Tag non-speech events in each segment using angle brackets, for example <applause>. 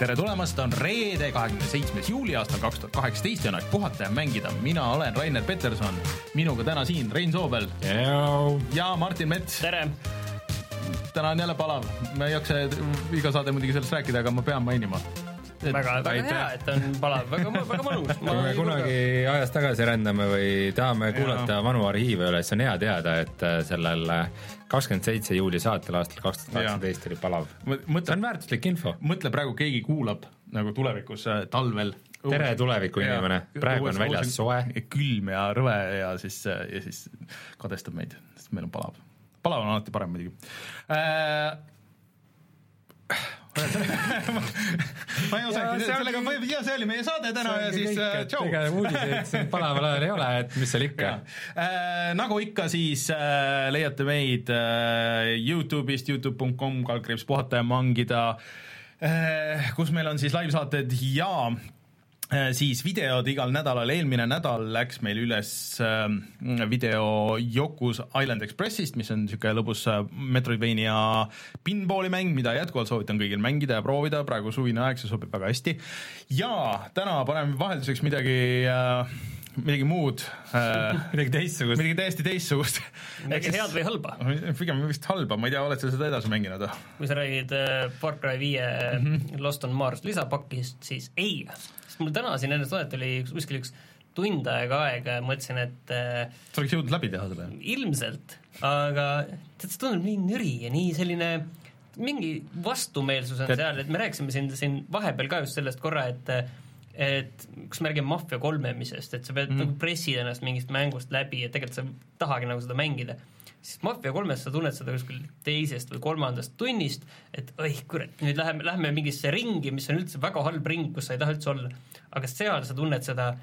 tere tulemast, on reede, kahekümne seitsmes juuli aastal kaks tuhat kaheksateist ja on aeg puhata ja mängida. mina olen Rainer Peterson, minuga täna siin Rein Soobel ja Martin Mets. tere! täna on jälle palav, ma ei jaksa iga saade muidugi sellest rääkida, aga ma pean mainima väga, väga hea, et on palav, väga, väga mõnus. <laughs> kui me kunagi ajas tagasi rändame või tahame kuulata ja. vanu arhiive üle, siis on hea teada, et äh, sellel äh, kakskümmend seitse juuli saatel aastal kaks tuhat kaheksateist oli palav. see on väärtuslik info. mõtle praegu, keegi kuulab nagu tulevikus äh, talvel tere tuleviku inimene, praegu on väljas soe. külm ja rõve ja siis, ja siis kadestab meid, sest meil on palav. palav on alati parem muidugi äh, ma ei osanud, sellega võib, ja see oli meie saade täna ja siis äh, tšau. ega uudiseid siin palaval ajal ei ole, et mis seal ikka. Äh, nagu ikka, siis äh, leiate meid äh, Youtube'ist, Youtube.com, kaldkriips puhata ja mangida. Äh,, kus meil on siis laivsaated ja siis videod igal nädalal, eelmine nädal läks meil üles ähm, video Yoku's Island Expressist, mis on niisugune lõbus äh, Metroidvania pinballi mäng, mida jätkuvalt soovitan kõigil mängida ja proovida, praegu suvine aeg, see sobib väga hästi. ja täna paneme vahelduseks midagi äh, midagi muud äh,. <laughs> midagi teistsugust. midagi täiesti teistsugust. midagi head või halba? pigem vist halba, ma ei tea, oled sa seda edasi mänginud? kui sa räägid äh, Far Cry viie mm -hmm. Lost on Mars lisapakist, siis ei mul täna siin enne saadet oli kuskil üks tund aega aega ja mõtlesin, et äh, sa oleks jõudnud läbi teha selle? ilmselt, aga tead, see tundub nii nüri ja nii selline mingi vastumeelsus on Tead... seal, et me rääkisime siin, siin vahepeal ka just sellest korra, et et kas me räägime Mafia kolmemisest, et sa pead mm. nagu pressid ennast mingist mängust läbi ja tegelikult sa tahagi nagu seda mängida siis Mafia kolmes sa tunned seda kuskil teisest või kolmandast tunnist, et oih kurat, nüüd läheme, lähme mingisse ringi, mis on üldse väga halb ring, kus sa ei taha üldse olla. aga seal sa tunned seda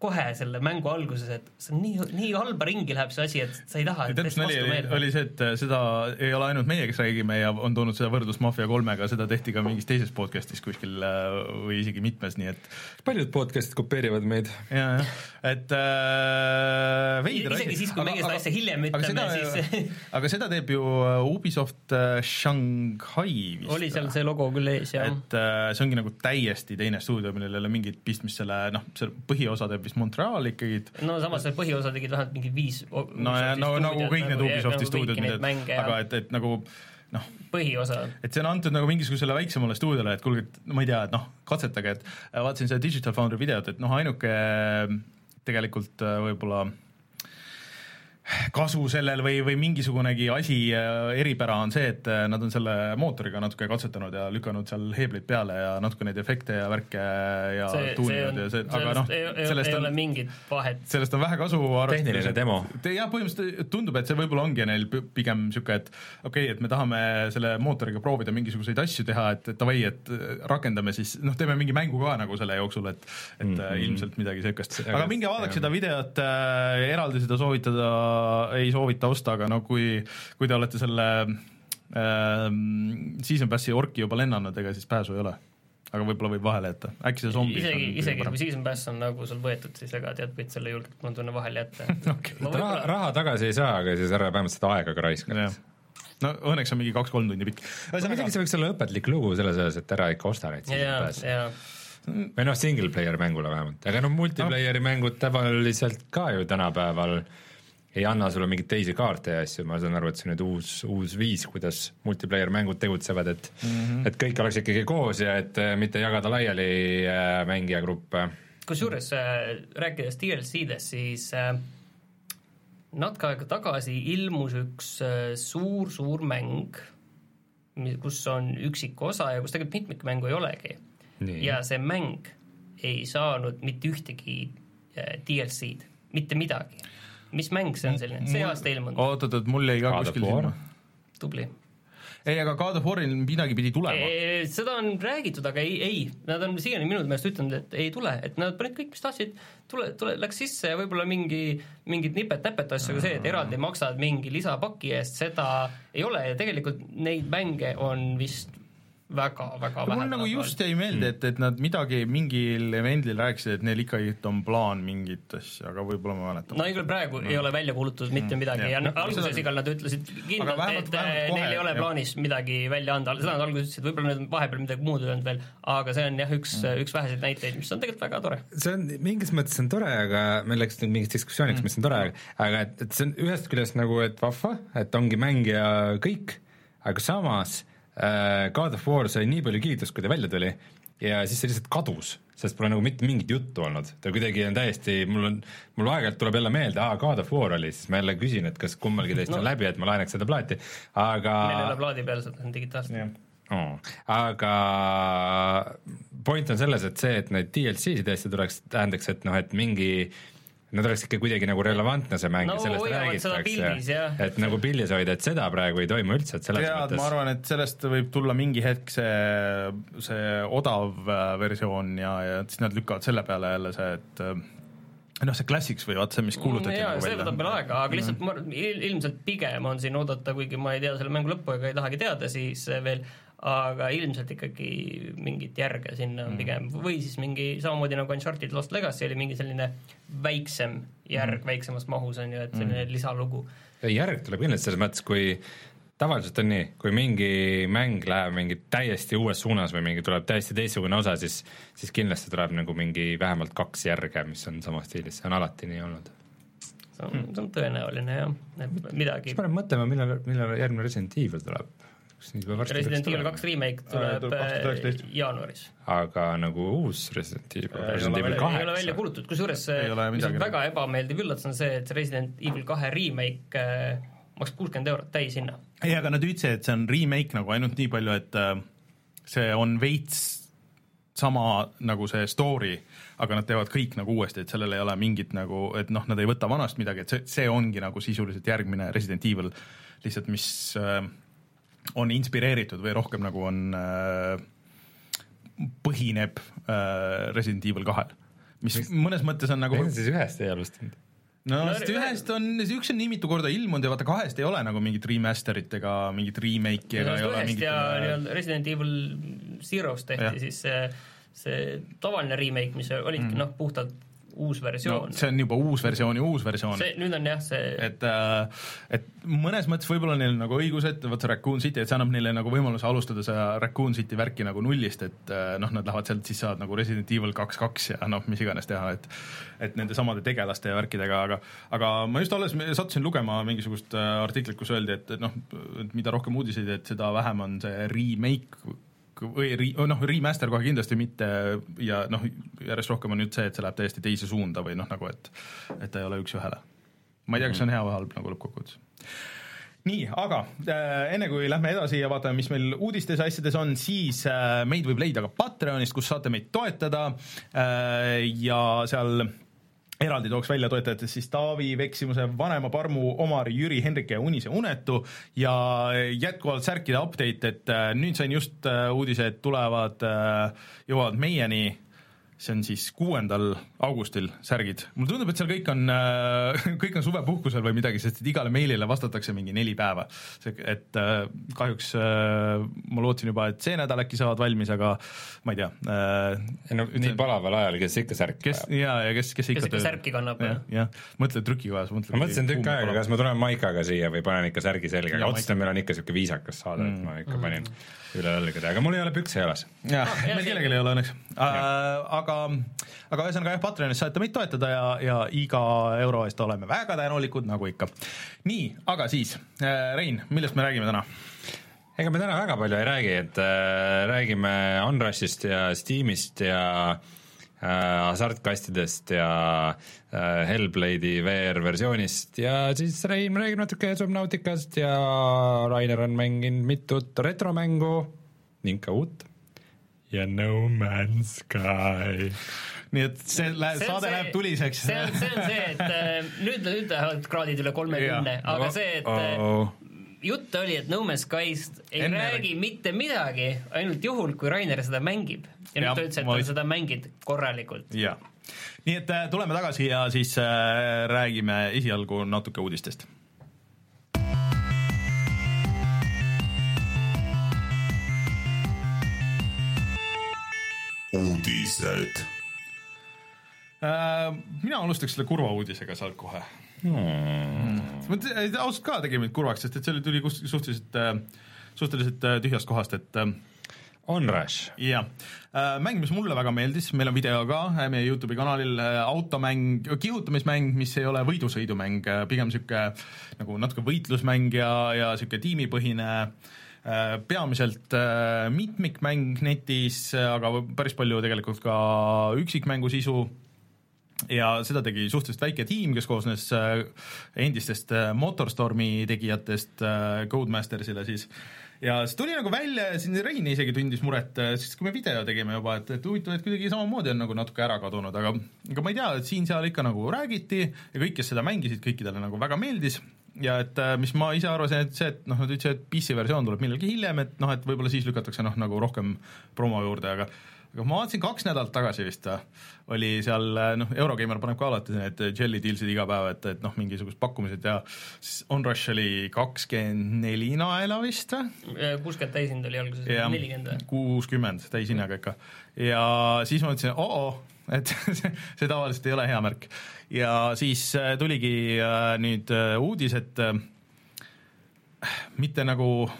kohe selle mängu alguses, et see on nii, nii halba ringi läheb see asi, et sa ei taha. täpselt nali oli, oli see, et seda ei ole ainult meie, kes räägime ja on toonud seda võrdlust Mafia kolmega, seda tehti ka mingis teises podcast'is kuskil äh, või isegi mitmes, nii et. paljud podcast'id kopeerivad meid. ja, jah, et äh, veider asi. isegi siis, kui meie seda asja hiljem ütleme, siis aga seda teeb ju äh, Ubisoft äh, Shanghai vist. oli seal see logo küll ees, jah. et äh, see ongi nagu täiesti teine stuudio, millel ei ole mingit pistmist selle, noh, see põhiosa teeb vist Montreal ikkagi. no samas see põhiosa tegid vähemalt mingi viis no ja no nagu kõik need nagu Ubisofti nagu stuudiod, aga et, et nagu noh, põhiosa. et see on antud nagu mingisugusele väiksemale stuudiole, et kuulge, et ma ei tea, et noh, katsetage, et vaatasin seda Digital Foundry videot, et noh, ainuke tegelikult võib-olla kasu sellel või, või mingisugunegi asi äh, eripära on see, et äh, nad on selle mootoriga natuke katsetanud ja lükanud seal heebleid peale ja natuke neid efekte ja värke ja see, tuuninud ja see, aga noh, sellest ei on, ole mingit vahet. sellest on vähe kasu. tehniline demo. jah, põhimõtteliselt tundub, et see võib-olla ongi neil pigem niisugune, et okei okay,, et me tahame selle mootoriga proovida mingisuguseid asju teha, et davai, et rakendame siis, noh, teeme mingi mängu ka nagu selle jooksul, et et mm -hmm. ilmselt midagi niisugust. aga minge vaadake seda videot äh,, eraldi seda soovitada ei soovita osta, aga no kui, kui te olete selle äh, season pass'i orki juba lennanud, ega siis pääsu ei ole. Aga võib-olla võib vahele jätta, äkki see zombi isegi, isegi kui season pass on nagu sul võetud, siis ega tead, võid selle julgelt, ma tunnen, vahele jätta. <laughs> Okay. raha, raha tagasi ei saa, aga siis ära vähemalt seda aega ka raiska. no õnneks on mingi kaks-kolm tundi pikk. muidugi see võiks olla õpetlik lugu selles osas, et ära ikka osta neid season pass'e või noh, single player mängule vähemalt, aga noh, multiplayer'i mängud tavaliselt ka ju tänapäeval ei anna sulle mingeid teisi kaarte ja asju, ma saan aru, et see on nüüd uus, uus viis, kuidas multiplayer mängud tegutsevad, et mm -hmm. et kõik oleks ikkagi koos ja et äh, mitte jagada laiali äh, mängijagruppe. kusjuures äh, rääkides DLC-dest, siis natuke aega tagasi ilmus üks suur-suur mäng, kus on üksik osa ja kus tegelikult mitmikmängu ei olegi. ja see mäng ei saanud mitte ühtegi DLC-d, mitte midagi mis mäng see on selline, see aasta ilmunud? oot-oot-oot, mul jäi ka kuskil silma. tubli. ei, aga God of War'il midagi pidi tulema. seda on räägitud, aga ei, ei, nad on siiani minu meelest ütelnud, et ei tule, et nad panid kõik, mis tahtsid, tule, tule, läks sisse ja võib-olla mingi, mingid nipet-näpet asju, aga see, et eraldi maksad mingi lisapaki eest, seda ei ole ja tegelikult neid mänge on vist väga-väga vähe. mul nagu just jäi meelde, et, et nad midagi mingil event'il rääkisid, et neil ikkagi on plaan mingit asja, aga võib-olla ma mäletan. no igal praegu no. ei ole välja kuulutatud mitte mm, midagi ja, ja no, alguses igal nad ütlesid kindlalt, et vähemalt neil ei ole jah. plaanis midagi välja anda, seda nad alguses ütlesid, võib-olla nüüd vahepeal midagi muud öelnud veel, aga see on jah, üks mm., üks väheseid näiteid, mis on tegelikult väga tore. see on, mingis mõttes on tore, aga meil läks nüüd mingiks diskussiooniks mm., mis on tore, aga et, et see on ühest küljest nagu, et vahva, et ongi mäng ja kõik, aga samas God of War sai nii palju kiitust, kui ta välja tuli ja siis see lihtsalt kadus, sest pole nagu mitte mingit juttu olnud, ta kuidagi on täiesti, mul on, mul aeg-ajalt tuleb jälle meelde, aa, God of War oli, siis ma jälle küsin, et kas kummalgi teist no. on läbi, et ma laenaks seda plaati, aga meil ei ole plaadi peal, seda on digitaalselt. Oh. aga point on selles, et see, et neid DLC-sid tõesti tuleks, tähendaks, et noh, et mingi äh, Nad oleks ikka kuidagi nagu relevantne see mäng no, ja sellest räägitakse, et nagu pildis hoida, et seda praegu ei toimu üldse, et selles Tead, mõttes ma arvan, et sellest võib tulla mingi hetk see, see odav äh, versioon ja, ja siis nad lükkavad selle peale jälle see, et äh, noh, see Classics või vaat see, mis kuulutati mm, jaa, nagu see võtab veel aega, aga lihtsalt mm. ma, ilmselt pigem on siin oodata, kuigi ma ei tea selle mängu lõppu ega ei tahagi teada, siis veel aga ilmselt ikkagi mingit järge sinna on mm. pigem või siis mingi samamoodi nagu Uncharted Lost Legacy oli mingi selline väiksem järg mm. väiksemas mahus on ju, et selline mm. lisalugu. järg tuleb kindlasti selles mõttes, kui tavaliselt on nii, kui mingi mäng läheb mingi täiesti uues suunas või mingi tuleb täiesti teistsugune osa, siis siis kindlasti tuleb nagu mingi vähemalt kaks järge, mis on samas stiilis, see on alati nii olnud see on, see on tõenäoline jah, et midagi siis paneme mõtlema, millal, millal järgmine Resident Evil tuleb Resident Evil kaks remake tuleb äh, jaanuaris. aga nagu uus Resident Evil, Resident Evil kaheksa. ei ole välja kuulutatud, kusjuures mis on väga ebameeldiv üllatus, on see, et Resident Evil kahe remake äh, maksab kuuskümmend eurot täishinna. ei, aga nad ütlesid, et see on remake nagu ainult nii palju, et äh, see on veits sama nagu see story, aga nad teevad kõik nagu uuesti, et sellel ei ole mingit nagu, et noh, nad ei võta vanast midagi, et see, see ongi nagu sisuliselt järgmine Resident Evil, lihtsalt mis äh, on inspireeritud või rohkem nagu on äh,, põhineb äh, Resident Evil kahel. mis mõnes mõttes on nagu miks sa siis ühest ei alustanud? no sest ühest on, üks on nii mitu korda ilmunud ja vaata kahest ei ole nagu mingit remaster'it ega mingit remake'i ega ei ole mingit ja äh, nii-öelda Resident Evil Zero's tehti ja. siis see, see tavaline remake, mis olidki mm. noh, puhtalt uus versioon no,. see on juba uus versiooni uus versioon. see, nüüd on jah see et äh,, et mõnes mõttes võib-olla neil nagu õigus, et vot see Raccoon City, et see annab neile nagu võimaluse alustada seda Raccoon City värki nagu nullist, et äh, noh, nad lähevad sealt, siis saavad nagu Resident Evil kaks kaks ja noh, mis iganes teha, et et nende samade tegelaste ja värkidega, aga aga ma just alles sattusin lugema mingisugust äh, artiklit, kus öeldi, et noh, et mida rohkem uudiseid, et seda vähem on see remake või ri-, noh, remaster kohe kindlasti mitte ja noh, järjest rohkem on nüüd see, et see läheb täiesti teise suunda või noh, nagu et et ta ei ole üks-ühele. ma ei tea, kas see on hea või halb nagu lõppkokkuvõttes. Nii, aga äh, enne kui lähme edasi ja vaatame, mis meil uudistes ja asjades on, siis äh, meid võib leida ka Patreonist, kus saate meid toetada. Äh, ja seal eraldi tooks välja toetajatest siis Taavi Veksimuse, Vanema Parmu, Omar, Jüri, Hendrik ja Unise Unetu ja jätkuvalt särkide update, et äh, nüüd sain just äh, uudise, et tulevad, äh, jõuavad meieni see on siis kuuendal augustil särgid. mulle tundub, et seal kõik on, äh, <laughs> kõik on suvepuhkusel või midagi, sest et igale meilile vastatakse mingi neli päeva. et äh, kahjuks äh, ma lootsin juba, et see nädal äkki saavad valmis, aga ma ei tea. ei no nii palaval ajal, kes ikka särki kes, ja, ja kes, kes ikka kes ikka särki kannab. jah, jah, mõtle trükikojas, mõtle ma mõtlesin tükk aega, kas ma tulen maikaga siia või panen ikka särgi selga, aga otsustasin, meil on ikka niisugune viisakas saade mm., et ma ikka panin mm üle õlgade, aga mul ei ole pükse jalas. jah ah,, meil kellelgi ei ole õnneks äh,. Aga, aga ühesõnaga jah, Patreonis saate meid toetada ja, ja iga euro eest oleme väga tänulikud, nagu ikka. nii, aga siis äh,, Rein, millest me räägime täna? ega me täna väga palju ei räägi, et äh, räägime Unrushist ja Steamist ja äh, hasartkastidest ja äh, Hellblade'i VR-versioonist ja siis Rein räägib natuke Subnauticast ja Rainer on mänginud mitut retromängu ning ka uut ja No Man's Sky nii et see läheb, saade see, läheb tuliseks. see on, see on see, et äh, nüüd, nüüd lähevad kraadid üle kolmekümne, aga see, et oh, oh. jutt oli, et No Man's Skyst ei Enne räägi mitte midagi, ainult juhul, kui Rainer seda mängib. ja nüüd ta ütles, et ta seda mängib korralikult. jah, nii et äh, tuleme tagasi ja siis äh, räägime esialgu natuke uudistest uudised äh,. mina alustaks selle kurva uudisega sealt kohe hmm.. ausalt ka tegi mind kurvaks, sest et see tuli suhteliselt, äh, suhteliselt äh, tühjast kohast, et äh, Onrush. jah, mäng, mis mulle väga meeldis, meil on video ka meie Youtube'i kanalil, automäng, kihutamismäng, mis ei ole võidusõidumäng, pigem niisugune nagu natuke võitlusmäng ja, ja niisugune tiimipõhine peamiselt mitmikmäng netis, aga päris palju tegelikult ka üksikmängu sisu. Ja seda tegi suhteliselt väike tiim, kes koosnes äh, endistest äh, Motorstormi tegijatest äh, Codemastersile siis. Ja see tuli nagu välja ja siin Rein isegi tundis muret, siis kui me video tegime juba, et, et huvitav, et kuidagi samamoodi on nagu natuke ära kadunud, aga aga ma ei tea, siin-seal ikka nagu räägiti ja kõik, kes seda mängisid, kõikidele nagu väga meeldis ja et mis ma ise arvasin, et see, et noh, nad ütlesid, et PC versioon tuleb millalgi hiljem, et noh, et võib-olla siis lükatakse noh, nagu rohkem promo juurde, aga aga ma vaatasin kaks nädalat tagasi vist, oli seal noh, Eurogeimer paneb ka alati need jelly deals'id iga päev, et, et noh, mingisugused pakkumised ja siis Onrush oli kakskümmend neli naela vist või? kuuskümmend täishind oli alguses, nelikümmend või? kuuskümmend täishinnaga ikka. ja siis ma mõtlesin, oo, et <laughs> see, see tavaliselt ei ole hea märk. Ja siis äh, tuligi äh, nüüd äh, uudis, et mitte nagu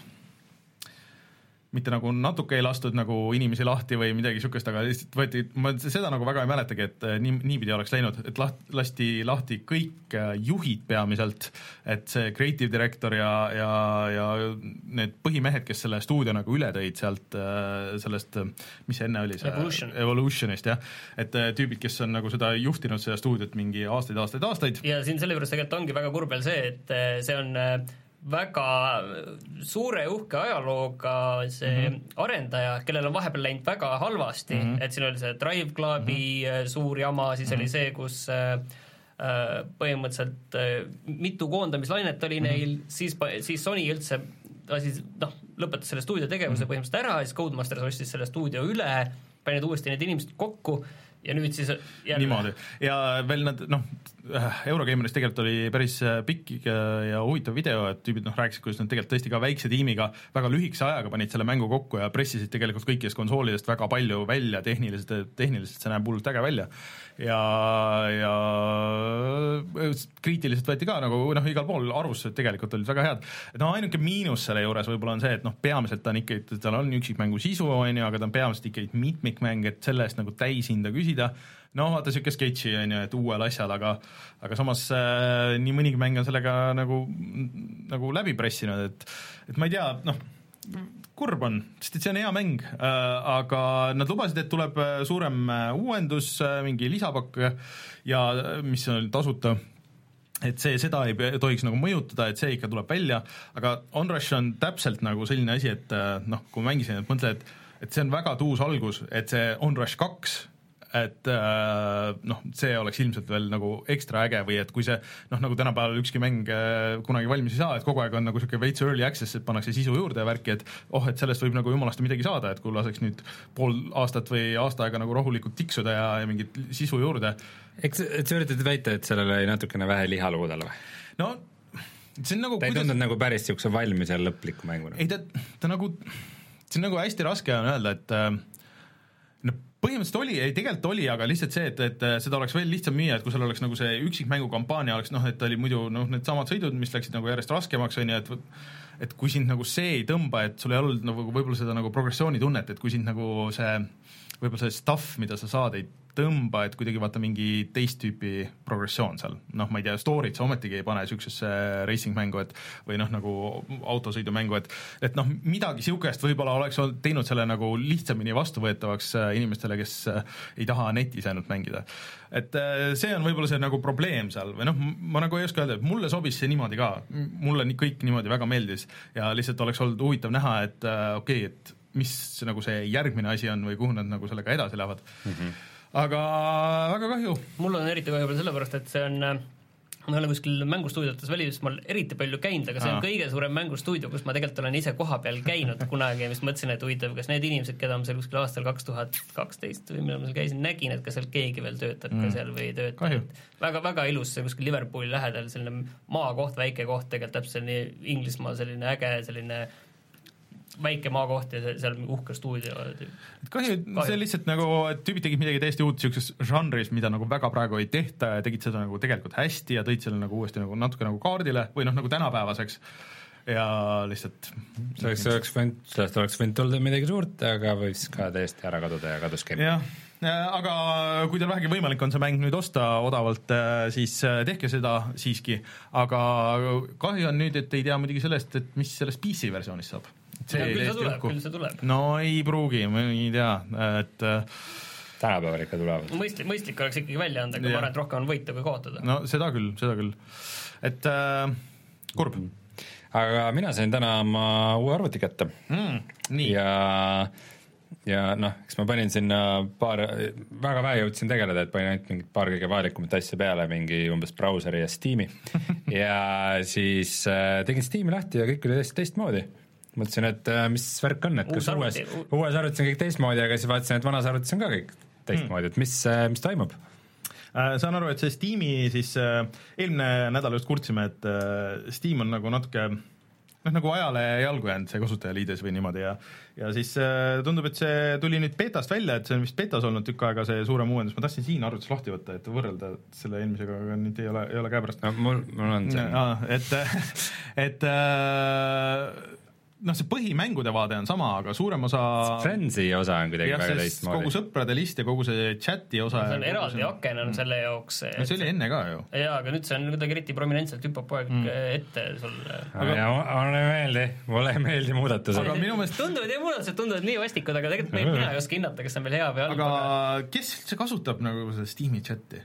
mitte nagu natuke ei lastud nagu inimesi lahti või midagi niisugust, aga lihtsalt võeti, ma seda nagu väga ei mäletagi, et äh, nii, niipidi oleks läinud, et laht-, lasti lahti kõik äh, juhid peamiselt, et see creative director ja, ja, ja need põhimehed, kes selle stuudio nagu üle tõid sealt äh, sellest, mis see enne oli, see Evolution. Evolutionist jah, et tüübid, kes on nagu seda juhtinud, seda stuudiot mingi aastaid, aastaid, aastaid. ja siin selle juures tegelikult ongi väga kurb veel see, et see on väga suure uhke ajalooga see mm -hmm. arendaja, kellel on vahepeal läinud väga halvasti mm, -hmm. et siin oli see Drive Clubi mm -hmm. suur jama, siis mm -hmm. oli see, kus äh, äh põhimõtteliselt äh, mitu koondamislainet oli mm -hmm. neil, siis, siis Sony üldse lasi noh, lõpetas selle stuudio tegevuse -hmm. põhimõtteliselt ära ja siis Codemasters ostis selle stuudio üle, pani need uuesti need inimesed kokku ja nüüd siis jälle niimoodi ja veel nad noh, Eurogeimeris tegelikult oli päris äh, pikk ja huvitav video, et tüübid noh, rääkisid, kuidas nad tegelikult tõesti ka väikse tiimiga väga lühikese ajaga panid selle mängu kokku ja pressisid tegelikult kõikidest konsoolidest väga palju välja tehniliselt, tehniliselt see näeb hullult äge välja. ja, ja kriitiliselt võeti ka nagu noh, igal pool arvustused tegelikult olid väga head. no ainuke miinus selle juures võib-olla on see, et noh, peamiselt ta on ikkagi, tal on üksikmängu sisu, on ju, aga ta on peamiselt ikkagi mitmikmäng, et selle eest nagu täishinda küsida küsida, no vaata niisugune sketši on ju, et uuel asjal, aga aga samas äh, nii mõnigi mäng on sellega nagu, nagu läbi pressinud, et et ma ei tea, noh, kurb on, sest et see on hea mäng äh,, aga nad lubasid, et tuleb äh, suurem äh, uuendus äh,, mingi lisapakk ja mis on tasuta. Et see, seda ei tohiks nagu mõjutada, et see ikka tuleb välja, aga Onrush on täpselt nagu selline asi, et noh, kui ma mängisin, et mõtle, et et see on väga tuus algus, et see Onrush kaks et äh, noh, see oleks ilmselt veel nagu ekstra äge või et kui see noh, nagu tänapäeval ükski mäng äh, kunagi valmis ei saa, et kogu aeg on nagu niisugune veits early access, et pannakse sisu juurde ja värki, et oh, et sellest võib nagu jumalast midagi saada, et kui laseks nüüd pool aastat või aasta aega nagu rahulikult tiksuda ja, ja mingit sisu juurde. eks, et sa üritad väita, et sellel oli natukene vähe liha luudel või? no see on nagu ta ei kuidas... tundunud nagu päris niisuguse valmis ja lõpliku mänguna? ei ta, ta nagu, see on nagu hästi raske on öelda, et äh, põhimõtteliselt oli, ei tegelikult oli, aga lihtsalt see, et, et seda oleks veel lihtsam müüa, et kui sul oleks nagu see üksikmängu kampaania oleks noh, et oli muidu noh, needsamad sõidud, mis läksid nagu järjest raskemaks, on ju, et et kui sind nagu see ei tõmba, et sul ei olnud nagu võib-olla seda nagu progressioonitunnet, et kui sind nagu see võib-olla see stuff, mida sa saad, ei tõmba, et kuidagi vaata mingi teist tüüpi progressioon seal, noh, ma ei tea, story't sa ometigi ei pane niisugusesse racing mängu, et või noh, nagu autosõidumängu, et et noh, midagi niisugust võib-olla oleks teinud selle nagu lihtsamini vastuvõetavaks äh, inimestele, kes äh, ei taha netis ainult mängida. et äh, see on võib-olla see nagu probleem seal või noh, ma nagu ei oska öelda, et mulle sobis see niimoodi ka, mulle kõik niimoodi väga meeldis ja lihtsalt oleks olnud huvitav näha, et okei okay,, et mis nagu see järgmine asi on või kuhu nad nagu sellega edasi lähevad mm. -hmm. Aga väga kahju. mul on eriti kahju veel sellepärast, et see on ma ei ole kuskil mängustuudiotes välismaal eriti palju käinud, aga see on Aa. kõige suurem mängustuudio, kus ma tegelikult olen ise kohapeal käinud kunagi ja siis mõtlesin, et huvitav, kas need inimesed, keda ma seal kuskil aastal kaks tuhat kaksteist või millal ma seal käisin, nägin, et kas seal keegi veel töötab mm. ka seal või ei tööta. väga-väga ilus, see kuskil Liverpooli lähedal, selline maakoht, väike koht, tegelikult täpselt nii Inglismaa selline äge selline väike maakoht ja seal uhke stuudio. et kahju, see lihtsalt nagu, et tüübid tegid midagi täiesti uut niisuguses žanris, mida nagu väga praegu ei tehta ja tegid seda nagu tegelikult hästi ja tõid selle nagu uuesti nagu natuke nagu kaardile või noh, nagu tänapäevaseks. Ja lihtsalt see oleks, võinud, sellest oleks võinud tulla midagi suurt, aga võis ka täiesti ära kaduda ja kaduski. jah, aga kui teil vähegi võimalik on see mäng nüüd osta odavalt, siis tehke seda siiski, aga kahju on nüüd, et ei tea muidugi sellest, et mis sellest PC versioonist saab küll see tuleb, küll see tuleb. no ei pruugi, ma ei tea, et äh, tänapäeval ikka tulevad. mõistlik, mõistlik oleks ikkagi välja anda, aga ma arvan, et rohkem on võita kui kaotada. no seda küll, seda küll. et äh, kurb. aga mina sain täna oma uue arvuti kätte mm,. ja ja noh, eks ma panin sinna paar, väga vähe jõudsin tegeleda, et panin ainult mingit paar kõige vajalikumat asja peale, mingi umbes brauseri ja Steam'i <laughs> ja siis äh, tegin Steam'i lahti ja kõik oli täiesti teistmoodi mõtlesin, et äh, mis värk on, et kas uues, uues arvutis on kõik teistmoodi, aga siis vaatasin, et vanas arvutis on ka kõik teistmoodi hmm., et mis, äh, mis toimub äh, saan aru, et see Steam'i siis äh, eelmine nädal just kurtsime, et äh, Steam on nagu natuke noh, nagu ajale jalgu jäänud see kasutajaliides või niimoodi ja ja siis äh, tundub, et see tuli nüüd betast välja, et see on vist betas olnud tükk aega, see suurem uuendus, ma tahtsin siin arvutis lahti võtta, et võrrelda selle eelmisega, aga nüüd ei ole, ei ole käepärast. no mul, mul on see. et, <laughs> et äh, noh, see põhimängude vaade on sama, aga suurem osa Friendsi osa on kuidagi väga teistmoodi. kogu sõprade list ja kogu see chati osa see on eraldi aken on selle jaoks no see oli enne ka ju. jaa, aga nüüd see on kuidagi eriti prominentselt, hüppab kogu aeg mm. ette sulle. aga ja, mulle ei meeldi, mulle ei meeldi muudatused. aga minu meelest tunduvad, jah, muudatused tunduvad nii vastikud, aga tegelikult mina ei oska hinnata, kas see on veel hea või halb. aga kes üldse kasutab nagu seda Steam'i chati?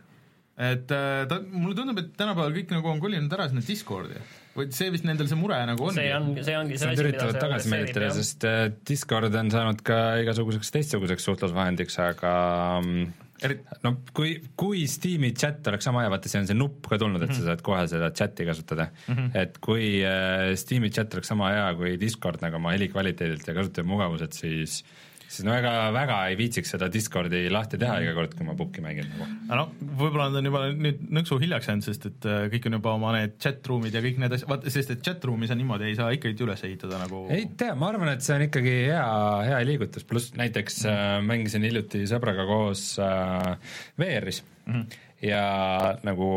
et äh, ta, mulle tundub, et tänapäeval kõik nagu on kolinud ära sinna Discordi või see vist nendel see mure nagu ongi? see on, see ongi see asi, mida see tagasi meelitada, sest äh, Discord on saanud ka igasuguseks teistsuguseks suhtlusvahendiks, aga mm, no kui, kui Steam'i chat oleks sama hea, vaata see on see nupp ka tulnud, et mm -hmm. sa mhm. saad kohe seda chati kasutada mm, -hmm. et kui äh, Steam'i chat oleks sama hea kui Discord nagu oma helikvaliteedilt ja kasutajamugavused, siis äh, siis no ega väga ei viitsiks seda Discordi lahti teha iga kord, kui ma pukki mängin nagu. aga noh, võib-olla nad on juba nüüd nõksu hiljaks jäänud, sest et äh, kõik on juba oma need chat-room'id ja kõik need asjad, vaata, sest et chat-room'is on niimoodi, ei saa ikkagi üles ehitada nagu ei tea, ma arvan, et see on ikkagi hea, hea liigutus, pluss näiteks äh, mängisin hiljuti sõbraga koos äh, VR-is mm -hmm. ja nagu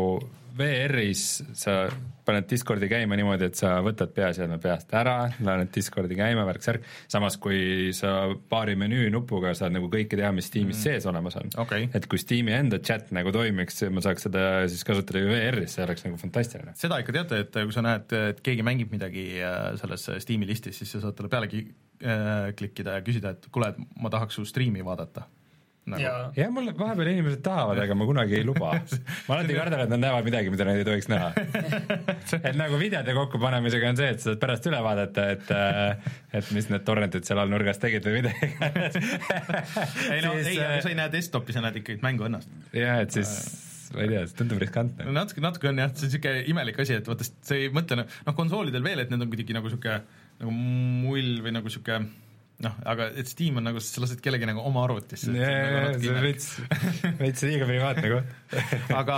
VR-is sa paned Discordi käima niimoodi, et sa võtad peaseadme peast ära, paned Discordi käima, värk-särk, samas kui sa paari menüü nupuga saad nagu kõike teha, mis Steamis mm. sees olemas on okay.. et kui Steam'i enda chat nagu toimiks, ma saaks seda siis kasutada VR-is, see oleks nagu fantastiline. seda ikka teate, et kui sa näed, et keegi mängib midagi äh, selles Steam'i listis, siis sa saad talle pealegi äh, klikkida ja küsida, et kuule, et ma tahaks su striimi vaadata nagu. jah, mul vahepeal inimesed tahavad, aga ma kunagi ei luba. <laughs> ma alati kardan, et nad näevad midagi, mida nad ei tohiks näha. <laughs> et nagu videode kokkupanemisega on see, et sa saad pärast üle vaadata, et äh, et mis need torrentid seal all nurgas tegid või midagi <laughs> ei no siis, ei, aga äh, sa ei näe desktopi, sa näed ikkagi mängu ennast. jah, et siis ma ei tea, see tundub riskantne. natuke, natuke on jah, see on niisugune imelik asi, et vaata, sa ei mõtle, noh, konsoolidel veel, et need on kuidagi nagu niisugune nagu mull või nagu niisugune noh, aga et Steam on nagu, sa lased kellegi nagu oma arvutisse. jaa, see on veits, veits liiga privaatne koht <laughs> aga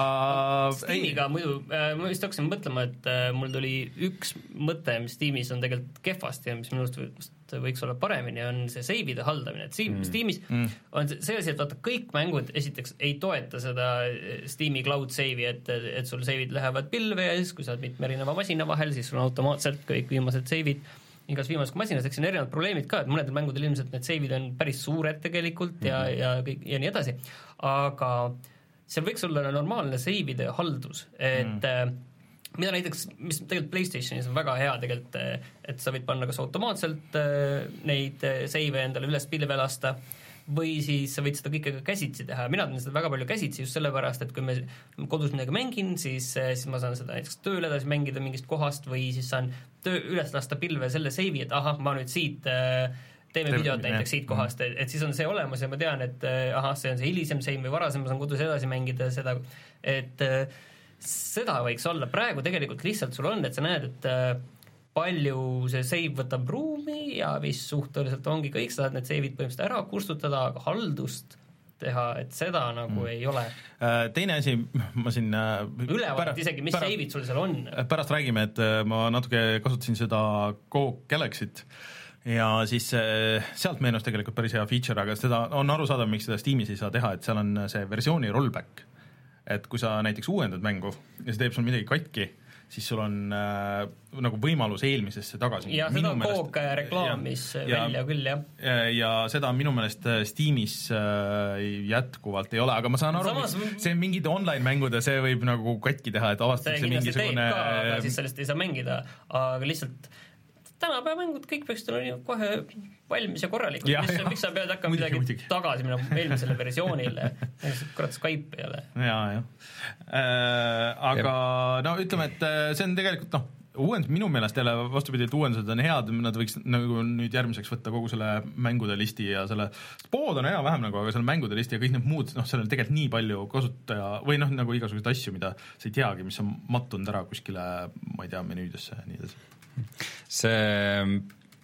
Steamiga muidu äh,, ma just hakkasin mõtlema, et äh, mul tuli üks mõte, mis Steamis on tegelikult kehvasti ja mis minu arust võiks olla paremini, on see save'ide haldamine, et Steam, mm. Steamis mm. on see asi, et vaata, kõik mängud esiteks ei toeta seda äh, Steam'i cloud save'i, et, et sul save'id lähevad pilve ja siis, kui sa oled mitme erineva masina vahel, siis sul on automaatselt kõik viimased save'id igas viimases masinas, eks siin erinevad probleemid ka, et mõnedel mängudel ilmselt need save'id on päris suured tegelikult ja mm, -hmm. ja kõik ja nii edasi, aga seal võiks olla normaalne save'ide haldus, et mm mida näiteks, mis tegelikult PlayStationis on väga hea tegelikult, et sa võid panna kas automaatselt äh, neid save'e endale üles pilve lasta või siis sa võid seda kõike ka käsitsi teha, mina teen seda väga palju käsitsi just sellepärast, et kui me kodus midagi mängin, siis, siis ma saan seda näiteks tööl edasi mängida mingist kohast või siis saan töö, üles lasta pilve selle seivi, et ahah, ma nüüd siit äh, teeme videot näiteks siit kohast, et, et siis on see olemas ja ma tean, et äh, ahah, see on see hilisem seim või varasem, ma saan kodus edasi mängida seda, et äh, seda võiks olla, praegu tegelikult lihtsalt sul on, et sa näed, et palju see save võtab ruumi ja vist suhteliselt ongi kõik, sa saad need save'id põhimõtteliselt ära kustutada, aga haldust teha, et seda nagu mm. ei ole. Äh, teine asi, ma siin äh, ülevaadet isegi, mis save'id sul seal on. pärast räägime, et äh, ma natuke kasutasin seda Go Galaxy't ja siis sealt meenus tegelikult päris hea feature, aga seda on arusaadav, miks seda Steamis ei saa teha, et seal on see versiooni rollback. et kui sa näiteks uuendad mängu ja see teeb sul midagi katki, siis sul on äh, nagu võimalus eelmisesse tagasi jah, seda on Coop reklaamis ja, välja küll, jah. ja, ja seda minu meelest äh, Steamis äh, jätkuvalt ei ole, aga ma saan aru, Samas... see mingite online-mängude, see võib nagu katki teha, et avastatakse mingisugune aga siis sellest ei saa mängida, aga lihtsalt tänapäeva mängud kõik peaksid olema kohe valmis ja korralikud, mis, miks sa pead hakkama midagi muidugi. tagasi minema eelmisele <laughs> versioonile, kurat Skype ei ole. ja, jah äh,. aga ja. no ütleme, et äh, see on tegelikult noh, uuend-, minu meelest jälle vastupidi, et uuendused on head, nad võiks nagu nüüd järgmiseks võtta kogu selle mängude listi ja selle, pood on enam-vähem nagu, aga selle mängude listi ja kõik need muud, noh, seal on tegelikult nii palju kasutaja või noh, nagu igasuguseid asju, mida sa ei teagi, mis on mattunud ära kuskile, ma ei tea, menüüdesse ja nii edasi see,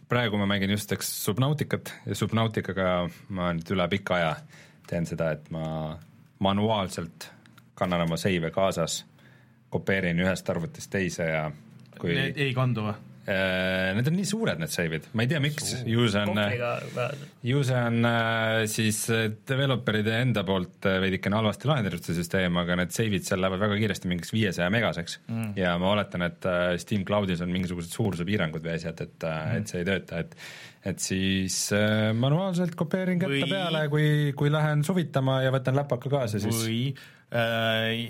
praegu ma mängin just eks Subnauticat ja Subnauticaga ma nüüd üle pika aja teen seda, et ma manuaalselt kannan oma seive kaasas, kopeerin ühest arvutist teise ja kui Need ei kandu või? Äh, need on nii suured, need save'id, ma ei tea, miks, ju see on, ju see on äh, siis äh, developeride enda poolt veidikene halvasti lahendatud see süsteem, aga need save'id seal lähevad väga kiiresti mingiks viiesaja megaseks. Mm. ja ma oletan, et Steam Cloudis on mingisugused suuruse piirangud või asjad, et mm., et see ei tööta, et et siis manuaalselt kopeerin kätte või... peale, kui, kui lähen suvitama ja võtan läpaka kaasa, siis või äh,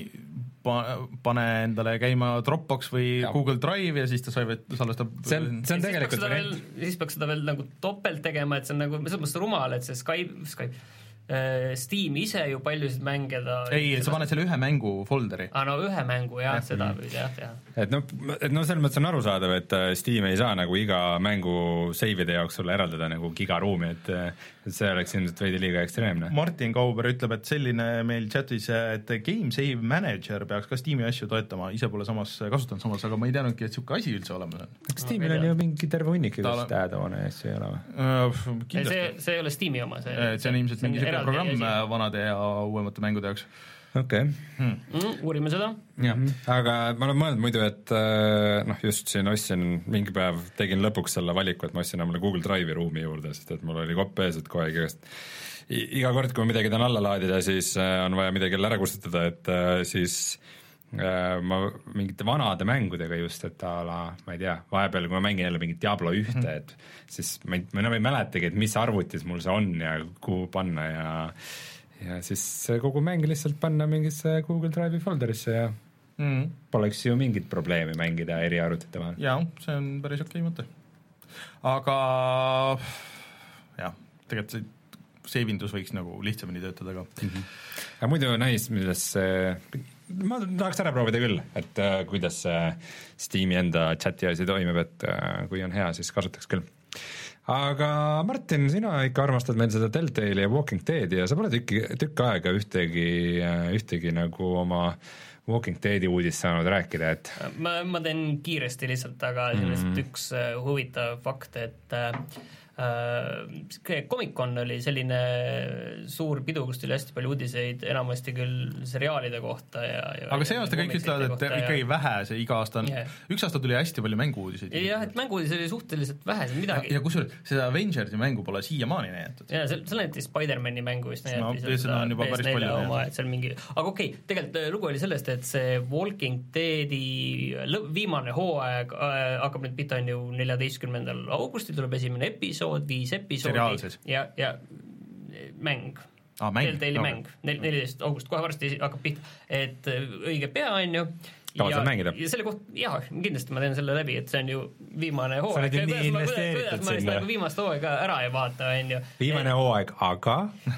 pane endale käima Dropbox või ja. Google Drive ja siis ta salvestab see on, see on tegelikult variant. siis peaks seda veel nagu topelt tegema, et see on nagu selles mõttes rumal, et see Skype, Skype Äh, Steam ise ju paljusid mänge ta ei, sa paned selle ühe mängu folderi. aa, no ühe mängu jah ja., seda võid jah teha. et noh, et noh, selles mõttes on arusaadav, et äh, Steam ei saa nagu iga mängu save'ide jaoks sulle eraldada nagu gigaruumi, et et see oleks ilmselt veidi liiga ekstreemne. Martin Kauber ütleb, et selline meil chatis, et Game Save Manager peaks ka Steam'i asju toetama, ise pole samas kasutanud samas, aga ma ei teadnudki, et niisugune asi üldse olemas on. kas Steamil on ju mingi terve hunnik igasuguseid add-on'e asju ei ole või? see, see ei ole Steam'i oma, see see on ilmselt mingi niisugune programm äh, vanade ja uuemate mängude jaoks okei okay. hmm. mm,. uurime seda. jah, aga ma olen mõelnud muidu, et äh, noh, just siin ostsin mingi päev, tegin lõpuks selle valiku, et ma ostsin omale Google Drive'i ruumi juurde, sest et mul oli kopp ees, et kogu aeg igast iga kord, kui ma midagi tahan alla laadida, siis äh, on vaja midagi jälle ära kustutada, et siis ma mingite vanade mängudega just, et a la, ma ei tea, vahepeal, kui ma mängin jälle mingit Diablo ühte mm, -hmm. et siis ma ei, ma enam ei mäletagi, et mis arvutis mul see on ja kuhu panna ja ja siis kogu mäng lihtsalt panna mingisse Google Drive'i folderisse ja mm. poleks ju mingit probleemi mängida eri arvutite vahel. jaa, see on päris okei mõte. aga jah, tegelikult see seevindus võiks nagu lihtsamini töötada ka mm. -hmm. aga muidu nice, milles see ma tahaks ära proovida küll, et äh, kuidas see Steam'i enda chati asi toimib, et äh, kui on hea, siis kasutaks küll aga Martin, sina ikka armastad meil seda Deltali ja Walking Deadi ja sa pole tükki, tükk aega ühtegi, ühtegi nagu oma Walking Deadi uudist saanud rääkida, et ma, ma teen kiiresti lihtsalt, aga mm -hmm. üks äh, huvitav fakt, et äh, Comic-Con oli selline suur pidu, kus tuli hästi palju uudiseid, enamasti küll seriaalide kohta ja, ja aga see aasta kõik ütlevad, et ja... ikkagi vähe, see iga aasta on yeah., üks aasta tuli hästi palju mängu-uudiseid. jah, et mängu-uudiseid oli suhteliselt vähe, midagi. ja, ja kusjuures seda Avengersi mängu pole siiamaani näidatud. jaa, seal, seal näidati Spider-mani mängu vist näidati no, seda on juba päris palju oma, et seal mingi, aga okei okay,, tegelikult äh, lugu oli sellest, et see Walking Deadi lõpp, viimane hooaeg äh, hakkab nüüd pihta, on ju, neljateistkümnendal augustil tuleb esimene episood, episood, viis episoodi ja, ja mäng ah,. Telltale'i mäng, neliteist august, kohe varsti hakkab pihta, et äh, õige pea, on ju kavatsed mängida? ja selle kohta, jaa, kindlasti ma teen selle läbi, et see on ju viimane hooaeg. sa oled ju nii investeeritud sinna. Viimast hooaega ära ei vaata, on ju. viimane hooaeg, aga <laughs>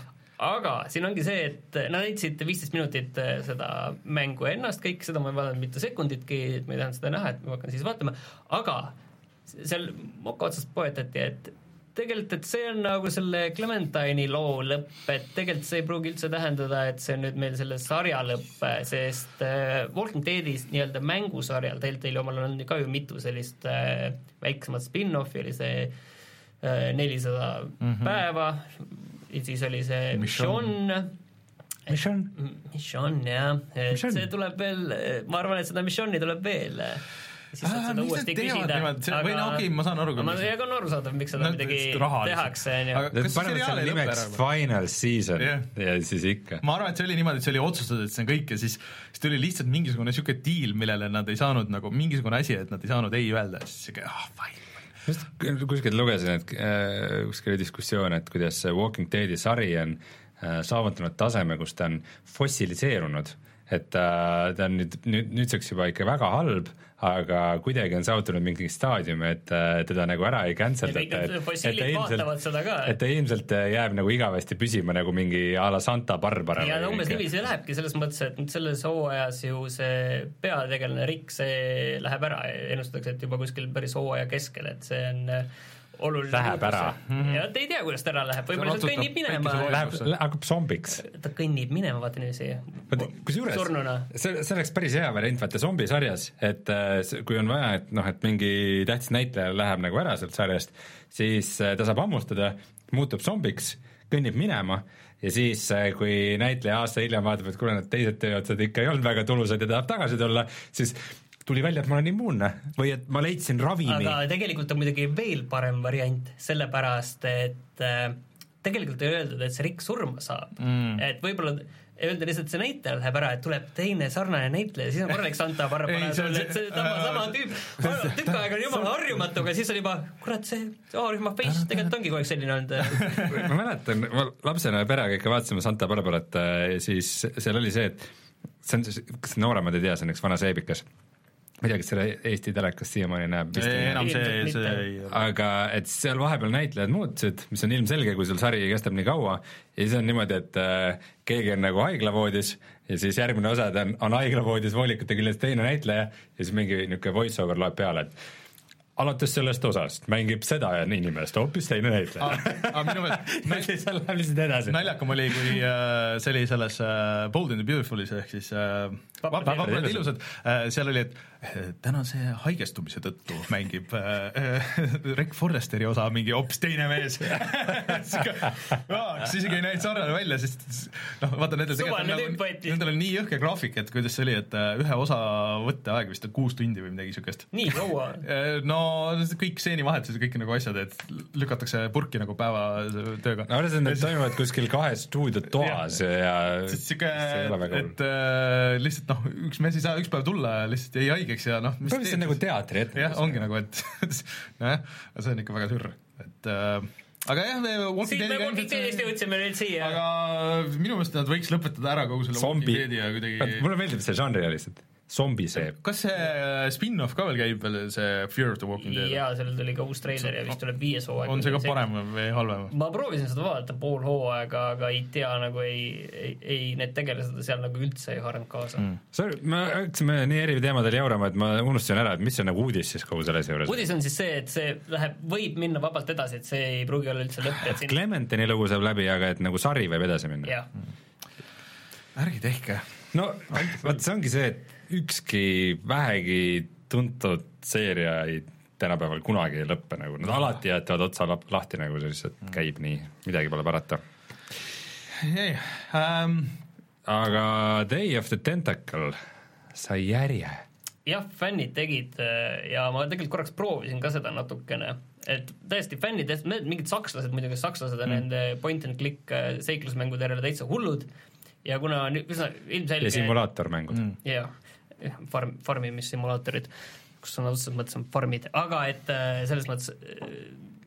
aga siin ongi see, et nad näitasid viisteist minutit äh, seda mängu ennast, kõik seda ma ei vaadanud mitte sekunditki, et ma ei tahtnud seda näha, et ma hakkan siis vaatama, aga seal moka otsast poetati, et tegelikult, et see on nagu selle Clementine'i loo lõpp, et tegelikult see ei pruugi üldse tähendada, et see on nüüd meil selle sarja lõpp, sest äh, Walking Deadis nii-öelda mängusarjal, Telltale'i omal on ka ju mitu sellist äh, väiksemat spin-off'i, oli see äh, nelisada äh, mm -hmm. päeva, siis oli see Mission, Mission? Mission jah, et see tuleb veel, ma arvan, et seda Missioni tuleb veel siis saad seda uuesti küsida. või no okei okay,, ma saan aru. ma saan ka arusaadav, miks seda no, midagi tehakse, on ju. Nad panevad selle nimeks Final Season yeah. ja siis ikka. ma arvan, et see oli niimoodi, et see oli otsustatud, et see on kõik ja siis, siis tuli lihtsalt mingisugune niisugune diil, millele nad ei saanud nagu, mingisugune asi, et nad ei saanud ei öelda ja siis siuke ah oh, fine just kuskilt lugesin, et äh, kuskil oli diskussioon, et kuidas Walking Deadi sari on äh, saavutanud taseme, kus ta on fossiliseerunud et äh, ta on nüüd, nüüd, nüüdseks juba ikka väga halb, aga kuidagi on saavutanud mingi staadiumi, et äh, teda nagu ära ei cancel data, et, et ta ilmselt, et ta ilmselt äh, jääb nagu igavesti püsima nagu mingi a la Santa Barbara. ja no umbes niiviisi lähebki selles mõttes, et nüüd selles hooajas ju see peategelane Rick, see läheb ära, ennustatakse, et juba kuskil päris hooaja keskel, et see on oluline Läheb ära. ja te ei tea, kuidas ta ära läheb, võib-olla ta kõnnib minema. Läheb, hakkab zombiks. ta kõnnib minema, vaata niiviisi. kusjuures, see, see oleks päris hea variant, vaata zombisarjas, et äh, kui on vaja, et noh, et mingi tähtis näitleja läheb nagu ära sealt sarjast, siis äh, ta saab hammustada, muutub zombiks, kõnnib minema ja siis, äh, kui näitleja aasta hiljem vaatab, et kuule, need teised tööotsad ikka ei olnud väga tulusad ja tahab tagasi tulla, siis tuli välja, et ma olen immuunne või et ma leidsin ravimi. aga tegelikult on muidugi veel parem variant, sellepärast et äh, tegelikult ei öeldud, et see Rick surma saab mm., et võib-olla öelda lihtsalt, see näitleja läheb ära, et tuleb teine sarnane näitleja, siis on korralik Santa Barbara see sama, sama tüüp, tükk aega on jumala harjumatu, aga siis on juba, kurat, see A-rühma face tegelikult ongi kogu aeg selline olnud ma mäletan, ma lapsena perega ikka vaatasime Santa Barbarat, äh, siis seal oli see, et see on, kas nooremad ei tea, see on üks vana seebikas ma ei tea, kas seda Eesti telekas siiamaani näeb enam see, see ei ole. aga et seal vahepeal näitlejad muutusid, mis on ilmselge, kui sul sari kestab nii kaua, ja siis on niimoodi, et äh, keegi on nagu haiglavoodis ja siis järgmine osa on, on haiglavoodis voolikute küljes teine näitleja ja siis mingi niisugune voice over loeb peale, et alates sellest osast mängib seda inimest hoopis teine näitleja. aga minu meelest siis läheb lihtsalt edasi. naljakam oli, kui äh, see oli selles äh, Bold and the Beautiful'is ehk siis äh, Vabad ilusad äh,, seal oli, et tänase haigestumise tõttu mängib äh, Rick Forresteri osa mingi hoopis teine mees. <laughs> Kas isegi ei näinud sarnane välja, sest noh, vaata nendel tegelikult nagu, nendel on nii jõhke graafik, et kuidas see oli, et äh, ühe osa võtteaeg vist on kuus tundi või midagi siukest. nii kaua? <laughs> Äh, no kõik stseenivahetused, kõik nagu asjad, et lükatakse purki nagu päevatööga. no arvestades, et need toimuvad kuskil kahes stuudiotoas ja, ja sihuke, et äh, lihtsalt noh, üks mees ei saa üks päev tulla ja lihtsalt jäi haigeks ja noh. see on nagu teatri ette. jah, ongi nagu, et <laughs> nojah, see on ikka väga sürr, et äh, aga jah, me Walking Deadiga Walking Deadist jõudsime nüüd siia. aga minu meelest nad võiks lõpetada ära kogu selle Zombi. Walking Deadi ja kuidagi mulle meeldib see žanr lihtsalt zombiseep. kas see äh, spin-off ka veel käib veel, see Fear of the Walking Dead? jaa, sellel tuli ka uus treiler ja vist tuleb viies hooaeg. on see ka parem või halvem? ma proovisin seda vaadata pool hooaega, aga ei tea, nagu ei, ei, ei need tegelased seal nagu üldse ei haaranud kaasa mm.. Sorry, me hakkasime nii eri teemadel jaurama, et ma unustasin ära, et mis on nagu uudis siis kogu selle asja juures? uudis on siis see, et see läheb, võib minna vabalt edasi, et see ei pruugi olla üldse lõpp, et siin Clementini lugu saab läbi, aga et nagu sari võib edasi minna? ärge tehke. no vot, see ongi see, et ükski vähegi tuntud seeria ei tänapäeval kunagi ei lõppe nagu, nad alati jätavad otsa lahti, nagu see lihtsalt mm. käib nii, midagi pole parata. ei um..., aga Day of the Tentacle sai järje. jah, fännid tegid äh, ja ma tegelikult korraks proovisin ka seda natukene, et täiesti fännid, mingid sakslased muidugi, sakslased on mm. nende point and click äh, seiklusmängude järele täitsa hullud ja kuna nüüd üsna ilmselge ja simulaatormängud mm.. jah farm, farmimissimulaatorid, kus sõna otseses mõttes on farmid, aga et äh, selles mõttes äh,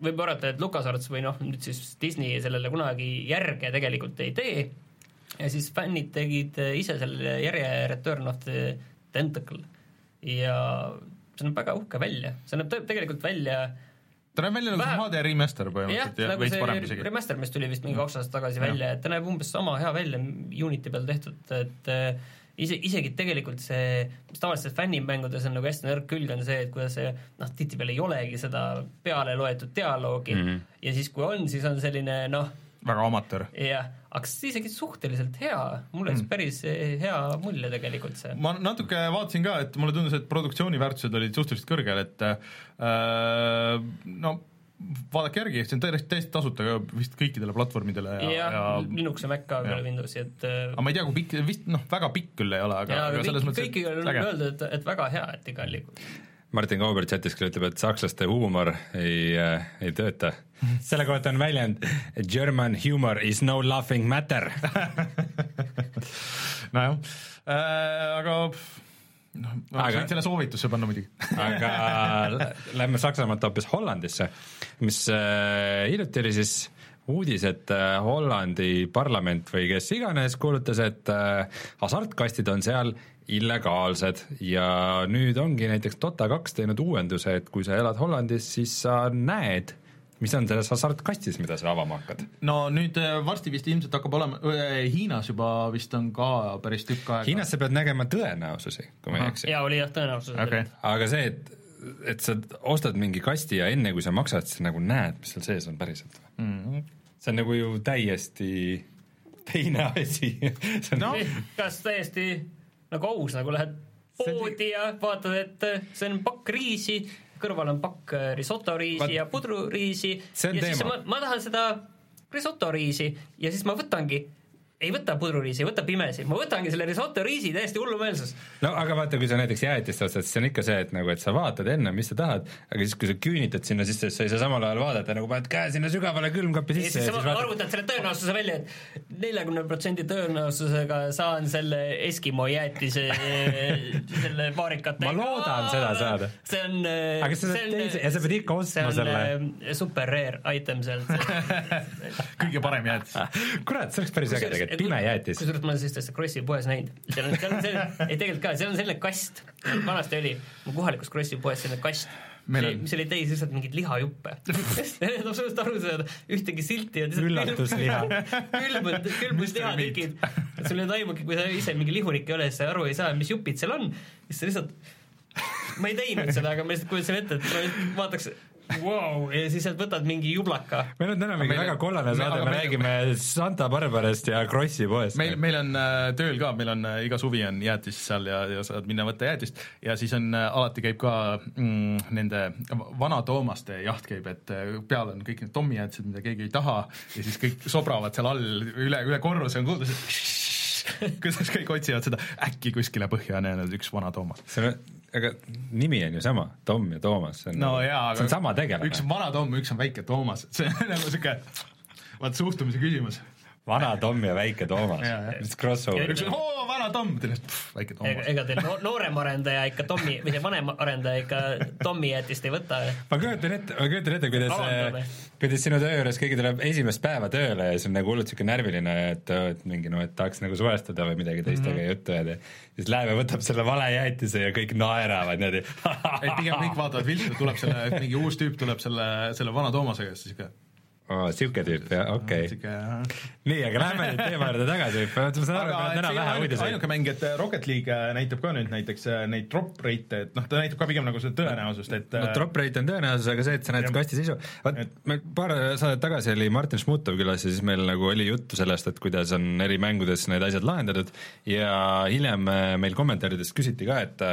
võib arvata, et LucasArts või noh, nüüd siis Disney sellele kunagi järge tegelikult ei tee. Ja siis fännid tegid äh, ise selle järje Return of the Tentacle. Ja see näeb väga uhke välja, see näeb tegelikult välja ta näeb välja nagu HD remaster põhimõtteliselt ja, ja nagu veits parem isegi. remaster, mis tuli vist mingi kaks aastat tagasi ja. välja, et ta näeb umbes sama hea välja Unity peal tehtud, et ise, isegi tegelikult see, mis tavaliselt fännimängudes on nagu hästi nõrk külg, on see, et kuidas see noh, tihtipeale ei olegi seda peale loetud dialoogi mm -hmm. ja siis, kui on, siis on selline noh, väga amatöör. jah, aga see isegi suhteliselt hea, mulle jättis mm. päris hea mulje tegelikult see. ma natuke vaatasin ka, et mulle tundus, et produktsiooniväärtused olid suhteliselt kõrgel, et äh, no vaadake järgi, see on täiesti, täiesti tasuta ka vist kõikidele platvormidele ja, ja, ja Linux ja Mac ka peale Windowsi, et äh, aga ma ei tea, kui pikk, vist noh, väga pikk küll ei ole, aga, aga selles mõttes kõiki on öeldud, et, et väga hea, et igal juhul. Martin Kauber chatis küll ütleb, et sakslaste huumor ei äh,, ei tööta. <laughs> selle kohta on väljend German humor is no laughing matter. <laughs> Nojah. Äh,, aga noh, ma võin selle soovitusse panna muidugi. Aga lähme Saksamaalt hoopis Hollandisse, mis äh, hiljuti oli siis uudis, et äh, Hollandi parlament või kes iganes kuulutas, et äh, hasartkastid on seal illegaalsed. Ja nüüd ongi näiteks Dota kaks teinud uuenduse, et kui sa elad Hollandis, siis sa näed mis on selles hasartkastis, mida sa avama hakkad? no nüüd äh, varsti vist ilmselt hakkab olema, Hiinas juba vist on ka päris tükk aega. Hiinas sa pead nägema tõenäosusi, kui ma ei eksi. jaa, oli jah, tõenäosus okay.. aga see, et, et sa ostad mingi kasti ja enne, kui sa maksad, siis nagu näed, mis seal sees on päriselt mm. -hmm. see on nagu ju täiesti teine asi <laughs> no. kas täiesti nagu aus, nagu lähed poodi ja vaatad, et see on pakk riisi kõrval on pakk äh, risotoriisi Vaat... ja pudruriisi ja teema. siis ma, ma tahan seda risotoriisi ja siis ma võtangi ei võta pudruriisi, võta pimesi, ma võtangi selle risotto riisi täiesti hullumeelsus. no aga vaata, kui sa näiteks jäätist ostad, siis on ikka see, et nagu, et sa vaatad enne, mis sa tahad, aga siis, kui sa küünitad sinna sisse, siis sa ei saa samal ajal vaadata, nagu paned käe sinna sügavale külmkapi sisse ja siis, ja siis vaatad... arvutad selle tõenäosuse välja, et neljakümne protsendi tõenäosusega saan selle Eskimo jäätise <laughs> selle paarikate ma loodan seda saada. see on aga sa saad teise ja sa pead ikka ostma selle. super rare item sealt <laughs> kõige parem jäätis. <laughs> Kurat, see oleks päris äge tegelikult. et pime jäätis. kusjuures ma olen sellist Krossi poes näinud, seal on, seal on selline, ei tegelikult ka, seal on selline kast, vanasti oli mu kohalikus Krossi poes selline kast, Meil on... mis oli täis lihtsalt mingeid lihajuppe <laughs> Need absoluutselt aru saada, ühtegi silti olnud. üllatusliha. külmunud, külmunud <laughs> lihatükid. sul ei ole aimugi, kui sa ise mingi lihurik ei ole, siis sa aru ei saa, mis jupid seal on. siis sa lihtsalt, ma ei teinud seda, aga ma lihtsalt kujutasin ette, et ma vaataks wow, ja siis sealt võtad mingi jublaka. meil on täna mingi väga kollane saade, me räägime Santa Barbarast ja Krossi poest. meil, meil on äh, tööl ka, meil on äh, iga suvi on jäätis seal ja, ja saad minna võtta jäätist ja siis on äh,, alati käib ka mm, nende vana-Toomaste jaht käib, et peal on kõik need Tommi jäätised, mida keegi ei taha ja siis kõik sobravad seal all üle, üle korruse on kuulda <laughs> see kuidas kõik otsivad seda, äkki kuskile põhja on jäänud üks vana Toomas. see on aga nimi on ju sama, Tom ja Toomas, see on no, nagu, jaa, see on sama tegelane. üks on vana Tom, üks on väike Toomas, see on nagu siuke, vaat suhtumise küsimus vana Tom ja väike Toomas, mis crossover. oo, vana Tom, väike Toomas. ega teil noorem arendaja ikka Tommi, või see vanem arendaja ikka Tommi jätist ei võta? ma kujutan ette, ma kujutan ette, kuidas, kuidas sinu töö juures keegi tuleb esimest päeva tööle ja siis on nagu hullult siuke närviline, et, et mingi noh, et tahaks nagu suhestuda või midagi teistega mm -hmm. juttu ajada. siis läheb ja võtab selle vale jäätise ja kõik naeravad niimoodi. ei, pigem kõik vaatavad viltu, tuleb selle, mingi uus tüüp tuleb selle, selle vana Toomasega, siis ikka oh,. sihuke tüüp jah, okei okay.. nii, aga lähme nüüd teema juurde tagasi, ma saan aru, et täna vähe uudiseid. ainuke mäng, et Rocket League äh, näitab ka nüüd näiteks äh, neid drop rate'e, et noh, ta näitab ka pigem nagu seda tõenäosust, et no äh, drop rate on tõenäosus, aga see, et sa näed kasti sisu, vot et... meil paar saadet tagasi oli Martin Šmutov külas ja siis meil nagu oli juttu sellest, et kuidas on eri mängudes need asjad lahendatud ja hiljem meil kommentaarides küsiti ka, et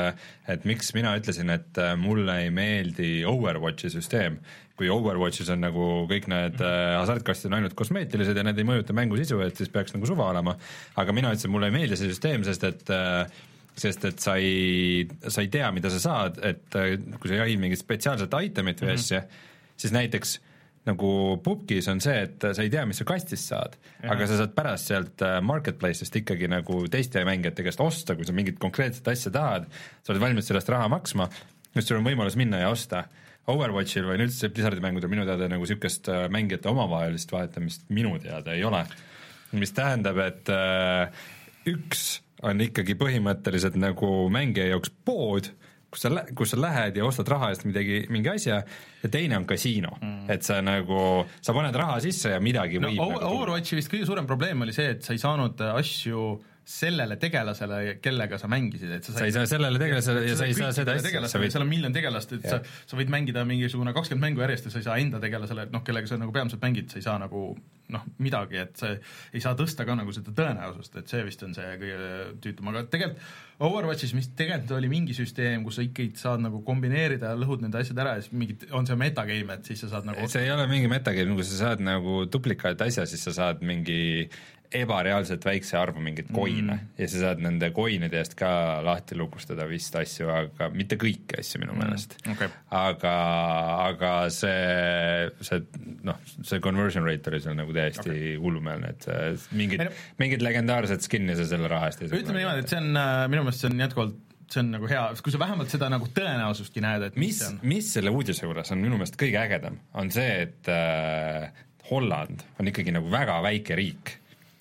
et miks mina ütlesin, et mulle ei meeldi Overwatchi süsteem kui Overwatchis on nagu kõik need mm -hmm. hasartkastid on ainult kosmeetilised ja need ei mõjuta mängu sisu, et siis peaks nagu suva olema. aga mina ütlesin, mulle ei meeldi see süsteem, sest et äh, sest et sa ei, sa ei tea, mida sa saad, et äh, kui sa jahid mingit spetsiaalset itemit või mm -hmm. asja, siis näiteks nagu pubgis on see, et sa ei tea, mis sa kastist saad, aga sa saad pärast sealt marketplace'ist ikkagi nagu teiste mängijate käest osta, kui sa mingit konkreetset asja tahad, sa oled valmis sellest raha maksma, siis sul on võimalus minna ja osta Overwatchil või üldse Blizzardi mängudel minu teada nagu niisugust äh, mängijate omavahelist vahetamist minu teada ei ole. mis tähendab, et äh, üks on ikkagi põhimõtteliselt nagu mängija jaoks pood, kus sa, kus sa lähed ja ostad raha eest midagi, mingi asja, ja teine on kasiino mm., et sa nagu, sa paned raha sisse ja midagi no, võib nagu Overwatchi vist kõige suurem probleem oli see, et sa ei saanud asju sellele tegelasele, kellega sa mängisid, et sa, sa ei saa sellele tegelasele ja sa ei saa seda asja, võid seal on miljon tegelast, et ja. sa, sa võid mängida mingisugune kakskümmend mängu järjest ja sa ei saa enda tegelasele, noh, kellega sa nagu peamiselt mängid, sa ei saa nagu noh, midagi, et sa ei saa tõsta ka nagu seda tõenäosust, et see vist on see kõige tüütum, aga tegelikult Overwatchis, mis tegelikult oli mingi süsteem, kus sa ikkagi saad nagu kombineerida ja lõhud need asjad ära ja siis mingid, on see metagame, et siis sa saad nagu see ei ole mingi metagame, kui sa saad nagu duplikaat asja, siis sa saad mingi ebareaalselt väikse arvu mingeid koine mm. ja sa saad nende koinide eest ka lahti lukustada vist asju, aga mitte kõiki asju minu mm. meelest okay.. aga, aga see, see noh, see conversion rate oli seal nagu täiesti okay. hullumeelne, et mingid, mingid legendaarsed skin'i sa selle raha eest ei saa. ütleme niimoodi, et see on äh, minu meelest see on jätkuvalt see on nagu hea, kui sa vähemalt seda nagu tõenäosustki näed, et mis, mis selle uudise juures on minu meelest kõige ägedam, on see, et äh, Holland on ikkagi nagu väga väike riik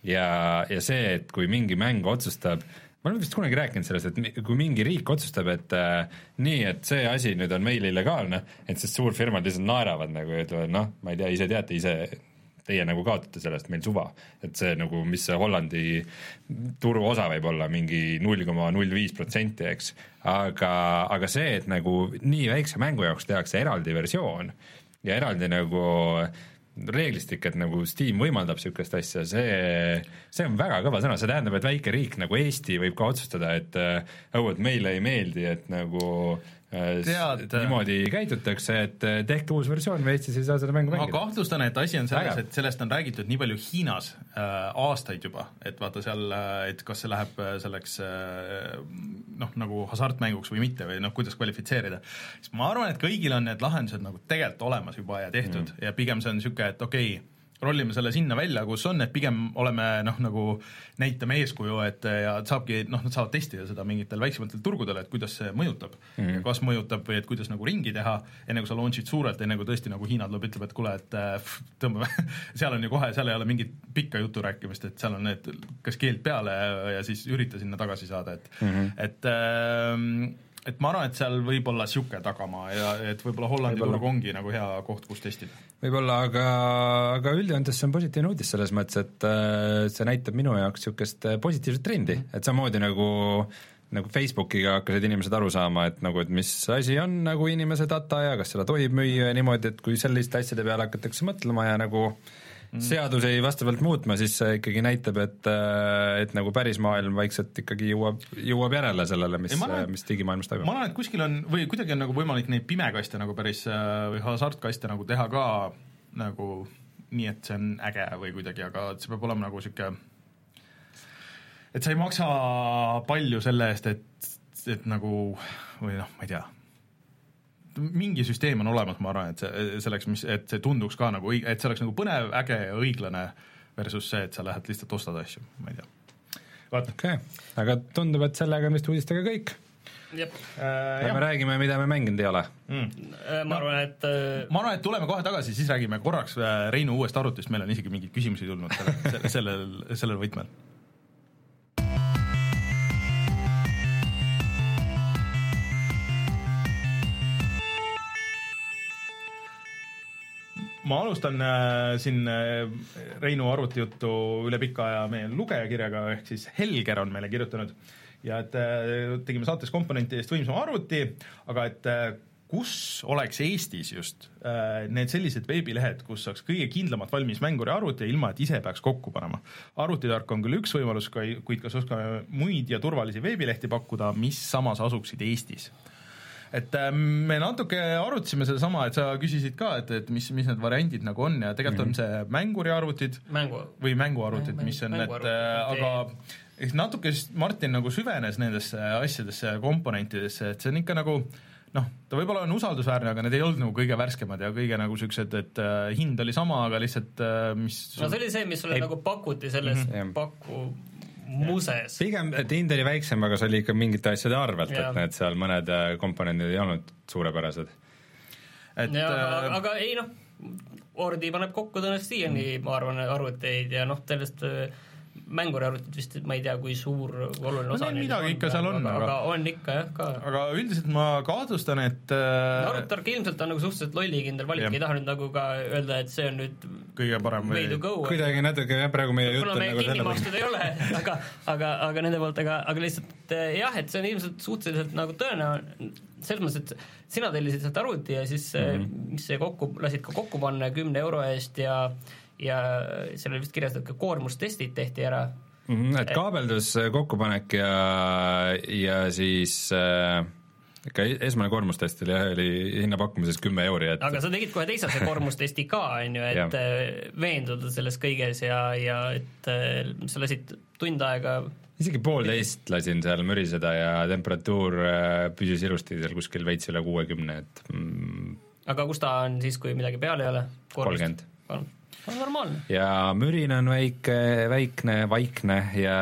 ja, ja see, et kui mingi mäng otsustab, ma olen vist kunagi rääkinud sellest, et kui mingi riik otsustab, et äh, nii, et see asi nüüd on meil illegaalne, et siis suurfirmad lihtsalt naeravad nagu ja ütlevad noh, ma ei tea, ise teate, ise teie nagu kaotate sellest, meil suva. et see nagu, mis see Hollandi turuosa võib olla, mingi null koma null viis protsenti, eks, aga, aga see, et nagu nii väikse mängu jaoks tehakse eraldi versioon ja eraldi nagu reeglistik, et nagu Steam võimaldab niisugust asja, see, see on väga kõva sõna, see tähendab, et väike riik nagu Eesti võib ka otsustada, et oh, et meile ei meeldi, et nagu äh, Tead, niimoodi käitutakse, et äh, tehke uus versioon või Eestis ei saa seda mängu mängida. ma kahtlustan, et asi on selles, et sellest on räägitud nii palju Hiinas äh, aastaid juba, et vaata seal, äh, et kas see läheb selleks äh, noh, nagu hasartmänguks või mitte või noh, kuidas kvalifitseerida. siis ma arvan, et kõigil on need lahendused nagu tegelikult olemas juba ja tehtud mm. ja pigem see on niisugune, et okei okay,, rollime selle sinna välja, kus on, et pigem oleme noh, nagu näitame eeskuju, et ja saabki noh, nad saavad testida seda mingitel väiksematel turgudel, et kuidas see mõjutab mm. -hmm. kas mõjutab või et kuidas nagu ringi teha, enne kui sa launch'id suurelt, enne kui tõesti nagu Hiina tuleb, ütleb, et kuule, et pff, tõmbame <laughs> seal on ju kohe, seal ei ole mingit pikka juttu rääkimist, et seal on need, kas keeld peale ja siis ürita sinna tagasi saada, et mm, -hmm. et äh, et ma arvan, et seal võib olla niisugune tagamaa ja et võib-olla Hollandi turg ongi nagu hea koht, kus testida. võib-olla, aga, aga üldjoontes see on positiivne uudis selles mõttes, et äh, see näitab minu jaoks niisugust äh, positiivset trendi, et samamoodi nagu nagu Facebookiga hakkasid inimesed aru saama, et nagu, et mis asi on nagu inimese data ja kas seda tohib müüa ja niimoodi, et kui selliste asjade peale hakatakse mõtlema ja nagu äh, mm. Seadusi vastavalt muutma, siis see ikkagi näitab, et, äh, et nagu päris maailm vaikselt ikkagi jõuab, jõuab järele sellele, mis, mis digimaailmas toimub. ma arvan, et kuskil on või kuidagi on nagu võimalik neid pimekaste nagu päris äh, või hasartkaste nagu teha ka nagu nii, et see on äge või kuidagi, aga see peab olema nagu niisugune et sa ei maksa palju selle eest, et, et nagu või noh, ma ei tea mingi süsteem on olemas, ma arvan, et see selleks, mis, et see tunduks ka nagu et see oleks nagu põnev, äge ja õiglane versus see, et sa lähed lihtsalt ostad asju, ma ei tea. okei okay., aga tundub, et sellega on vist uudistega kõik. jep äh,. me räägime, mida me mänginud ei ole mm.. Äh, ma arvan, et äh... ma arvan, et tuleme kohe tagasi, siis räägime korraks äh, Reinu uuest arvutist, meil on isegi mingeid küsimusi tulnud sellel, sellel, sellel võtmel ma alustan äh, siin äh, Reinu arvutijuttu üle pika aja meie lugejakirjaga, ehk siis Helger on meile kirjutanud ja et äh, tegime saates komponentidest võimsama arvuti, aga et äh, kus oleks Eestis just äh, need sellised veebilehed, kus saaks kõige kindlamalt valmis mänguri arvuti, ilma et ise peaks kokku panema. arvutitark on küll üks võimalus, kuid kas oskame muid ja turvalisi veebilehti pakkuda, mis samas asuksid Eestis et äh, me natuke arutasime sedasama, et sa küsisid ka, et, et mis, mis need variandid nagu on ja tegelikult mm -hmm. on see mänguriarvutid Mängu. või mänguarvutid Mäng,, mis on, et äh, aga eks natuke siis Martin nagu süvenes nendesse asjadesse, komponentidesse, et see on ikka nagu noh, ta võib-olla on usaldusväärne, aga need ei olnud nagu kõige värskemad ja kõige nagu siuksed, et äh, hind oli sama, aga lihtsalt äh, mis no see oli see, mis sulle ei... nagu pakuti selles mm -hmm. paku muses. pigem, et hind oli väiksem, aga see oli ikka mingite asjade arvelt, et need seal mõned äh, komponendid ei olnud suurepärased. et ja, aga, äh, aga ei noh, Ordi paneb kokku tõenäoliselt siiani mm., ma arvan, arvuteid ja noh, sellest äh, mänguriarvutid vist, ma ei tea, kui suur, oluline osa no, midagi ikka seal on, aga, aga on ikka jah, ka. aga üldiselt ma kahtlustan, et äh... arvutark ilmselt on nagu suhteliselt lollikindel valik, ei taha nüüd nagu ka öelda, et see on nüüd kõige parem way to go. kuidagi natuke jah, praegu meie jutt on nagu kinni makstud ei ole, <laughs> aga, aga, aga nende poolt, aga, aga lihtsalt äh, jah, et see on ilmselt suhteliselt nagu tõenäoline, selles mõttes, et sina tellisid sealt arvuti ja siis mm -hmm. mis see kokku, lasid ka kokku panna kümne euro eest ja ja seal oli vist kirjas, et ka koormustestid tehti ära mm. -hmm, et kaabeldus, kokkupanek ja, ja siis äh, ikka esmane koormustest oli jah, oli hinnapakkumises kümme euri, et aga sa tegid kohe teise koormustesti ka, on ju, et äh, veenduda selles kõiges ja, ja et äh, sa lasid tund aega isegi poolteist lasin seal müriseda ja temperatuur äh, püsis ilusti seal kuskil veits üle kuuekümne, et mm, aga kus ta on siis, kui midagi peal ei ole? kolmkümmend on normaalne. ja mürin on väike, väikne, vaikne ja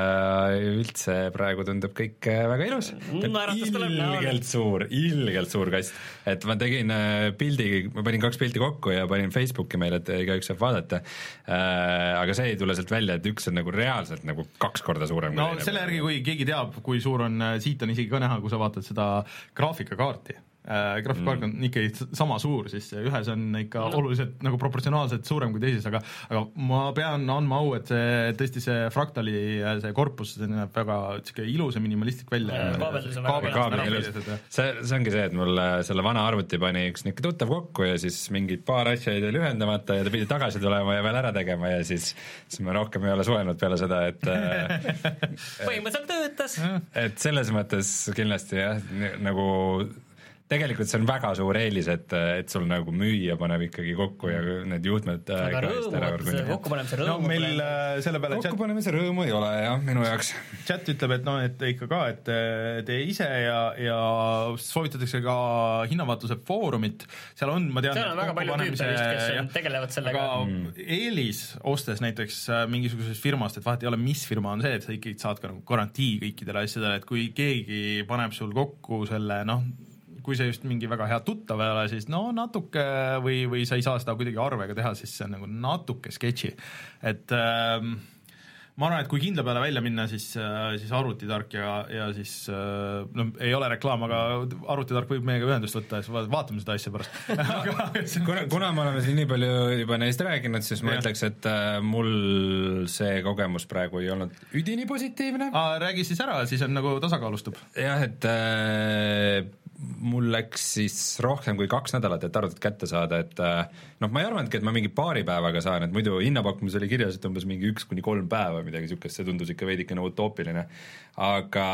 üldse praegu tundub kõik äh, väga ilus no,. ilgelt suur, ilgelt suur kast. et ma tegin äh, pildi, ma panin kaks pilti kokku ja panin Facebooki meile, et igaüks saab vaadata äh,. aga see ei tule sealt välja, et üks on nagu reaalselt nagu kaks korda suurem. no selle järgi, kui keegi teab, kui suur on, siit on isegi ka näha, kui sa vaatad seda graafikakaarti äh, graafikkaart on mm. ikkagi sama suur, siis ühes on ikka no. oluliselt nagu proportsionaalselt suurem kui teises, aga aga ma pean andma au, et see tõesti see fraktali see korpus, see näeb väga niisugune ilus ja minimalistlik välja. kaabeldus on väga ilus. see, see ongi see, et mul äh, selle vana arvuti pani üks niisugune tuttav kokku ja siis mingid paar asja jäid veel ühendamata ja ta pidi tagasi tulema ja veel ära tegema ja siis, siis ma rohkem ei ole suhelnud peale seda, et äh, <laughs> põhimõtteliselt töötas. et selles mõttes kindlasti jah, nagu tegelikult see on väga suur eelis, et, et sul nagu müüja paneb ikkagi kokku ja need juhtmed äh, aga rõõmu, kokkupanemise rõõmu no meil äh, selle peale kokkupanemise rõõmu ei ole jah, minu jaoks. chat ütleb, et noh, et ikka ka, et tee ise ja, ja soovitatakse ka hinnavaatluse foorumit, seal on, ma tean seal on väga palju tüüpe vist, kes ja, tegelevad sellega. aga mm. eelis, ostes näiteks äh, mingisugusest firmast, et vahet ei ole, mis firma on see, et sa ikkagi saad ka nagu garantii kõikidele asjadele, et kui keegi paneb sul kokku selle noh, kui see just mingi väga hea tuttav ei ole, siis no natuke või, või sa ei saa seda kuidagi arvega teha, siis see on nagu natuke sketši, et ähm, ma arvan, et kui kindla peale välja minna, siis, äh, siis arvutitark ja, ja siis äh, no ei ole reklaam, aga arvutitark võib meiega ühendust võtta ja siis vaatame seda asja pärast <laughs> kuna, kuna me oleme siin nii palju juba neist rääkinud, siis ma ja. ütleks, et äh, mul see kogemus praegu ei olnud üdini positiivne. räägi siis ära, siis on nagu tasakaalustub. jah, et äh, mul läks siis rohkem kui kaks nädalat, et arvutit kätte saada, et äh, noh, ma ei arvanudki, et ma mingi paari päevaga saan, et muidu hinnapakkumises oli kirjas, et umbes mingi üks kuni kolm päeva, midagi niisugust, see tundus ikka veidikene utoopiline. aga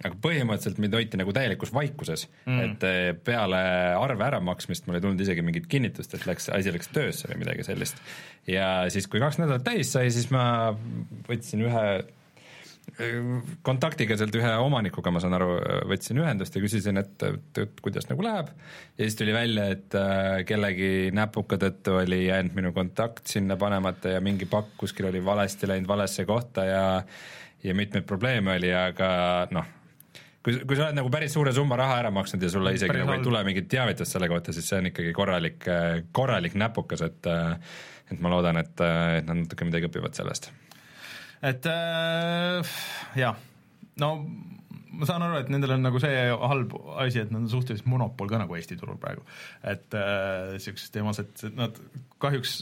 aga põhimõtteliselt mind hoiti nagu täielikus vaikuses mm., et äh, peale arve äramaksmist mul ei tulnud isegi mingit kinnitust, et läks, asi läks töösse või midagi sellist. ja siis, kui kaks nädalat täis sai, siis ma võtsin ühe kontaktiga sealt ühe omanikuga, ma saan aru, võtsin ühendust ja küsisin, et, et, et kuidas nagu läheb. ja siis tuli välja, et äh, kellegi näpuka tõttu oli jäänud minu kontakt sinna panemata ja mingi pakk kuskil oli valesti läinud valesse kohta ja ja mitmeid probleeme oli, aga noh, kui, kui sa oled nagu päris suure summa raha ära maksnud ja sulle isegi nagu ei tule mingit teavitust selle kohta, siis see on ikkagi korralik, korralik näpukas, et et ma loodan, et, et nad natuke midagi õpivad sellest et äh, jah, no ma saan aru, et nendel on nagu see halb asi, et nad on suhteliselt monopol ka nagu Eesti turul praegu. et äh, teemas, et nad kahjuks,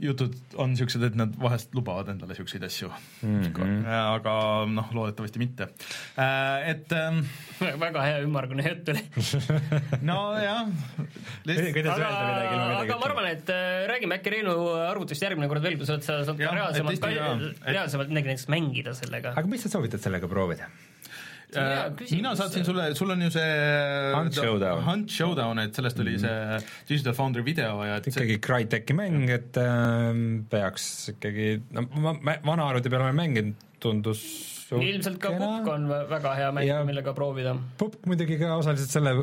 jutud on niisugused, et nad vahest lubavad endale niisuguseid asju mm. -hmm. aga noh, loodetavasti mitte äh,. Et äh, väga hea ümmargune jutt oli <laughs> nojah. aga, aga ma arvan, et äh, räägime äkki Reinu arvutist järgmine kord veel, kui sa saad reaalsemalt, reaalsemalt midagi näiteks mängida sellega. aga mis sa soovitad sellega proovida? Äh, mina saatsin sulle, sul on ju see Hunt Showdown, Hunt Showdown, et sellest oli mm -hmm. see Digital Foundry video ja et ikkagi see... Crytek'i mäng, et äh, peaks ikkagi, no ma vana arvuti peal olen mänginud, tundus ilmselt ka Pupk on väga hea mäng, millega proovida. Pupk muidugi ka osaliselt selle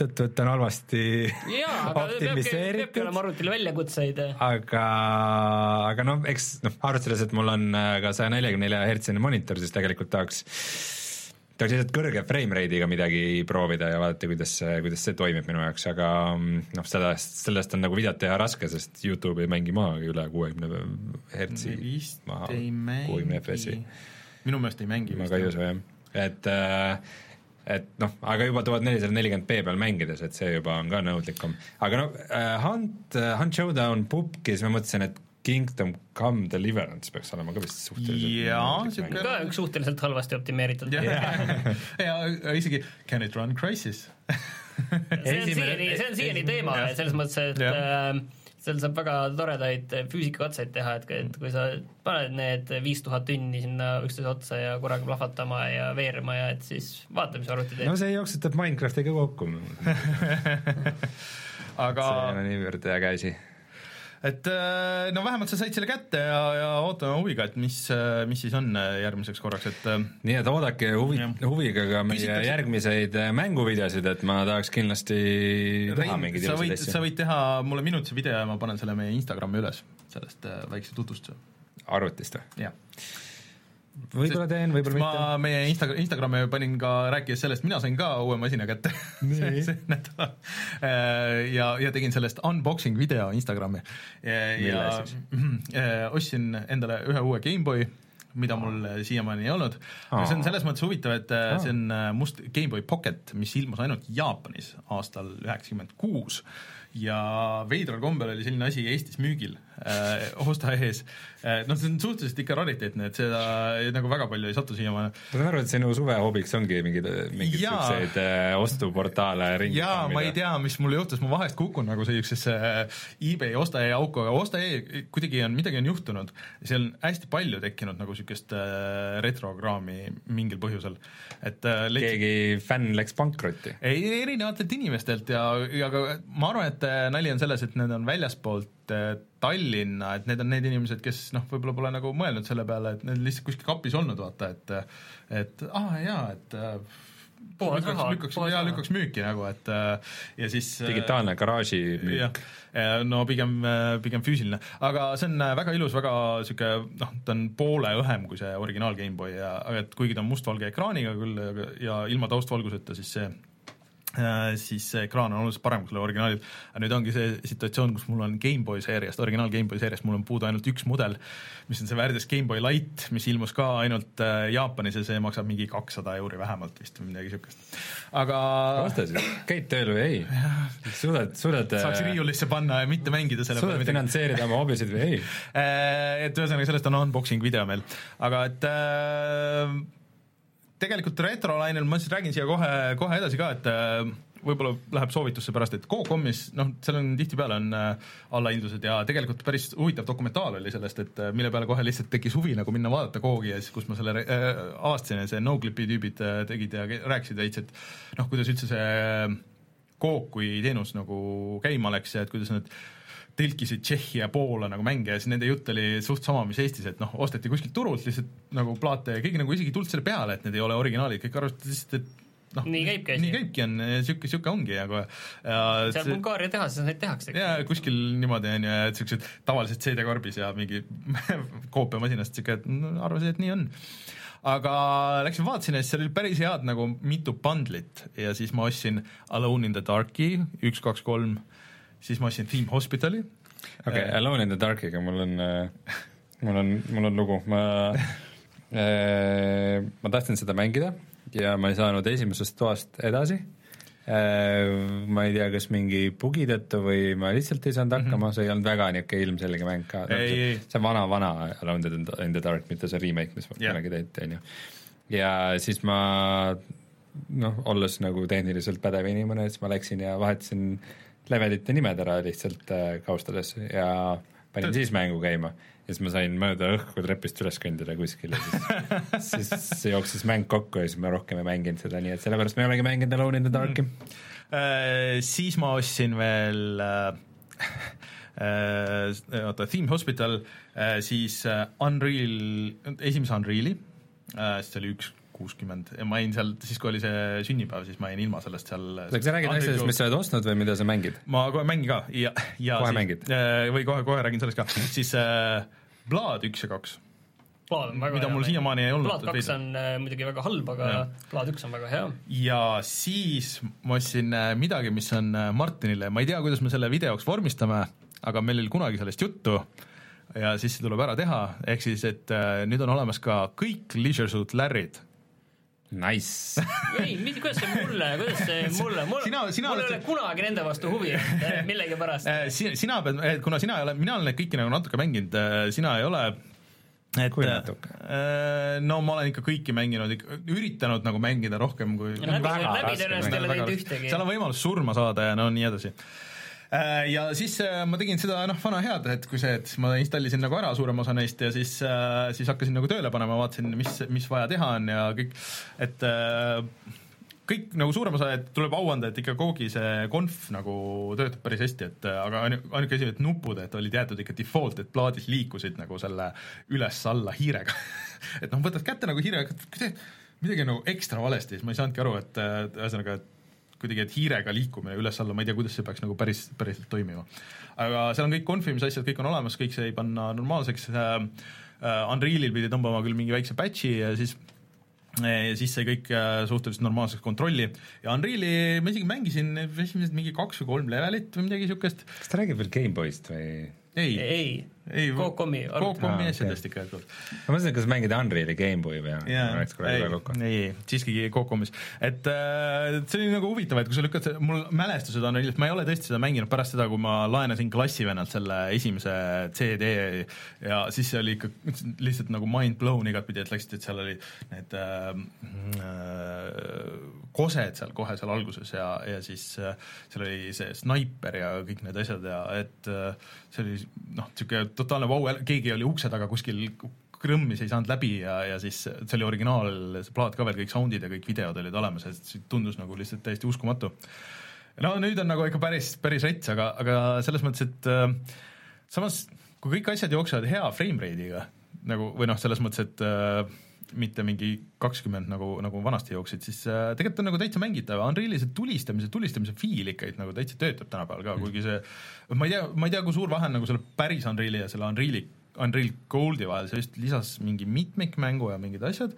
tõttu, et ta on halvasti optimiseeritud. peabki olema arvutil väljakutseid. aga, aga noh, eks noh, arvestades, et mul on äh, ka saja neljakümne nelja hertsine monitor, siis tegelikult tahaks tahaks lihtsalt kõrge frame rate'iga midagi proovida ja vaadata, kuidas see, kuidas see toimib minu jaoks, aga mm, noh, sellest, sellest on nagu videot teha raske, sest Youtube ei mängi maha üle kuuekümne hertsi maha, kuuekümne FPS-i. minu meelest ei mängi. ma ka ei usu jah, et äh, et noh, aga juba tuhat nelisada nelikümmend B peal mängides, et see juba on ka nõudlikum. aga noh Hunt äh,, Hunt Showdown pubkis ma mõtlesin, et Kingdom Come Deliverance peaks olema ka vist suhteliselt jaa, niisugune ka üks suhteliselt halvasti optimeeritud yeah. ja <laughs> isegi Can it run Crisis <laughs> see on siiani, see on siiani teema, selles mõttes, et yeah. äh, seal saab väga toredaid füüsikakatseid teha, et, et kui sa paned need viis tuhat tünni sinna üksteise otsa ja korraga plahvatama ja veerema ja et siis vaata, mis arvuti teeb. no see jooksutab Minecraftiga kokku <laughs> aga see on niivõrd äge asi et äh, no vähemalt sa said selle kätte ja, ja ootame huviga, et mis, äh, mis siis on äh, järgmiseks korraks, et nii et oodake huvi, huviga ka meie Küsitakse... järgmiseid mänguvideosid, et ma tahaks kindlasti teha mingeid ilusaid asju. sa võid teha mulle minutise video ja ma panen selle meie Instagrami üles, sellest väikse tutvustuse. arvutist või? jah võib-olla teen, võib-olla mitte. ma meie Insta-, Instagrami panin ka, rääkides sellest, mina sain ka uue masina kätte <laughs> see, see nädal. Äh, ja, ja tegin sellest unboxing video Instagrami. ja <clears throat> äh, ostsin endale ühe uue GameBoy, mida mul siiamaani ei olnud. see on selles mõttes huvitav, et äh, see on must GameBoy Pocket, mis ilmus ainult Jaapanis aastal üheksakümmend kuus ja veidral kombel oli selline asi Eestis müügil äh, osta ees äh,. noh, see on suhteliselt ikka rariteetne, et seda nagu väga palju ei satu siiamaani. ma saan aru, et sinu suvehobiks ongi mingid, mingeid siukseid äh, ostuportaale ringi jaa, ma ei tea, mis mul juhtus, ma vahest kukun nagu sellisesse äh, eBay osta-e auku, aga osta-e kuidagi on, midagi on juhtunud. seal on hästi palju tekkinud nagu siukest äh, retrokraami mingil põhjusel, et äh, leid... keegi fänn läks pankrotti? ei, erinevatelt inimestelt ja, ja ka ma arvan, et äh, nali on selles, et need on väljaspoolt Tallinna, et need on need inimesed, kes noh, võib-olla pole nagu mõelnud selle peale, et need lihtsalt kuskil kapis olnud, vaata, et et aa ah, jaa, et äh, lükkaks, lükkaks, jaa, lükkaks müüki nagu, et ja siis digitaalne garaaži müük. no pigem, pigem füüsiline, aga see on väga ilus, väga niisugune noh, ta on poole õhem kui see originaal GameBoy ja, aga et kuigi ta on mustvalge ekraaniga küll ja ilma taustvalguseta, siis see Äh, siis see ekraan on oluliselt parem kui sellel originaalil, aga nüüd ongi see situatsioon, kus mul on GameBoy seeriast, originaal GameBoy seeriast, mul on puudu ainult üks mudel, mis on see väärdes GameBoy Light, mis ilmus ka ainult äh, Jaapanis ja see maksab mingi kakssada euri vähemalt vist või midagi niisugust. aga osta siis, käid tööl või ei? suudad, suudad saaks äh, riiulisse panna ja mitte mängida selle suudad finantseerida oma hobisid või ei? <laughs> et ühesõnaga, sellest on unboxing video meil, aga et äh, tegelikult retrolainel ma siis räägin siia kohe, kohe edasi ka, et äh, võib-olla läheb soovitusse pärast, et Cocomis, noh, seal on tihtipeale on äh, allahindlused ja tegelikult päris huvitav dokumentaal oli sellest, et äh, mille peale kohe lihtsalt tekkis huvi nagu minna vaadata Coogi ja siis, kus ma selle äh, avastasin ja see Noclipi tüübid äh, tegid ja rääkisid veits, et noh, kuidas üldse see Coop kui teenus nagu käima läks ja et kuidas nad tõlkisid Tšehhi ja Poola nagu mänge ja siis nende jutt oli suht sama, mis Eestis, et noh, osteti kuskilt turult lihtsalt nagu plaate ja keegi nagu isegi ei tulnud selle peale, et need ei ole originaalid, kõik arvasid lihtsalt, et noh, nii käibki asi. nii käibki, on niisugune, niisugune ongi ja kohe seal Bulgaaria tehases neid tehakse. jaa, kuskil niimoodi on ju, et niisugused tavalised CD-karbis ja mingi <laughs> koopiamasinast niisugune, et arvasin, et nii on aga läksin vaatasin ja siis seal oli päris head nagu mitu bundlit ja siis ma ostsin Alone in the Darki üks, kaks, kolm siis ma ostsin Theme Hospitali. okei okay, äh,, Alone in the Darkiga mul on äh,, mul on, mul on lugu, ma äh,, ma tahtsin seda mängida ja ma ei saanud esimesest toast edasi äh,. ma ei tea, kas mingi bugi tõttu või ma lihtsalt ei saanud hakkama mm, -hmm. see ei olnud väga niisugune ilmselge mäng ka. see on vana-vana Alone in the Dark, mitte see remake, mis kunagi tehti, on ju. ja siis ma noh, olles nagu tehniliselt pädev inimene, siis ma läksin ja vahetasin levelite nimed ära lihtsalt äh, kaustades ja panin siis mängu käima. Ja siis ma sain mööda õhku trepist üles kõndida kuskil ja siis, <laughs> siis jooksis mäng kokku ja siis ma rohkem ei mänginud seda, nii et sellepärast me ei olegi mänginud Alone in the Dark'i mm.. Äh, siis ma ostsin veel äh, äh, oota, Theme Hospital äh,, siis äh, Unreal, esimese Unreal'i äh,, see oli üks kuuskümmend ja ma jäin seal, siis kui oli see sünnipäev, siis ma jäin ilma sellest seal kas sa räägid asjadest, mis sa oled ostnud või mida sa mängid? ma kohe mängin ka ja, ja kohe siis, mängid? Äh, või kohe, kohe räägin sellest ka, siis äh, Blood üks ja kaks. mida mul siiamaani ei olnud. Blood kaks on äh, muidugi väga halb, aga. Blood üks on väga hea. ja siis ma ostsin äh, midagi, mis on äh, Martinile, ma ei tea, kuidas me selle videoks vormistame, aga meil oli kunagi sellest juttu ja siis see tuleb ära teha, ehk siis, et äh, nüüd on olemas ka kõik Leisure Suit Larry'd Nice. <laughs> Ei, mitte, kuidas see mulle, kuidas <laughs> see mulle, mul, sina, sina mul ei ole kunagi nende vastu huvi <laughs> millegipärast. Äh, sina, sina pead, kuna sina ei ole, mina olen neid kõiki nagu natuke mänginud, sina ei ole et kui natuke? No ma olen ikka kõiki mänginud, üritanud nagu mängida rohkem kui läbi, läbi tõenäoliselt ei ole teinud ühtegi. seal on võimalus surma saada ja no nii edasi. Äh, ja siis äh, ma tegin seda noh, vana head, et kui see, et ma installisin nagu ära suurema osa neist ja siis, äh, siis hakkasin nagu tööle panema, vaatasin, mis, mis vaja teha on ja kõik, et kõik nagu suurem osa, et tuleb au anda, et ikka Gogi see konf nagu töötab päris hästi, et aga ainuke asi, et nupud, et olid jäetud ikka default, et plaadis liikusid nagu selle üles-alla hiirega. <laughs> Et noh, võtad kätte nagu hiirega, midagi nagu ekstra valesti, siis ma ei saanudki aru, et ühesõnaga, et kuidagi, et hiirega liikumine üles-alla, ma ei tea, kuidas see peaks nagu päris, päriselt toimima. aga seal on kõik konfimise asjad, kõik on olemas, kõik sai panna normaalseks äh,, äh Unrealil pidi tõmbama küll mingi väikse patch'i ja siis ja siis sai kõik äh, suhteliselt normaalseks kontrolli ja Unreali ma isegi mängisin esimesed mingi kaks või kolm levelit või midagi niisugust. kas ta räägib veel GameBoy'st või? ei, ei, ei, Cocomi Cocomi asjadest ikka jätkuvalt. ma mõtlesin, kas mängida Unreali Gameboy või yeah, ei, ei, siiski Cocomis, et äh, see oli nagu huvitav, et kui sa lükkad, mul mälestused on, ma ei ole tõesti seda mänginud pärast seda, kui ma laenasin klassivennalt selle esimese CD ja siis see oli ikka lihtsalt nagu mind blown igatpidi, et läksid, et seal oli need äh, äh, kosed seal kohe seal alguses ja, ja siis äh, seal oli see snaiper ja kõik need asjad ja et äh, see oli noh, niisugune totaalne vau wow,, keegi oli ukse taga kuskil krõmmis ei saanud läbi ja, ja siis see oli originaal, see plaat ka veel, kõik sound'id ja kõik videod olid olemas see tundus nagu lihtsalt täiesti uskumatu. no nüüd on nagu ikka päris, päris rets, aga, aga selles mõttes, et äh, samas kui kõik asjad jooksevad hea frame rate'iga nagu või noh, selles mõttes, et äh, mitte mingi kakskümmend nagu, nagu vanasti jooksid, siis äh, tegelikult on nagu täitsa mängitav, Unreali see tulistamise, tulistamise feel ikka nagu täitsa töötab tänapäeval ka mm., kuigi see ma ei tea, ma ei tea, kui suur vahe on nagu selle päris Unreali ja selle Unreali, Unreal Goldi vahel, see vist lisas mingi mitmikmängu ja mingid asjad,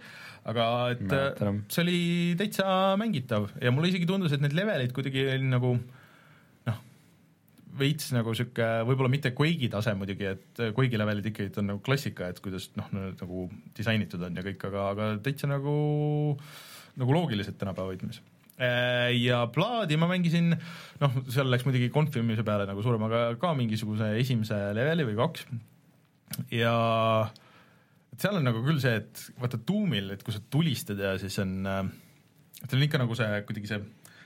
aga et Mäletan. Äh, see oli täitsa mängitav ja mulle isegi tundus, et need levelid kuidagi nagu veits nagu sihuke, võib-olla mitte Quake'i tase muidugi, et Quake'i levelid ikkagi on nagu klassika, et kuidas noh, nagu disainitud on ja kõik, aga, aga täitsa nagu, nagu loogilised tänapäeva võtmes. Äh, ja Plaadi ma mängisin, noh, seal läks muidugi konfimise peale nagu suurem, aga ka mingisuguse esimese leveli või kaks ja et seal on nagu küll see, et vaata tuumil, et kui sa tulistad ja siis on, äh, seal on ikka nagu see kuidagi see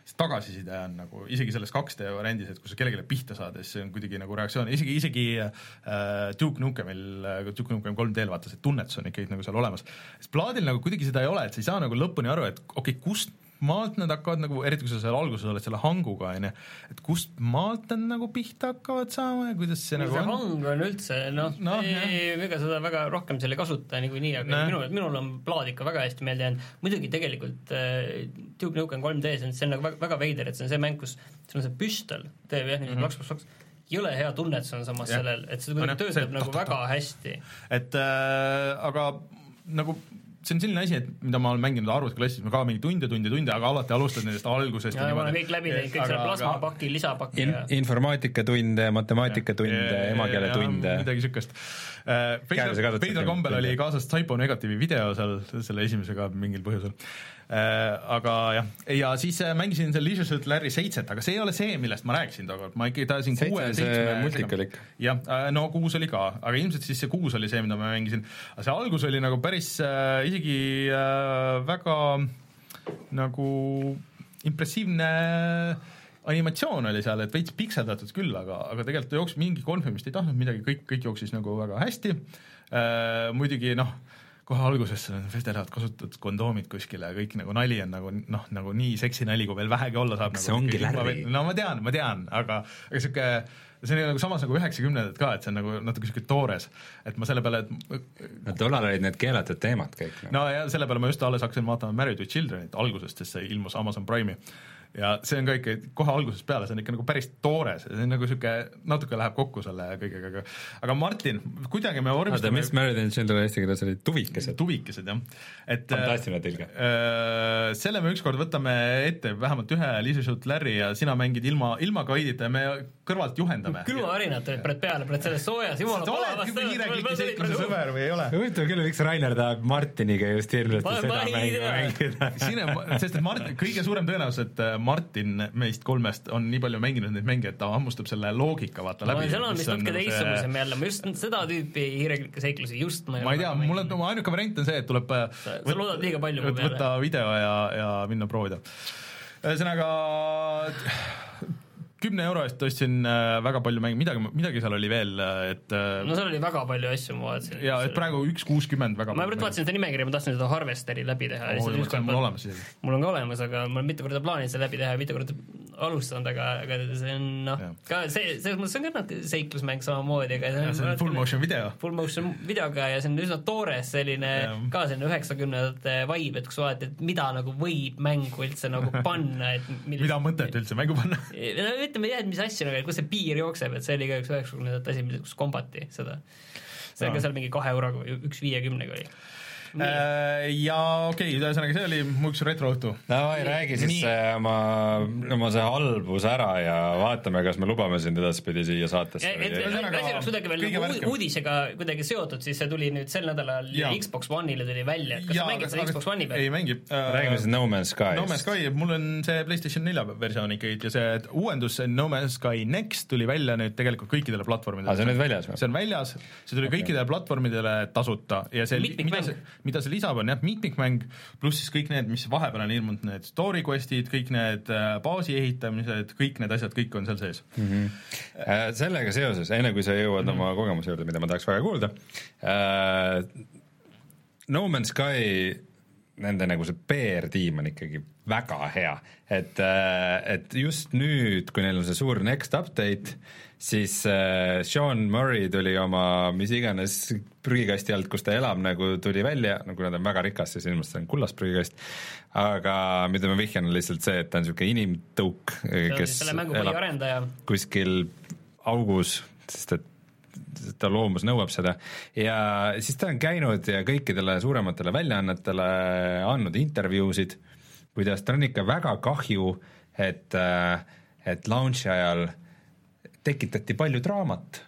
see tagasiside on nagu isegi selles 2D variandis, et kui sa kellelegi pihta saad, siis see on kuidagi nagu reaktsioon, isegi, isegi äh, Duke Nukemil, Duke Nukem 3D-l vaata see tunnetus on ikkagi nagu seal olemas. siis plaadil nagu kuidagi seda ei ole, et sa ei saa nagu lõpuni aru, et okei okay,, kust maalt nad hakkavad nagu, eriti kui sa seal alguses oled selle hanguga, on ju, et kust maalt nad nagu pihta hakkavad saama ja kuidas see no, nagu see on? hang on üldse noh no, no, ega seda väga rohkem seal ei kasuta niikuinii, aga no. minul, minul on plaad ikka väga hästi meelde jäänud. muidugi tegelikult äh, Duke Nukem 3D-s on, see on nagu väga, väga veider, et see on see mäng, kus sul on see püstol, teeb jah, niisugune plaks, plaks, plaks jõle hea tunnetus on samas ja. sellel, et see kuidagi töötab see, nagu ta, väga hästi. et äh, aga nagu see on selline asi, et mida ma olen mänginud arvutiklassis, ma ka mingi tunde, tunde, tunde, aga alati alustad nendest algusest. ja, ja ma olen kõik läbi teinud, kõik selle plasmapaki, lisapaki in, ja informaatikatunde, matemaatikatunde, emakeeletunde. midagi siukest. Veidral äh, kombel oli kaasas Typo negatiivi video seal selle esimesega mingil põhjusel aga jah, ja siis äh, mängisin seal Leisure Suit Larry seitset, aga see ei ole see, millest ma rääkisin tookord, ma ikkagi tahtsin kuue, seitsme jah, äh, no kuus oli ka, aga ilmselt siis see kuus oli see, mida ma mängisin. aga see algus oli nagu päris äh, isegi äh, väga nagu impressiivne animatsioon oli seal, et veits pikseldatud küll, aga, aga tegelikult jooksis mingi konfirmist ei tahtnud midagi, kõik, kõik jooksis nagu väga hästi. Äh,, muidugi noh, kohe alguses vedelavad kasutatud kondoomid kuskile ja kõik nagu nali on nagu noh, nagu nii seksi nali, kui veel vähegi olla saab. see nagu, ongi Larry. no ma tean, ma tean, aga, aga sihuke see on nagu samas nagu üheksakümnendad ka, et see on nagu natuke sihuke toores, et ma selle peale, et no tollal olid need keelatud teemad kõik. no ja selle peale ma just alles hakkasin vaatama Married with Childrenit algusest, sest see ilmus Amazon Prime'i ja see on ka ikka kohe algusest peale, see on ikka nagu päris toores see on nagu niisugune, natuke läheb kokku selle kõigega, aga aga Martin, kuidagi me vormistame oota, mis Married and Children eesti keeles olid, tuvikesed? tuvikesed, jah. et fantastiline tõlge äh,. selle me ükskord võtame ette vähemalt ühe Liisi Shoot Larry ja sina mängid ilma, ilma gaidita ja me kõrvalt juhendame. külmavärinad tulid praegu peale, praegu selles soojas, jumala palavas kiirekliki seikluse sõber või ei ole? huvitav küll, miks Rainer tahab Martiniga just hirmsasti seda mängu mängida. siin on, sest et Mart-, kõige suurem tõenäosus, et äh, Martin meist kolmest on nii palju mänginud neid mänge, et ta hammustab selle loogika vaata läbi. seal on vist natuke nagu teistsugusem jälle, ma just seda tüüpi hiireglikke seiklusi just ma ei tea, mul on, ainuke variant on see, et tuleb sa, sa loodad liiga palju mu peale. võtta video ja, ja minna proovida. ühesõnaga kümne euro eest ostsin äh, väga palju mänge, midagi, midagi seal oli veel, äh, et äh, no seal oli väga palju asju, ma vaatasin. jaa, et praegu üks kuuskümmend väga ma vaatasin seda nimekirja, ma tahtsin seda Harvesteri läbi teha oh,. see on mul olemas isegi. mul on ka olemas, aga ma olen mitu korda plaaninud seda läbi teha ja mitu korda alustanud, aga, aga see on noh, ka see, selles mõttes on ka natuke seiklusmäng samamoodi, aga see on, see on full motion video. Full motion videoga ja see on üsna toores selline, ka selline üheksakümnendate vibe, et kui sa vaatad, et mida nagu võib mängu üldse nagu <laughs> panna, et millest... mida on mõtet üldse mängu panna <laughs> no ütleme jah, et mis asju nagu, kus see piir jookseb, et see oli ka üks üheksakümnendate asi, kus kombati seda. see on ka seal mingi kahe euroga või üks viiekümnega oli ja okei okay,, ühesõnaga see oli mu üks retroõhtu. no ei räägi siis Nii. oma, oma see halbus ära ja vaatame, kas me lubame sind edaspidi siia saatesse. asi oleks kuidagi veel nagu uudisega kuidagi seotud, siis see tuli nüüd sel nädalal ja Xbox One'ile tuli välja, et kas ja, sa mängid seda Xbox One'i peal? ei mängi äh,. räägime siis No Man's Sky'st. No Man's Sky, mul on see PlayStation nelja versioon ikkagi ja see uuendus, see No Man's Sky Next tuli välja nüüd tegelikult kõikidele platvormidele. aa, see on nüüd väljas või? see on väljas, see tuli okay. kõikidele platvormidele tasuta ja see, mida see, mida see lisab, on jah, mitmikmäng, pluss siis kõik need, mis vahepeal on ilmunud, need story quest'id, kõik need äh, baasi ehitamised, kõik need asjad, kõik on seal sees mm. -hmm. sellega seoses, enne kui sa jõuad mm -hmm. oma kogemuse juurde, mida ma tahaks väga kuulda äh,, No Man's Sky nende nagu see PR-tiim on ikkagi väga hea, et, äh, et just nüüd, kui neil on see suur next update, siis äh, Sean Murray tuli oma mis iganes prügikasti alt, kus ta elab, nagu tuli välja, no kuna ta on väga rikas, siis ilmselt see on kullas prügikast, aga mida ma vihjan, on lihtsalt see, et ta on niisugune inimtõuk, kes elab kuskil augus, sest et ta loomus nõuab seda. Ja siis ta on käinud ja kõikidele suurematele väljaannetele andnud intervjuusid, kuidas tal on ikka väga kahju, et, et launch'i ajal tekitati palju draamat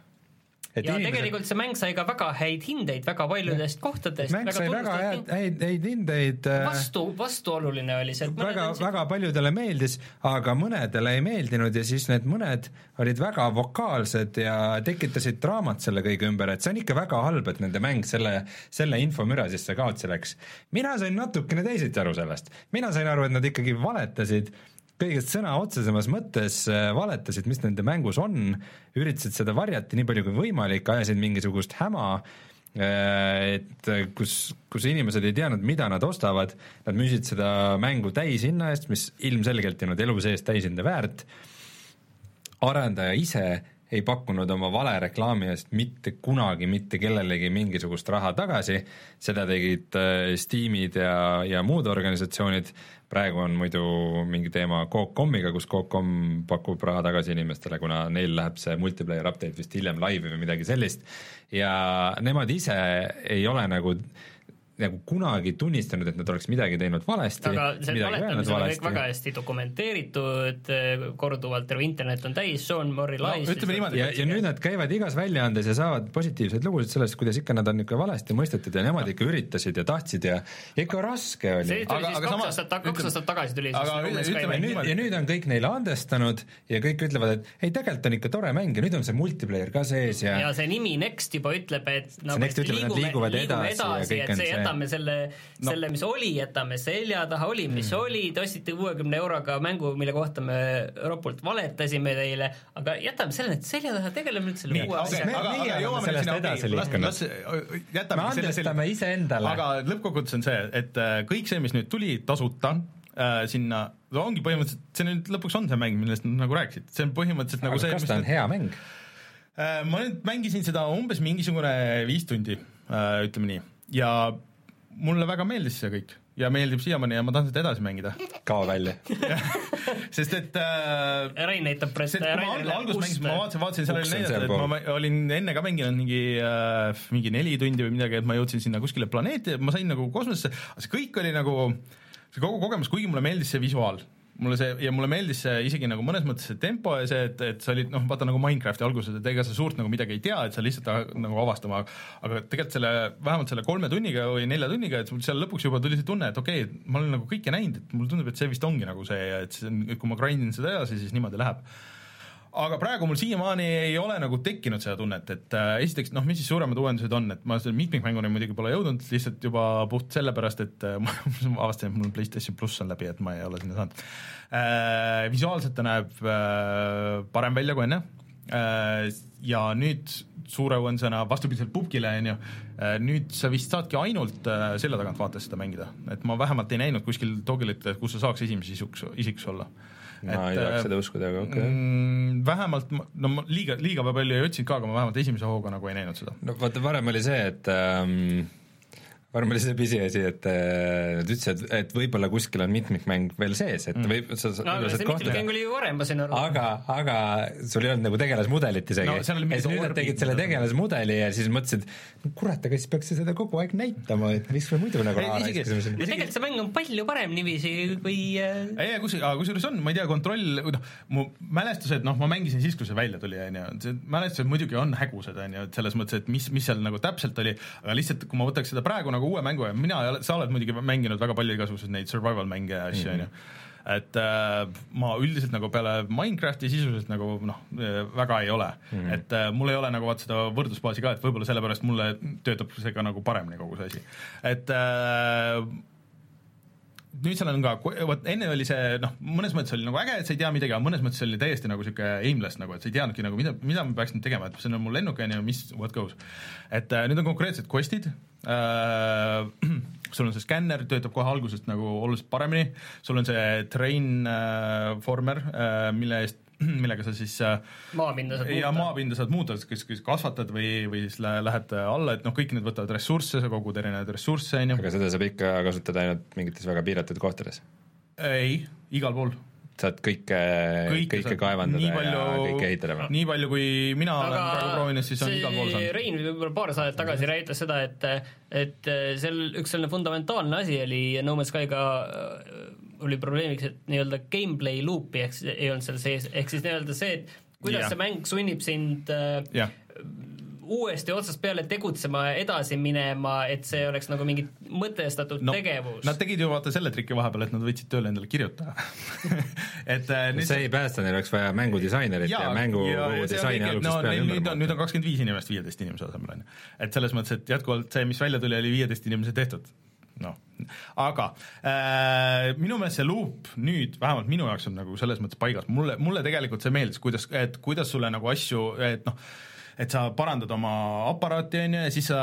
ja inimesed... tegelikult see mäng sai ka väga häid hindeid väga paljudest kohtadest. mäng sai väga häid, häid, häid hindeid. Äh, vastu, vastuoluline oli see. väga, väga paljudele meeldis, aga mõnedele ei meeldinud ja siis need mõned olid väga vokaalsed ja tekitasid draamat selle kõige ümber, et see on ikka väga halb, et nende mäng selle, selle infomüra sisse kaotsi läks. mina sain natukene teisiti aru sellest, mina sain aru, et nad ikkagi valetasid kõigest sõna otsesemas mõttes äh, valetasid, mis nende mängus on, üritasid seda varjata nii palju kui võimalik, ajasid mingisugust häma, äh, et kus, kus inimesed ei teadnud, mida nad ostavad, nad müüsid seda mängu täishinna eest, mis ilmselgelt ei olnud elu sees täishinde väärt, arendaja ise ei pakkunud oma vale reklaami eest mitte kunagi mitte kellelegi mingisugust raha tagasi, seda tegid äh, Steamid ja, ja muud organisatsioonid praegu on muidu mingi teema Coop.com-iga, kus Coop.com pakub raha tagasi inimestele, kuna neil läheb see multiplayer update vist hiljem laivi või midagi sellist. Ja nemad ise ei ole nagu nagu kunagi tunnistanud, et nad oleks midagi teinud valesti. aga see valetamised on kõik väga hästi dokumenteeritud, korduvalt terve internet on täis, Sean Murray lais no,. ja, ja nüüd nad käivad igas väljaandes ja saavad positiivseid lugusid sellest, kuidas ikka nad on ikka valesti mõistetud ja nemad ikka üritasid ja tahtsid ja ikka raske oli. see tuli aga, siis kaks aastat, kaks aastat tagasi tuli aga ütleme nüüd, ja nüüd on kõik neile andestanud ja kõik ütlevad, et ei, tegelikult on ikka tore mäng ja nüüd on see multiplayer ka sees ja ja see nimi Next juba ütleb, et nagu, Next ütleb, et nad liiguvad edasi, edasi ja kõik on see jätame selle no., selle, mis oli, jätame selja taha, oli, mis mm. oli, te ostsite kuuekümne euroga mängu, mille kohta me ropult valetasime teile, aga jätame selle nüüd selja taha, tegeleme nüüd selle uue asjaga. aga, aga jõuame sellest edasi liikunud. jätame selle, selle iseendale. aga lõppkokkuvõttes on see, et äh, kõik see, mis nüüd tuli tasuta äh, sinna, no ongi põhimõtteliselt, see nüüd lõpuks on see mäng, millest nad nagu rääkisid, see on põhimõtteliselt nagu aga see kas ta on nüüd... hea mäng? Äh, ma nüüd mängisin seda umbes mingisugune viis tundi, äh, ütleme nii, ja mulle väga meeldis see kõik ja meeldib siiamaani ja ma tahan seda edasi mängida. kao välja <laughs> sest et äh, Rein näitab press-. kui ma alg alguses mängisin, ma vaatasin, vaatasin, seal oli näidatud, et ma olin enne ka mänginud mingi äh,, mingi neli tundi või midagi, et ma jõudsin sinna kuskile planeeti, ma sain nagu kosmosesse, see kõik oli nagu, see kogu kogemus, kuigi mulle meeldis see visuaal mulle see ja mulle meeldis see isegi nagu mõnes mõttes see tempo ja see, et, et sa olid noh, vaata nagu Minecrafti alguses, et ega sa suurt nagu midagi ei tea, et sa lihtsalt nagu avastama, aga tegelikult selle, vähemalt selle kolme tunniga või nelja tunniga, et seal lõpuks juba tuli see tunne, et okei okay,, ma olen nagu kõike näinud, et mulle tundub, et see vist ongi nagu see et see on, kui ma grind in seda edasi, siis niimoodi läheb aga praegu mul siiamaani ei ole nagu tekkinud seda tunnet, et äh, esiteks noh, mis siis suuremad uuendused on, et ma selle mitmikmänguni muidugi pole jõudnud, lihtsalt juba puht sellepärast, et äh, <laughs> ma avastasin, et mul PlayStation pluss on läbi, et ma ei ole sinna saanud. Äh,. Visuaalselt ta näeb äh, parem välja kui enne. Äh, ja nüüd suure uuendusena vastupidiselt pubgile, on ju, äh, nüüd sa vist saadki ainult äh, selja tagant vaates seda mängida, et ma vähemalt ei näinud kuskil togilit, kus sa saaks esimese isiks, isiks olla ma ei tahaks äh, seda uskuda, aga okei okay. mm,. vähemalt, no ma liiga, liiga palju ei otsinud ka, aga ma vähemalt esimese hooga nagu ei näinud seda. no vaata, varem oli see, et ähm, varem oli see pisiasi, et äh, nad ütlesid, et, et võib-olla kuskil on mitmikmäng veel sees, et mm. võib sa no, aga see mitmikmäng oli ju varem, ma sain aru. aga, aga sul ei olnud nagu tegelasmudelit isegi no,. siis nüüd nad tegid selle tegelasmudeli ja siis mõtlesid, no kurat, aga siis peaks seda kogu aeg näitama, et miks me muidu nagu raha raiskasime siin. tegelikult see mäng on palju parem niiviisi kui äh, ei, kus, kusjuures on, ma ei tea, kontroll, noh, mu mälestused, noh, ma mängisin siis, kui see välja tuli, on ju, see mälestused muidugi on hägusad, on ju, et selles mõttes, et mis, mis seal nagu täpselt oli, aga lihtsalt, kui ma võtaks seda praegu nagu uue mängu ja mina ei ole, sa oled muidugi mänginud väga palju igasuguseid neid survival mänge ja asju, mhm. on ju et äh, ma üldiselt nagu peale Minecrafti sisuliselt nagu noh, väga ei ole mm, -hmm. et äh, mul ei ole nagu vaat seda võrdlusbaasi ka, et võib-olla sellepärast mulle töötab see ka nagu paremini kogu see asi, et äh, nüüd seal on ka, vot enne oli see noh, mõnes mõttes oli nagu äge, et sa ei tea midagi, aga mõnes mõttes oli täiesti nagu niisugune aimless nagu, et sa ei teadnudki nagu mida, mida ma peaks nüüd tegema, et see on mul lennuk on ju, mis, what goes. et äh, nüüd on konkreetsed quest'id äh,, <clears throat> sul on see skänner, töötab kohe algusest nagu oluliselt paremini, sul on see train äh, former äh,, mille eest <clears throat> millega sa siis äh, maapinda saad muuta. ja maapinda saad muuta, kas, kas kasvatad või, või siis lähed alla, et noh, kõik need võtavad ressursse, sa kogud erinevaid ressursse, on ju. aga seda saab ikka kasutada ainult mingites väga piiratud kohtades? ei, igal pool saad kõike, kõike, kõike kaevandada palju, ja kõike ehitada nii palju, kui mina Aga olen praegu proovinud, siis on igal pool saanud. Rein võib-olla paar saadet tagasi rääkis seda, et et seal üks selline fundamentaalne asi oli No Man's Skyga äh, oli probleemiks, et nii-öelda gameplay loop'i ehk siis ei olnud seal sees, ehk siis nii-öelda see, et kuidas yeah. see mäng sunnib sind yeah uuesti otsast peale tegutsema, edasi minema, et see oleks nagu mingi mõtestatud no, tegevus. Nad tegid ju vaata selle triki vahepeal, et nad võtsid tööle endale kirjutaja. <laughs> Et äh, nüüd... see ei päästa, neil oleks vaja mängudisainerit ja, ja mängu ja, disaini algusest no, peale ümber nüüd on, nüüd on kakskümmend viis inimest viieteist inimese asemel, on ju. et selles mõttes, et jätkuvalt see, mis välja tuli, oli viieteist inimese tehtud. Noh, aga äh, minu meelest see luup nüüd, vähemalt minu jaoks on nagu selles mõttes paigas, mulle, mulle tegelikult see meeldis, kuidas, et kuidas sulle nagu asju, et noh, et sa parandad oma aparaati, on ju, ja siis sa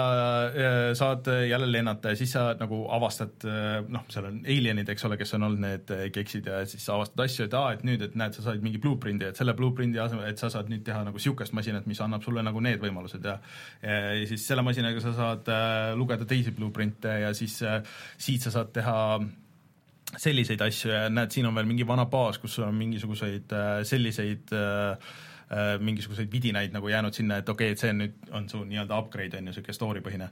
äh, saad jälle lennata ja siis sa nagu avastad, äh, noh, seal on alienid, eks ole, kes on olnud need äh, keksid ja siis sa avastad asju, et aa, et nüüd, et näed, sa said mingi blueprint'i, et selle blueprint'i asemel, et sa saad nüüd teha nagu niisugust masinat, mis annab sulle nagu need võimalused ja ja, siis selle masinaga sa saad lugeda teisi blueprint'e ja siis siit sa saad teha selliseid asju ja näed, siin on veel mingi vana baas, kus on mingisuguseid selliseid Äh, mingisuguseid vidinaid nagu jäänud sinna, et okei okay,, et see nüüd on su nii-öelda upgrade, on ju, niisugune story põhine.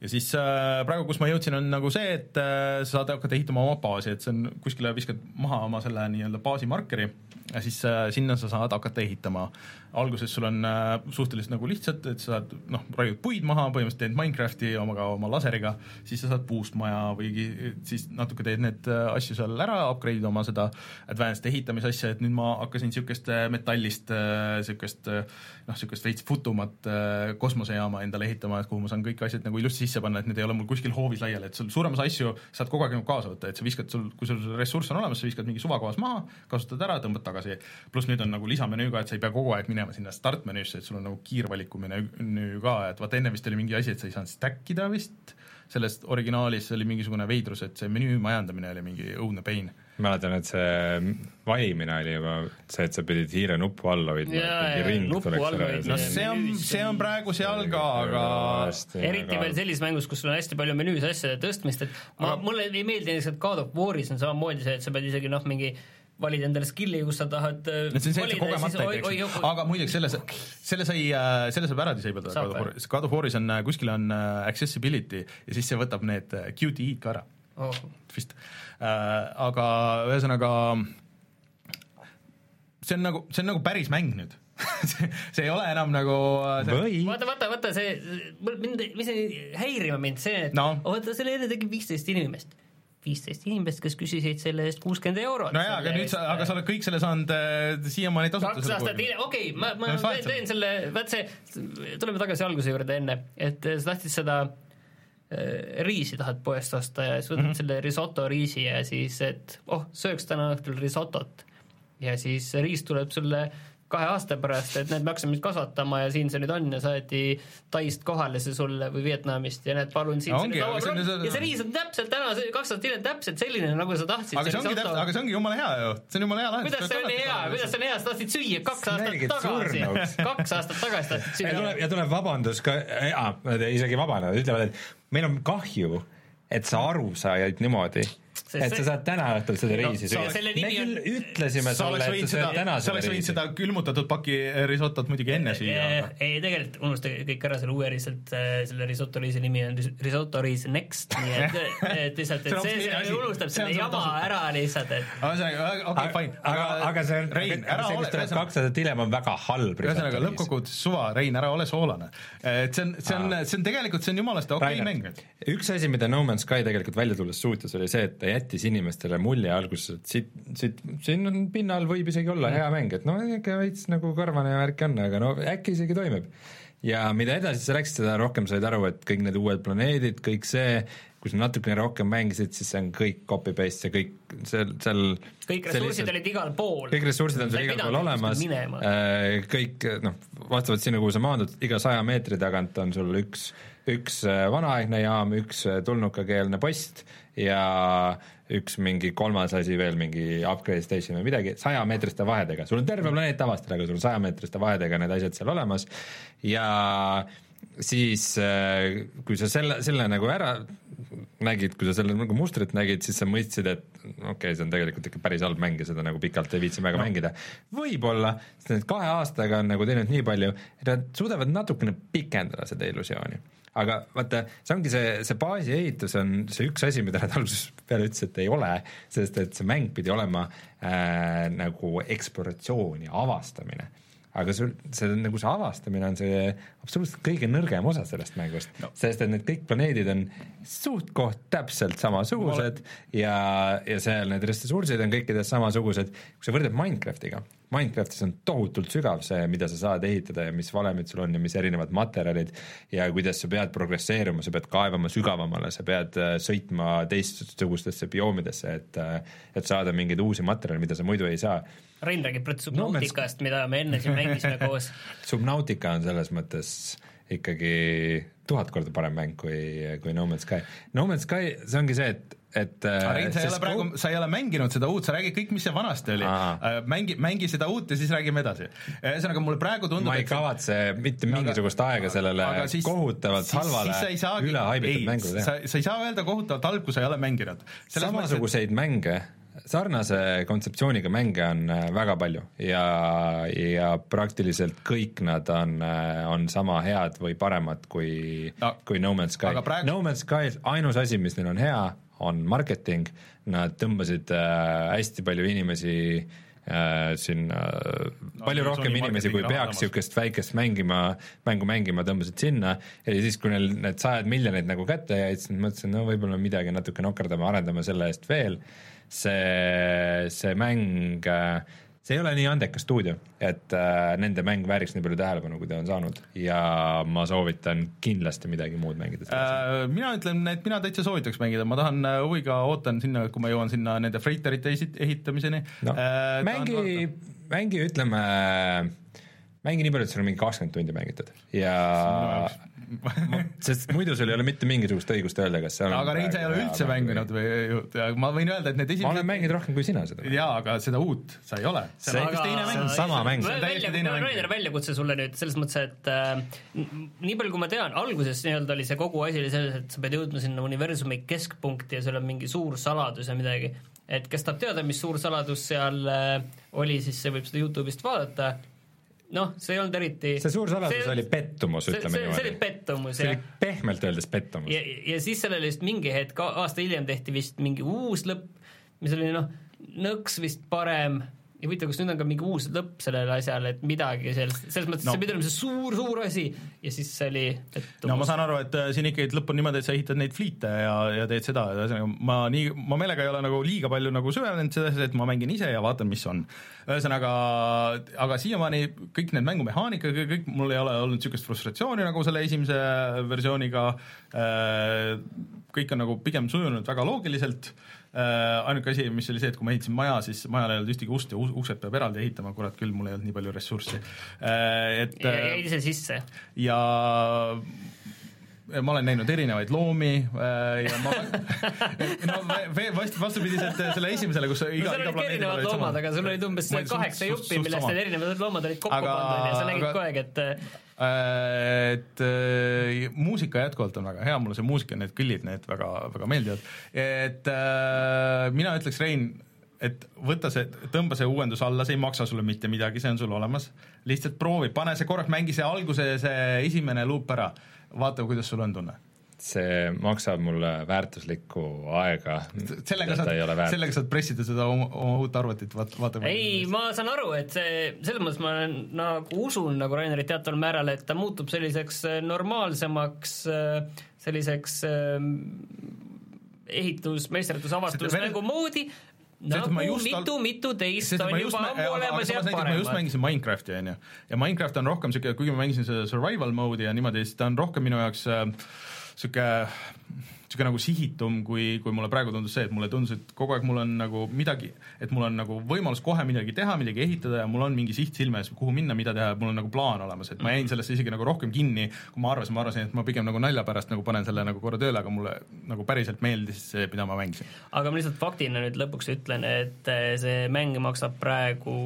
ja siis äh, praegu, kus ma jõudsin, on nagu see, et äh, sa saad hakata ehitama oma baasi, et see on, kuskile viskad maha oma selle nii-öelda baasi markeri ja siis äh, sinna sa saad hakata ehitama alguses sul on äh, suhteliselt nagu lihtsalt, et sa saad noh, raiud puid maha, põhimõtteliselt teed Minecrafti omaga, oma laseriga, siis sa saad puust maja või siis natuke teed need äh, asju seal ära, upgrade'id oma seda advanced ehitamise asja, et nüüd ma hakkasin niisugust äh, metallist niisugust äh, noh, niisugust veits futumat kosmosejaama endale ehitama, et kuhu ma saan kõik asjad nagu ilusti sisse panna, et need ei ole mul kuskil hoovis laiali, et sul suuremas asju saad kogu aeg nagu kaasa võtta, et sa viskad sul, kui sul ressurss on olemas, sa viskad mingi suvakohas maha, kasutad ära, tõmbad tagasi, pluss nüüd on nagu lisamenüü ka, et sa ei pea kogu aeg minema sinna startmenüüsse, et sul on nagu kiirvaliku menüü ka, et vaata enne vist oli mingi asi, et sa ei saanud stack ida vist, sellest originaalis oli mingisugune veidrus, et see menüü majandamine oli mingi õudne pain. Mäletan, et see valimine oli juba see, et sa pidid hiire nupu all hoidma, et mingi ring tuleks ära. no see on, see on praegu seal ka, aga eriti veel sellises mängus, kus sul on hästi palju menüüs asjade tõstmist, et ma, mulle ei meeldi lihtsalt God of War'is on samamoodi see, et sa pead isegi noh, mingi valid endale skill'i, kus sa tahad äh, no see on see, et sa kogemata ei teeks, aga muideks selle, selle sai, äh, selle saab ära disable ida God of War'is, God of War'is on, äh, kuskil on accessibility ja siis see võtab need QTE-d ka ära. Oh.. vist. äh,, aga ühesõnaga see on nagu, see on nagu päris mäng nüüd <laughs> see ei ole enam nagu see... vaata, vaata, vaata see, mind, mis häirima mind see, et no. vaata, selle enne tegi viisteist inimest viisteist inimest, kes küsisid selle eest kuuskümmend eurot. no jaa, aga nüüd sa, aga sa oled kõik selle saanud äh, siiamaani tasuta. kaks aastat hiljem, okei okay,, ma, ma no, teen, teen selle, vaat see, tuleme tagasi alguse juurde enne, et sa tahtsid seda äh, riisi tahad poest osta ja siis võtad mm -hmm. selle risotto riisi ja siis, et oh, sööks täna õhtul risotot. ja siis riis tuleb sulle kahe aasta pärast, et näed, me hakkasime nüüd kasvatama ja siin see nüüd on ja saati Taist kohale see sulle või Vietnamist ja näed, palun siin no, ongi, see nüüd laua peal ja see riis on täpselt täna, kaks aastat hiljem täpselt selline, nagu sa tahtsid. aga see ongi täpselt, aga see ongi jumala hea ju, see on jumala hea lahendus. kuidas see on hea, kuidas see on hea, sa tahtsid süüa kaks aastat tagasi, <laughs> kaks aastat tagasi tahtsid süüa. ja tuleb vabandus ka, isegi vabaneda, ütlevad, et meil on kahju, et sa aru said niimoodi et sa saad täna õhtul seda riisi süüa. me küll on... ütlesime sulle, et sa sööd täna seda riisi. sa oleks võinud seda külmutatud paki risotot muidugi enne süüa. ei, tegelikult unustage kõik ära selle uue riiselt, äh, selle risotto riisi nimi on risotto riis next, nii et, <laughs> et lihtsalt, et see, see unustab selle jama ära lihtsalt, et. ühesõnaga, okei, fine. aga, aga see on, see, mis tuleb kaks aastat hiljem, on väga halb. ühesõnaga, lõppkokkuvõttes suva, Rein, ära ole soolane. et see on, see on, see on tegelikult, see on jumalast okei mäng. üks asi, mida No Man's Sky tegelikult välja tulles suutis, oli see, et ta jättis inimestele mulje alguses, et siit, siit, siin on pinnal võib isegi olla hea mäng, et no ikka veits nagu karvane värk on, aga no äkki isegi toimib. ja mida edasi sa läksid, seda rohkem said aru, et kõik need uued planeedid, kõik see, kui sa natukene rohkem mängisid, siis see on kõik copy-paste ja kõik seal, seal kõik ressursid olid igal pool. kõik ressursid on sul igal pool olemas, äh, kõik noh, vastavalt sinna, kuhu sa maandud, iga saja meetri tagant on sul üks, üks äh, vanaaegne jaam, üks äh, tulnukakeelne post ja üks mingi kolmas asi veel, mingi upgrade station või midagi, sajameetriste vahedega, sul on terve planeet avastada, aga sul on sajameetriste vahedega need asjad seal olemas ja siis äh, kui sa selle, selle nagu ära nägid, kui sa selle nagu mustrit nägid, siis sa mõistsid, et okei okay,, see on tegelikult ikka päris halb mäng ja seda nagu pikalt ei viitsi väga no. mängida. võib-olla, sest need kahe aastaga on nagu teinud nii palju, et nad suudavad natukene pikendada seda illusiooni aga vaata, see ongi see, see baasi ehitus on see üks asi, mida nad <laughs> algusest peale ütlesid, et ei ole, sest et see mäng pidi olema äh, nagu eksploratsioon ja avastamine aga sul, see nagu see avastamine on see absoluutselt kõige nõrgem osa sellest mängust no., sest et need kõik planeedid on suht-koht täpselt samasugused ja, ja seal need ressursid on kõikides samasugused, kui sa võrdled Minecraftiga, Minecraftis on tohutult sügav see, mida sa saad ehitada ja mis valemid sul on ja mis erinevad materjalid ja kuidas sa pead progresseeruma, sa pead kaevama sügavamale, sa pead äh, sõitma teistsugustesse bioomidesse, et äh, et saada mingeid uusi materjale, mida sa muidu ei saa. Rein räägib praegu Subnauticast no,, mida me enne siin mängisime koos. <laughs> Subnautica on selles mõttes ikkagi tuhat korda parem mäng kui, kui No Man's Sky. No Man's Sky, see ongi see, et et äh, Rein, sa ei ole praegu, sa ei ole mänginud seda uut, sa räägid kõik, mis see vanasti oli. Äh, mängi, mängi seda uut ja siis räägime edasi. ühesõnaga, mulle praegu tundub ma ei kavatse mitte mingisugust aga, aega sellele siis, kohutavalt siis, halvale üle haibitud mängule teha. sa ei saa öelda kohutavalt halb, kui sa ei ole mänginud. samasuguseid mänge sarnase kontseptsiooniga mänge on äh, väga palju ja, ja praktiliselt kõik nad on, on sama head või paremad kui no,, kui No Man's Sky. praegu.... No Man's Sky ainus asi, mis neil on hea, on marketing, nad tõmbasid äh, hästi palju inimesi äh, sinna äh, no, palju rohkem inimesi, kui peaks niisugust väikest mängima, mängu mängima, tõmbasid sinna. Ja siis, kui neil need sajad miljonid nagu kätte jäid, siis mõtlesin, no võib-olla midagi natuke nokerdame, arendame selle eest veel, see, see mäng äh, see ei ole nii andekas stuudio, et äh, nende mäng vääriks nii palju tähelepanu, kui ta on saanud ja ma soovitan kindlasti midagi muud mängida äh,. mina ütlen, et mina täitsa soovitaks mängida, ma tahan äh, huviga, ootan sinna, kui ma jõuan sinna nende freighterite ehitamiseni no, äh,. mängi, mängi ütleme, mängi nii palju, et sul on mingi kakskümmend tundi mängitud ja sest muidu sul ei ole mitte mingisugust õigust öelda, kas see on aga Rein, sa ei ole üldse mänginud või, ma võin öelda, et need esimesed ma olen mänginud rohkem kui sina seda. jaa, aga seda uut sa ei ole. see on hoopis teine mäng. see on sama mäng. Rainer, väljakutse sulle nüüd selles mõttes, et äh, nii palju, kui ma tean, alguses nii-öelda oli see kogu asi oli selles, et sa pead jõudma sinna universumi keskpunkti ja seal on mingi suur saladus ja midagi. et kes tahab teada, mis suur saladus seal äh, oli, siis see võib seda Youtube'ist vaadata noh, see ei olnud eriti see suur saladus see, oli pettumus, ütleme niimoodi. see oli pettumus, jah. see oli pehmelt öeldes pettumus. ja, ja siis sellele vist mingi hetk, aasta hiljem tehti vist mingi uus lõpp, mis oli noh, nõks vist parem, ja huvitav, kas nüüd on ka mingi uus lõpp sellele asjale, et midagi sellest, selles mõttes no. see pidi olema see suur-suur asi ja siis see oli pettumus. no ma saan aru, et äh, siin ikkagi lõpp on niimoodi, et sa ehitad neid fliite ja, ja teed seda, ühesõnaga ma nii, ma meelega ei ole nagu liiga palju nagu süvenenud sellesse, et ma mängin ise ja vaatan, mis on. ühesõnaga, aga siiamaani kõik need mängumehaanika, kõik, mul ei ole olnud niisugust frustratsiooni nagu selle esimese versiooniga, äh, kõik on nagu pigem sujunud väga loogiliselt ainuke asi, mis oli see, et kui ma ehitasin maja, siis majal ei olnud ühtegi ust ja uksed peab eraldi ehitama, kurat küll, mul ei olnud nii palju ressurssi. Äh, et jäi ise sisse? ja ma olen näinud erinevaid loomi äh, ja ma <laughs> <laughs> no vast, vastupidiselt selle esimesele, kus iga, no, iga planeedil erinevad loomad, aga sul olid umbes kaheksa juppi, millest need erinevad loomad olid kokku pandud ja sa nägid kogu aeg, et Äh, et äh, muusika jätkuvalt on väga hea, mulle see muusika, need kõllid, need väga, väga meeldivad. et äh, mina ütleks, Rein, et võta see, tõmba see uuendus alla, see ei maksa sulle mitte midagi, see on sul olemas. lihtsalt proovi, pane see korraks, mängi see alguse, see esimene luup ära, vaata, kuidas sul on tunne see maksab mulle väärtuslikku aega. sellega saad, sellega saad pressida seda oma, oma uut arvutit, vaata, vaata. ei, ma saan aru, et see, selles mõttes ma nagu usun nagu Rainerit teataval määral, et ta muutub selliseks äh, normaalsemaks, äh, selliseks äh, ehitus, meisterdus, avastus nagu moodi, nagu mitu, mitu teist on juba ammu olemas ja paremad. ma just mängisin Minecrafti, on ju, ja Minecraft on rohkem niisugune, kuigi ma mängisin seda survival mode'i ja niimoodi, siis ta on rohkem minu jaoks äh, niisugune niisugune nagu sihitum, kui, kui mulle praegu tundus see, et mulle tundus, et kogu aeg mul on nagu midagi, et mul on nagu võimalus kohe midagi teha, midagi ehitada ja mul on mingi siht silme ees, kuhu minna, mida teha, mul on nagu plaan olemas, et ma jäin sellesse isegi nagu rohkem kinni, kui ma arvasin, ma arvasin, et ma pigem nagu nalja pärast nagu panen selle nagu korra tööle, aga mulle nagu päriselt meeldis see, mida ma mängisin. aga ma lihtsalt faktina nüüd lõpuks ütlen, et eh, see mäng maksab praegu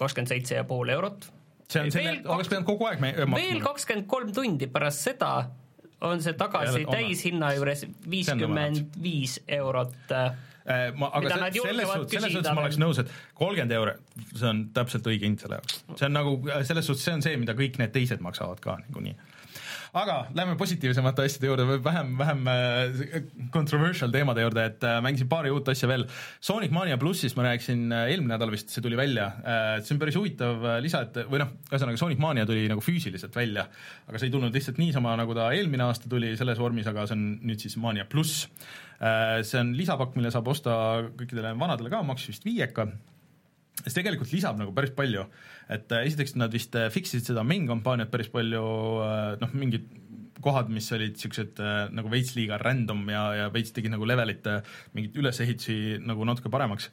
kakskümmend seitse ja pool eurot see on selline, oleks pidanud kogu aeg maksma. veel kakskümmend kolm tundi pärast seda on see tagasi täishinna juures viiskümmend viis eurot äh, ma, aga se, selles suhtes, selles suhtes ma oleks nõus, et kolmkümmend euro, see on täpselt õige hind selle jaoks. see on nagu, selles suhtes see on see, mida kõik need teised maksavad ka niikuinii aga lähme positiivsemate asjade juurde või vähem, vähem äh, controversial teemade juurde, et äh, mängisin paari uut asja veel. Sonic Mania plussist ma rääkisin äh, eelmine nädal vist, see tuli välja, see on päris huvitav lisa, et või noh, ühesõnaga Sonic Mania tuli nagu füüsiliselt välja, aga see ei tulnud lihtsalt niisama, nagu ta eelmine aasta tuli selles vormis, aga see on nüüd siis Mania pluss. see on lisapakk, mille saab osta kõikidele vanadele ka, maksis vist viieka see tegelikult lisab nagu päris palju, et äh, esiteks nad vist äh, fix isid seda main kampaaniat päris palju, äh, noh, mingid kohad, mis olid niisugused nagu veits liiga random ja, ja veits tegid nagu levelite mingeid ülesehitusi nagu natuke paremaks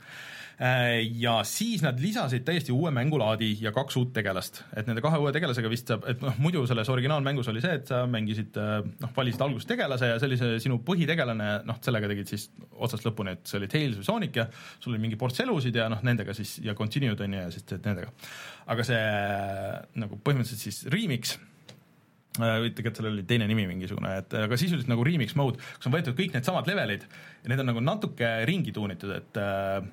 ja siis nad lisasid täiesti uue mängulaadi ja kaks uut tegelast, et nende kahe uue tegelasega vist saab, et noh, muidu selles originaalmängus oli see, et sa mängisid äh, noh, valisid alguses tegelase ja see oli see sinu põhitegelane, noh, sellega tegid siis otsast lõpuni, et see oli Tails või Sonic ja sul oli mingi ports elusid ja noh, nendega siis ja continued on ju ja siis teed nendega. aga see nagu põhimõtteliselt siis remix äh, või tegelikult sellel oli teine nimi mingisugune, et aga sisuliselt nagu remix mode, kus on võetud kõik needsamad levelid ja need on nagu natuke ringi tuunitud, et äh,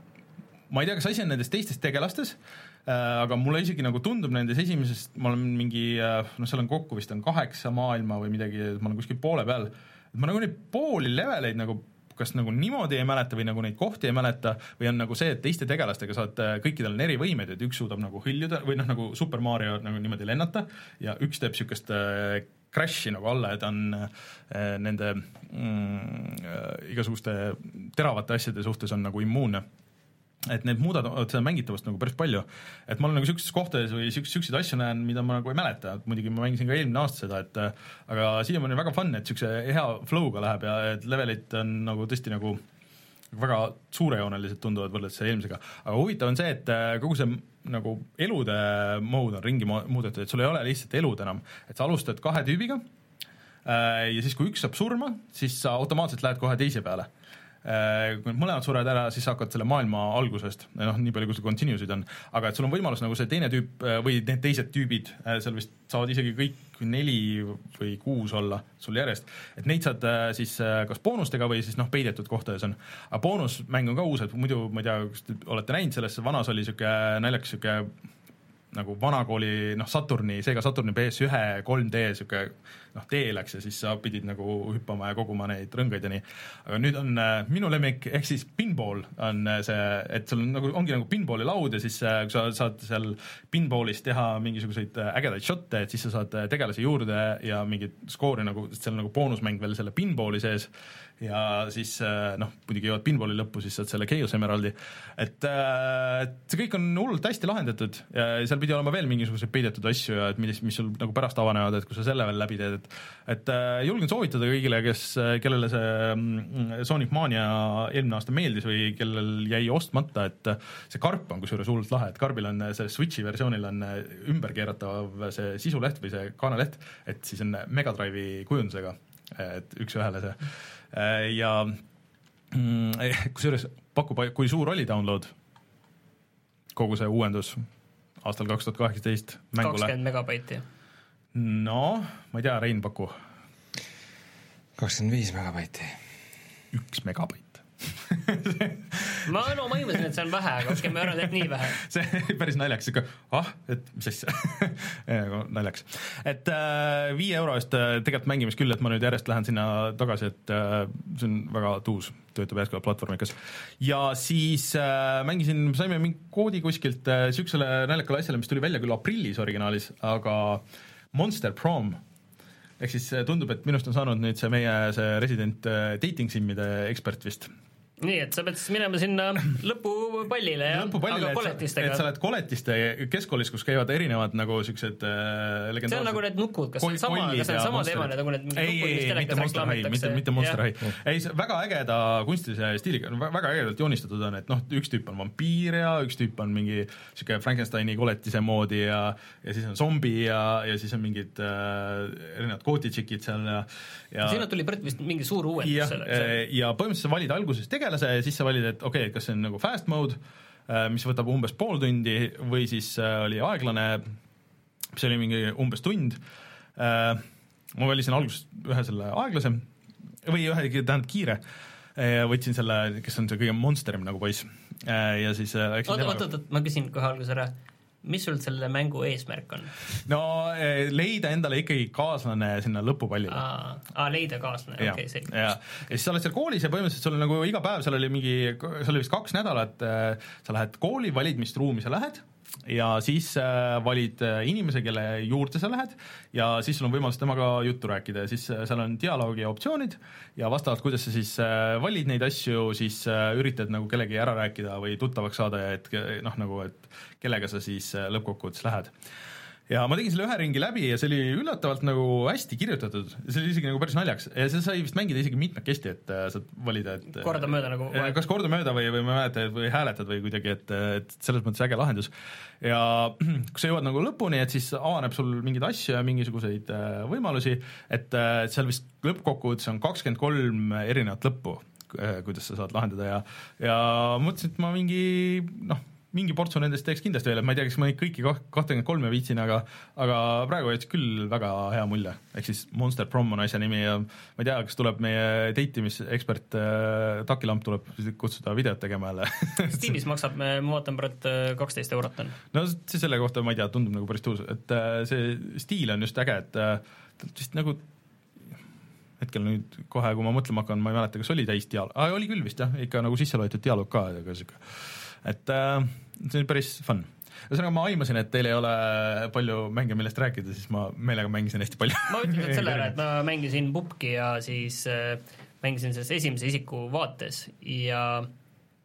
ma ei tea, kas asi on nendes teistes tegelastes äh,, aga mulle isegi nagu tundub nendes esimeses, ma olen mingi äh, noh, seal on kokku vist on kaheksa maailma või midagi, ma olen kuskil poole peal, et ma nagu neid pooli leveleid nagu kas nagu niimoodi ei mäleta või nagu neid kohti ei mäleta või on nagu see, et teiste tegelastega saad, äh, kõikidel on erivõimed, et üks suudab nagu hõljuda või noh, nagu Super Mario nagu niimoodi lennata ja üks teeb niisugust äh, crash'i nagu alla ja ta on äh, nende mm, äh, igasuguste teravate asjade suhtes on nagu immuunne et need muudavad seda mängitavust nagu päris palju. et ma olen nagu niisugustes kohtades või niisuguseid asju näen, mida ma nagu ei mäleta, et muidugi ma mängisin ka eelmine aasta seda, et aga siiamaani on väga fun, et niisuguse hea flow'ga läheb ja et levelid on nagu tõesti nagu väga suurejoonelised tunduvad võrreldes eelmisega, aga huvitav on see, et äh, kogu see nagu elude mode on ringi muudetud, et sul ei ole lihtsalt elud enam, et sa alustad kahe tüübiga äh, ja siis, kui üks saab surma, siis sa automaatselt lähed kohe teise peale. Äh, kui need mõlemad surevad ära, siis sa hakkad selle maailma algusest, noh, nii palju, kui sul continue'sid on, aga et sul on võimalus nagu see teine tüüp äh, või need teised tüübid, äh, seal vist saavad isegi kõik neli või kuus olla sul järjest, et neid saad siis kas boonustega või siis noh, peidetud kohtades on. aga boonusmäng on ka uus, et muidu ma ei tea, kas te olete näinud, selles vanas oli niisugune naljakas niisugune nagu vanakooli noh, Saturni, Sega Saturni PS1 3D niisugune noh, tee läks ja siis sa pidid nagu hüppama ja koguma neid rõngaid ja nii. aga nüüd on äh, minu lemmik, ehk siis pinball on äh, see, et sul on nagu, ongi nagu pinballi laud ja siis äh, sa saad seal pinballis teha mingisuguseid äh, ägedaid šotte, et siis sa saad tegelasi juurde ja mingit skoori nagu, seal on nagu boonusmäng veel selle pinballi sees ja siis noh, muidugi jõuad pinballi lõppu, siis saad selle Chaos Emeraldi, et, et see kõik on hullult hästi lahendatud ja seal pidi olema veel mingisuguseid peidetud asju ja et mis, mis sul nagu pärast avanevad, et kui sa selle veel läbi teed, et et äh, julgen soovitada kõigile, kes, kellele see mm, Sonic Mania eelmine aasta meeldis või kellel jäi ostmata, et see karp on kusjuures hullult lahe, et karbil on see Switchi versioonil on ümberkeeratav see sisuleht või see kaaneleht, et siis on Mega Drive'i kujundusega, et üks-ühele see Äh, ja mm, kusjuures pakub, kui suur oli download, kogu see uuendus aastal kaks tuhat kaheksateist mängule? kakskümmend megabaiti. No ma ei tea, Rein, paku. kakskümmend viis megabaiti. üks megabait <laughs> ma, no ma imestasin, et see on vähe, aga okei okay,, ma arvan, et nii vähe. <laughs> see oli päris naljakas, sihuke ah, et mis asja <laughs> naljakas. et äh, viie euro eest äh, tegelikult mängimist küll, et ma nüüd järjest lähen sinna tagasi, et äh, see on väga tuus, töötab jätkuvalt platvormikas. ja siis äh, mängisin, saime mingi koodi kuskilt äh, siuksele naljakale asjale, mis tuli välja küll aprillis originaalis, aga Monster Prom. Ehk siis äh, tundub, et minust on saanud nüüd see meie see resident äh, dating sim'ide ekspert vist nii, et sa pead siis minema sinna lõpupallile, jah? lõpupallile, et, et sa oled koletiste keskkoolis, kus käivad erinevad nagu siuksed äh, legendaarsed see on nagu need nukud, kas see on sama, kas see on sama teemane nagu need ei, ei, ei, mitte Monster High, mitte, mitte Monster High. ei, see väga ägeda kunstilise stiiliga, väga ägedalt joonistatud on, et noh, üks tüüp on vampiir ja üks tüüp on mingi sihuke Frankensteini koletise moodi ja ja siis on zombi ja, ja siis on mingid äh, erinevad gootitšikid seal ja, ja sinna tuli vist mingi suur uuendus selleks. ja põhimõtteliselt sa valid alguses tegelase ja siis sa valid, et okei okay,, kas see on nagu fast mode, äh, mis võtab umbes pool tundi või siis äh, oli aeglane, mis oli mingi umbes tund. Äh, ma valisin alguses ühe selle aeglase või ühe, tähendab kiire. Võtsin selle, kes on see kõige monsterim nagu poiss. Ja siis oota, oota, oota, ma küsin kohe alguses ära mis sul selle mängu eesmärk on? no eh, leida endale ikkagi kaaslane sinna lõpupallile. aa, leida kaaslane, okei okay,, selge. ja siis sa oled seal koolis ja põhimõtteliselt sul nagu iga päev, seal oli mingi, see oli vist kaks nädalat, eh, sa lähed kooli, valid, mis ruumi sa lähed ja siis äh, valid äh, inimese, kelle juurde sa lähed ja siis sul on võimalus temaga juttu rääkida ja siis äh, seal on dialoogi optsioonid ja vastavalt, kuidas sa siis valid neid asju, siis üritad nagu kellegi ära rääkida või tuttavaks saada ja et noh, nagu et kellega sa siis lõppkokkuvõttes lähed ja ma tegin selle ühe ringi läbi ja see oli üllatavalt nagu hästi kirjutatud, see oli isegi nagu päris naljakas ja seda sai vist mängida isegi mitmekesti, et äh, saad valida, et äh, kordamööda nagu kas kordamööda või, või ma ei mäleta, või hääletad või kuidagi, et, et selles mõttes äge lahendus. ja <clears throat> kui sa jõuad nagu lõpuni, et siis avaneb sul mingeid asju ja mingisuguseid äh, võimalusi, et seal vist lõppkokkuvõttes on kakskümmend kolm erinevat lõppu, kuidas sa saad lahendada ja, ja mõtlesin, et ma mingi noh mingi portsu nendest teeks kindlasti veel, et ma ei tea, kas ma neid kõiki kahtekümmet kolme viitsin, aga aga praegu jättis küll väga hea mulje. ehk siis Monster Prom on asja nimi ja ma ei tea, kas tuleb meie date imisekspert äh, Taki Lamp tuleb kutsuda videot tegema jälle Steamis maksab, ma vaatan praegu äh, kaksteist eurot on. no see selle kohta ma ei tea, tundub nagu päris tuus, et äh, see stiil on just äge, et äh, vist nagu hetkel nüüd kohe, kui ma mõtlema hakkan, ma ei mäleta, kas oli täis dialoog, oli küll vist jah, ikka nagu sisse loetud dialoog ka, aga sihuke, et äh, see oli päris fun ühesõnaga ma aimasin, et teil ei ole palju mänge, millest rääkida, siis ma meelega mängisin hästi palju. ma ütlen nüüd selle ära, et ma <laughs> mängisin pubki ja siis äh, mängisin selles esimese isiku vaates ja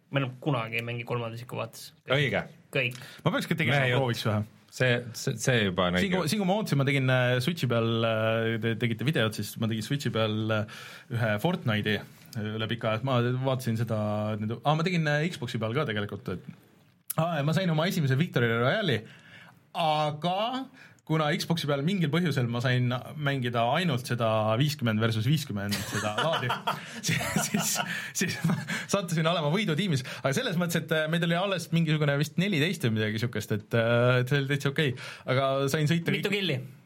ma enam kunagi ei mängi kolmanda isiku vaates. õige. kõik. ma peaks ka tegema, prooviks ühe see, see, see juba on õige. siin, kui ma ootasin, ma tegin äh, Switchi peal, äh, te tegite videot, siis ma tegin Switchi peal äh, ühe Fortnite'i üle pika aja, ma vaatasin seda, aa, ma tegin Xbox'i peal ka tegelikult, et ah,. ma sain oma esimese Victory Royale'i, aga kuna Xbox'i peal mingil põhjusel ma sain mängida ainult seda viiskümmend versus viiskümmend seda laadi <laughs> siis, siis, siis ma sattusin olema võidutiimis, aga selles mõttes, et äh, meid oli alles mingisugune vist neliteist või midagi siukest, et, äh, et see oli täitsa okei okay., aga sain sõita mitu killi? Äh,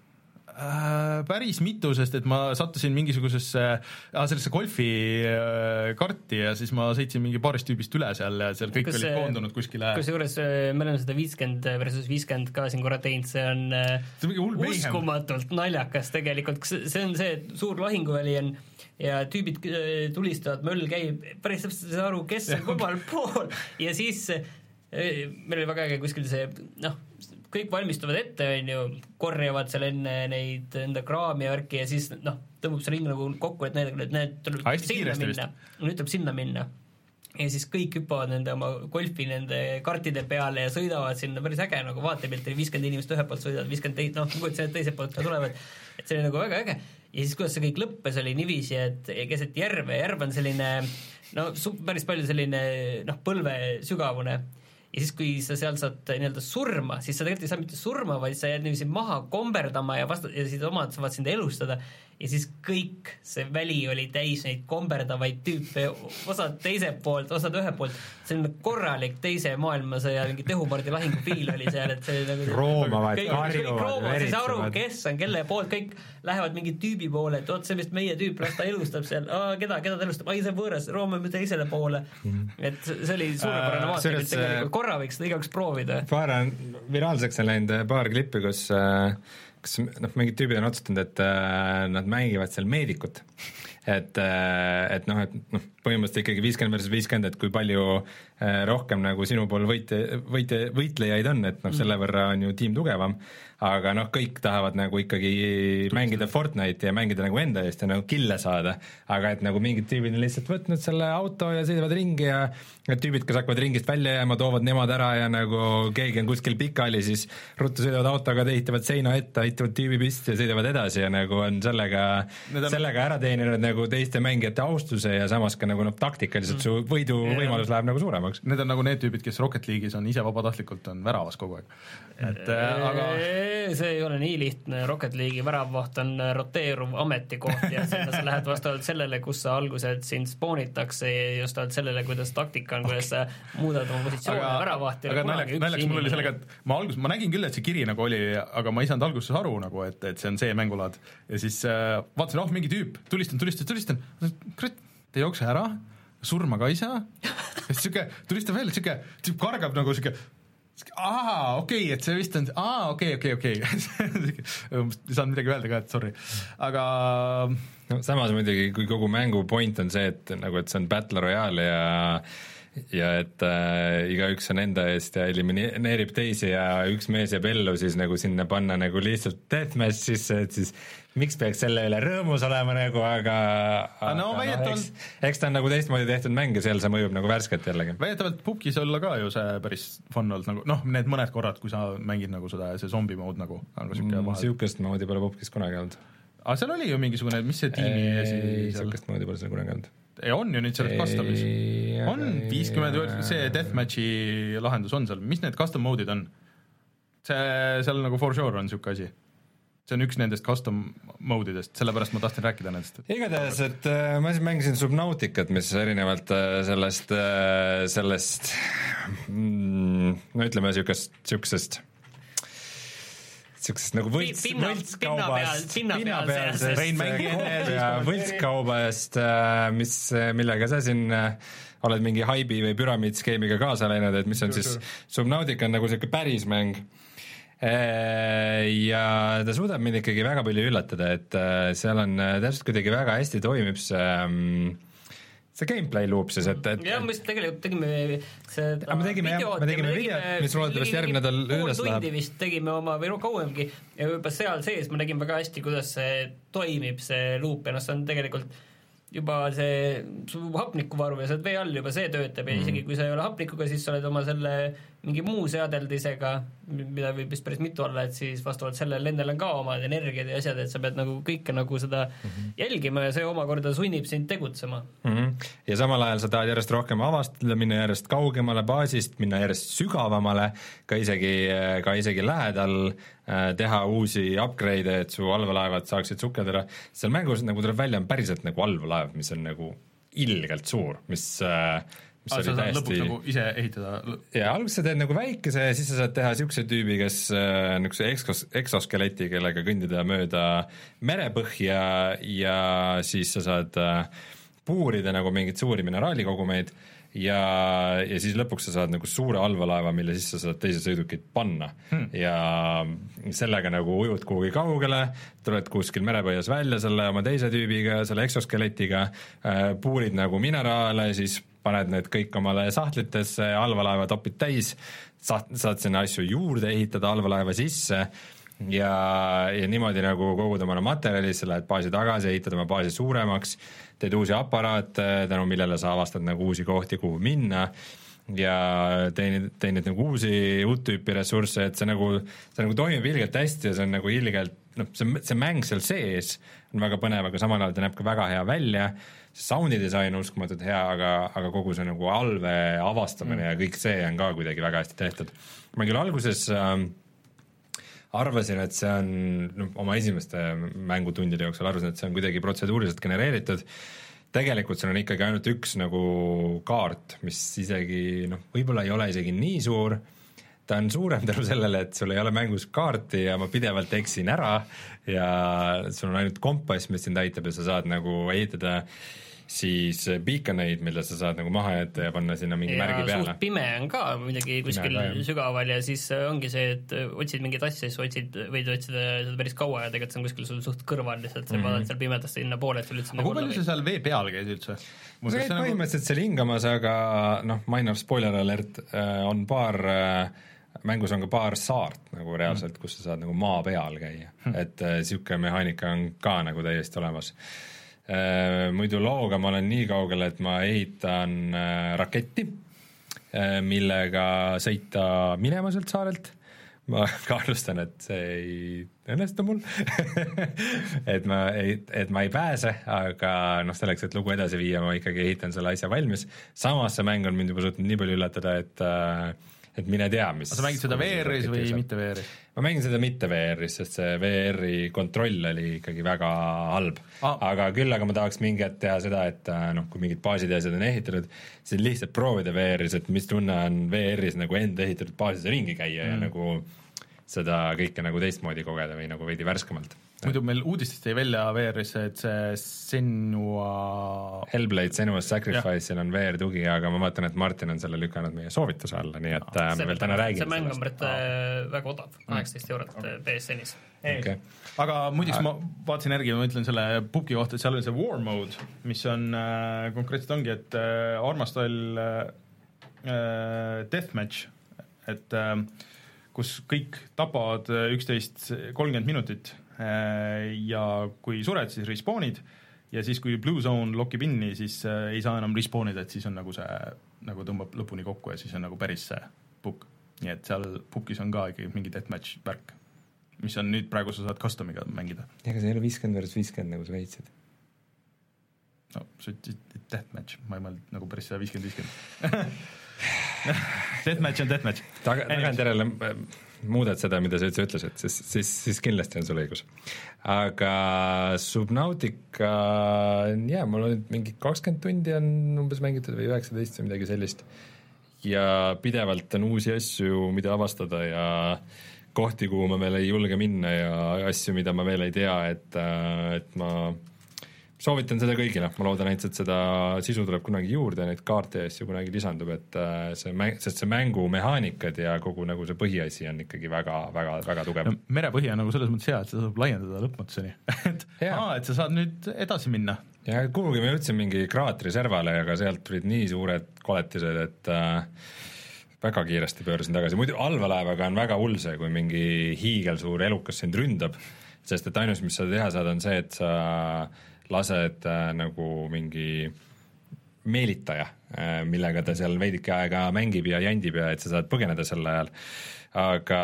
päris mitu, sest et ma sattusin mingisugusesse äh,, sellesse golfi äh, karti ja siis ma sõitsin mingi paarist tüübist üle seal ja seal kõik kas, olid koondunud kuskile. kusjuures äh, me oleme seda viiskümmend versus viiskümmend ka siin korra teinud, see on see on uskumatult naljakas tegelikult, see on see, suur lahinguväli on ja tüübid tulistavad, möll käib, päris täpselt ei saa aru, kes on <laughs> kummal pool. Ja siis meil oli väga äge kuskil see noh, kõik valmistuvad ette, on ju, korjavad seal enne neid enda kraami ja värki ja siis noh, tõmbab selle ringi nagu kokku, et näidake, et näed, tuleb sinna minna, nüüd tuleb sinna minna. ja siis kõik hüppavad nende oma golfi nende kartide peale ja sõidavad sinna, päris äge nagu vaatepilt oli, viiskümmend inimest ühelt poolt sõidavad, viiskümmend teist, noh, kujutasin ette, teiselt poolt ka tulevad, et see oli nagu väga äge. ja siis, kuidas see kõik lõppes, oli niiviisi, et keset järve, järv on selline no päris palju selline noh, põlve sügavune ja siis, kui sa seal saad nii-öelda surma, siis sa tegelikult ei saa mitte surma, vaid sa jääd niiviisi maha komberdama ja vastu, ja siis omad saavad sind elustada ja siis kõik see väli oli täis neid komberdavaid tüüpe, osad teiselt poolt, osad ühelt poolt, selline korralik teise maailmasõja mingi Tehupardi lahingufiil oli seal, et see nagu roomavad, karjuvad, veritsevad. kes on kelle poolt, kõik lähevad mingi tüübi poole, et vot see vist meie tüüp, las ta elustab seal, keda, keda ta elustab, ai see on võõras, roomame teisele poole. Mm.. et see oli suurepärane uh, vaatepilt tegelikult, korra võiks seda igaüks proovida. paar on viraalseks on läinud paar klippi, kus äh, kas noh, mingid tüübid on otsustanud, et äh, nad mängivad seal meedikut. et äh,, et noh, et noh, põhimõtteliselt ikkagi viiskümmend versus viiskümmend, et kui palju äh, rohkem nagu sinu pool võite, võite, võitlejaid on, et noh, selle võrra on ju tiim tugevam aga noh, kõik tahavad nagu ikkagi mängida Fortnite'i ja mängida nagu enda eest ja nagu kille saada, aga et nagu mingid tüübid on lihtsalt võtnud selle auto ja sõidavad ringi ja need tüübid, kes hakkavad ringist välja jääma, toovad nemad ära ja nagu keegi on kuskil pikali, siis ruttu sõidavad autoga, ehitavad seina ette, aitavad tüübi püsti ja sõidavad edasi ja nagu on sellega, sellega ära teeninud nagu teiste mängijate austuse ja samas ka nagu noh, taktikaliselt mm. su võiduvõimalus läheb nagu suuremaks. Need on nagu need tüübid, kes Rocket League'is on ise vabatahtlikult, on väravas kogu aeg. et äh, aga see ei ole nii lihtne, Rocket League'i väravvaht on roteeruv ametikoht ja sinna sa lähed vastavalt sellele, kus sa alguses sind spoonitakse ja vastavalt sellele, kuidas taktika on okay., kuidas sa muudad oma positsiooni väravahti. aga naljakas, naljakas mul oli sellega, et ma alguses, ma nägin küll, et see kiri nagu oli, aga ma ei saanud alguses aru nagu, et, et see on see mängulaad. ja siis äh, vaatasin, oh mingi tüüp, tulistan, tulistan, tulistan, kurat, ei jookse ära, surma ka ei saa, sihuke, tulistab veel, sihuke, tüüp kargab nagu sihuke aa, okei okay,, et see vist on, aa, okei okay,, okei. Okay,, okei <laughs> ei saanud midagi öelda ka, et sorry, aga no samas muidugi, kui kogu mängu point on see, et nagu, et see on battle royale ja ja et äh, igaüks on enda eest ja elimineerib teisi ja üks mees jääb ellu, siis nagu sinna panna nagu lihtsalt deathmatch sisse, et siis miks peaks selle üle rõõmus olema nagu, aga, aga no, väidetavalt no, eks, eks ta on nagu teistmoodi tehtud mäng ja seal see mõjub nagu värskelt jällegi. väidetavalt pubgis olla ka ju see päris fun olnud nagu noh, need mõned korrad, kui sa mängid nagu seda, see zombi mode nagu, nagu siuke mm, vahel. Siukest moodi pole pubgis kunagi olnud. aga seal oli ju mingisugune, mis see tiimi ei, siukest moodi pole seal kunagi olnud on ju nüüd selles custom'is, on viiskümmend, see deathmatch'i lahendus on seal, mis need custom mode'id on? see, seal nagu for sure on niisugune asi see on üks nendest custom mode idest, sellepärast ma tahtsin rääkida nendest. igatahes, et äh, ma siis mängisin Subnauticat, mis erinevalt äh, sellest äh,, sellest mm, no ütleme, niisugust, niisugusest niisugusest nagu võlts, võltskaubast, pinnapealsest <laughs> võltskaubast, äh, mis, millega sa siin äh, oled mingi haibi või püramiidskeemiga kaasa läinud, et mis on siis, Subnautica on nagu niisugune päris mäng Äh, ja ta suudab mind ikkagi väga palju üllatada, et äh, seal on äh, täpselt kuidagi väga hästi toimib see ähm, see gameplay loop siis, et, et jah, me vist tegelikult tegime seda me tegime jah, me tegime videot, mis loodetavasti järgmine nädal üles läheb. vist tegime oma või no kauemgi ja juba seal sees ma nägin väga hästi, kuidas see toimib, see loop ja noh, see on tegelikult juba see su hapnikuvaru ja sa oled vee all juba, see töötab ja mm -hmm. isegi kui sa ei ole hapnikuga, siis sa oled oma selle mingi muu seadeldisega, mida võib vist päris mitu olla, et siis vastavalt sellele nendel on ka omad energiad ja asjad, et sa pead nagu kõike nagu seda mm -hmm. jälgima ja see omakorda sunnib sind tegutsema mm. -hmm. ja samal ajal sa tahad järjest rohkem avastada, minna järjest kaugemale baasist, minna järjest sügavamale, ka isegi, ka isegi lähedal äh, teha uusi upgrade'e, et su allveelaevad saaksid sukelduda, seal mängus nagu tuleb välja, on päriselt nagu allveelaev, mis on nagu ilgelt suur, mis äh, mis sa saad lõpuks nagu ise ehitada? jaa, alguses sa teed nagu väikese ja siis sa saad teha niisuguse tüübi, kes äh, niisuguse eksos, eksoskeleti, kellega kõndida mööda merepõhja ja siis sa saad äh, puurida nagu mingeid suuri mineraalikogumeid ja, ja siis lõpuks sa saad nagu suure allveelaeva, mille sisse sa saad teise sõidukit panna hmm. ja sellega nagu ujud kuhugi kaugele, tuled kuskil merepõhjas välja selle oma teise tüübiga, selle eksoskeletiga äh,, puurid nagu mineraale, siis paned need kõik omale sahtlitesse, allveelaeva topid täis, saad, saad sinna asju juurde ehitada allveelaeva sisse ja, ja niimoodi nagu kogud omale materjali, sa lähed baasi tagasi, ehitad oma baasi suuremaks teed uusi aparaate, tänu millele sa avastad nagu uusi kohti, kuhu minna ja teenid, teenid nagu uusi, uut tüüpi ressursse, et see nagu, see nagu toimib ilgelt hästi ja see on nagu ilgelt noh, see, see mäng seal sees on väga põnev, aga samal ajal ta näeb ka väga hea välja, see sound'i disain on uskumatult hea, aga, aga kogu see nagu allvee avastamine mm. ja kõik see on ka kuidagi väga hästi tehtud. ma küll alguses äh, arvasin, et see on, noh, oma esimeste mängutundide jooksul arvasin, et see on kuidagi protseduuriliselt genereeritud, tegelikult seal on ikkagi ainult üks nagu kaart, mis isegi noh, võib-olla ei ole isegi nii suur, ta on suurem <laughs> tänu sellele, et sul ei ole mängus kaarti ja ma pidevalt eksin ära. Ja sul on ainult kompass, mis sind aitab ja sa saad nagu ehitada äh, siis eh, beaconeid, mille sa saad nagu maha jätta ja panna sinna mingi ja märgi peale. pime on ka muidugi kuskil pime, sügaval ja siis eh, ongi see, et eh, otsid mingeid asju, siis otsid, võid otsida seda päris kaua ja tegelikult see on kuskil sul suht kõrval lihtsalt, sa mm -hmm. vaatad seal pimedas sinnapoole, et sul üldse aga nagu kui palju sa seal vee peal käid üldse? sa käid põhimõtteliselt seal hingamas, aga noh, minor spoiler alert, on paar mängus on ka paar saart nagu reaalselt mm., kus sa saad nagu maa peal käia mm., et niisugune mehaanika on ka nagu täiesti olemas Äh, muidu looga ma olen nii kaugel, et ma ehitan äh, raketti, äh, millega sõita minema sealt saarelt ma <laughs> kahtlustan, et see ei õnnestu mul <laughs> et ma ei, et ma ei pääse, aga noh, selleks, et lugu edasi viia, ma ikkagi ehitan selle asja valmis. samas see mäng on mind juba suutnud nii palju üllatada, et äh, et mine tea, mis sa mängid seda VR-is või saab. mitte VR-is? ma mängin seda mitte VR-is, sest see VR-i kontroll oli ikkagi väga halb ah.. aga küll aga ma tahaks mingi hetk teha seda, et äh, noh, kui mingid baasid ja asjad on ehitatud, siis lihtsalt proovida VR-is, et mis tunne on VR-is nagu enda ehitatud baasides ringi käia mm. ja nagu seda kõike nagu teistmoodi kogeda või nagu veidi värskemalt muidu meil uudistest jäi välja VR-isse, et see Senua Hellblade Senua's Sacrifice'il on VR tugi, aga ma vaatan, et Martin on selle lükanud meie soovituse alla, nii et ah, me veel täna räägime see mäng on praegu äh, väga odav, mm. kaheksateist eurot äh, BSN-is okay.. aga muideks ma vaatasin järgi ja ma ütlen selle pubgi kohta, et seal oli see war mode, mis on äh, konkreetselt ongi, et äh, armastall äh, deathmatch, et äh, kus kõik tapavad üksteist kolmkümmend minutit. Äh, ja kui sured, siis respawn'id ja siis, kui blue zone lokib inni, siis äh, ei saa enam respawn ida, et siis on nagu see, nagu tõmbab lõpuni kokku ja siis on nagu päris see pukk. nii et seal pukis on ka ikkagi mingi deathmatch värk, mis on nüüd praegu sa saad custom'iga mängida. ega see ei ole viiskümmend versus viiskümmend, nagu sa väitsid? no sa ütlesid deathmatch, ma ei mõelnud nagu päris seda viiskümmend, viiskümmend <laughs> deathmatch on deathmatch. taga, tagantjärele muudad seda, mida sa üldse ütlesid, siis, siis, siis kindlasti on sul õigus. aga Subnautica, jaa, mul on mingi kakskümmend tundi on umbes mängitud või üheksateist või midagi sellist. ja pidevalt on uusi asju, mida avastada ja kohti, kuhu ma veel ei julge minna ja asju, mida ma veel ei tea, et, et ma soovitan seda kõigile, ma loodan et seda sisu tuleb kunagi juurde, neid kaarte ja asju kunagi lisandub, et äh, see mäng, sest see mängumehaanikad ja kogu nagu see põhiasi on ikkagi väga, väga, väga tugev. Merepõhi on nagu selles mõttes hea, et seda saab laiendada lõpmatuseni. <laughs> Et aa, et sa saad nüüd edasi minna. ja kuhugi ma jõudsin mingi kraatri servale, aga sealt tulid nii suured koletised, et äh, väga kiiresti pöörasin tagasi, muidu allveelaevaga on väga hull see, kui mingi hiigelsuur elukas sind ründab, sest et ainus, mis sa teha saad, on see, et sa lased äh, nagu mingi meelitaja äh,, millega ta seal veidike aega mängib ja jandib ja et sa saad põgeneda sel ajal. aga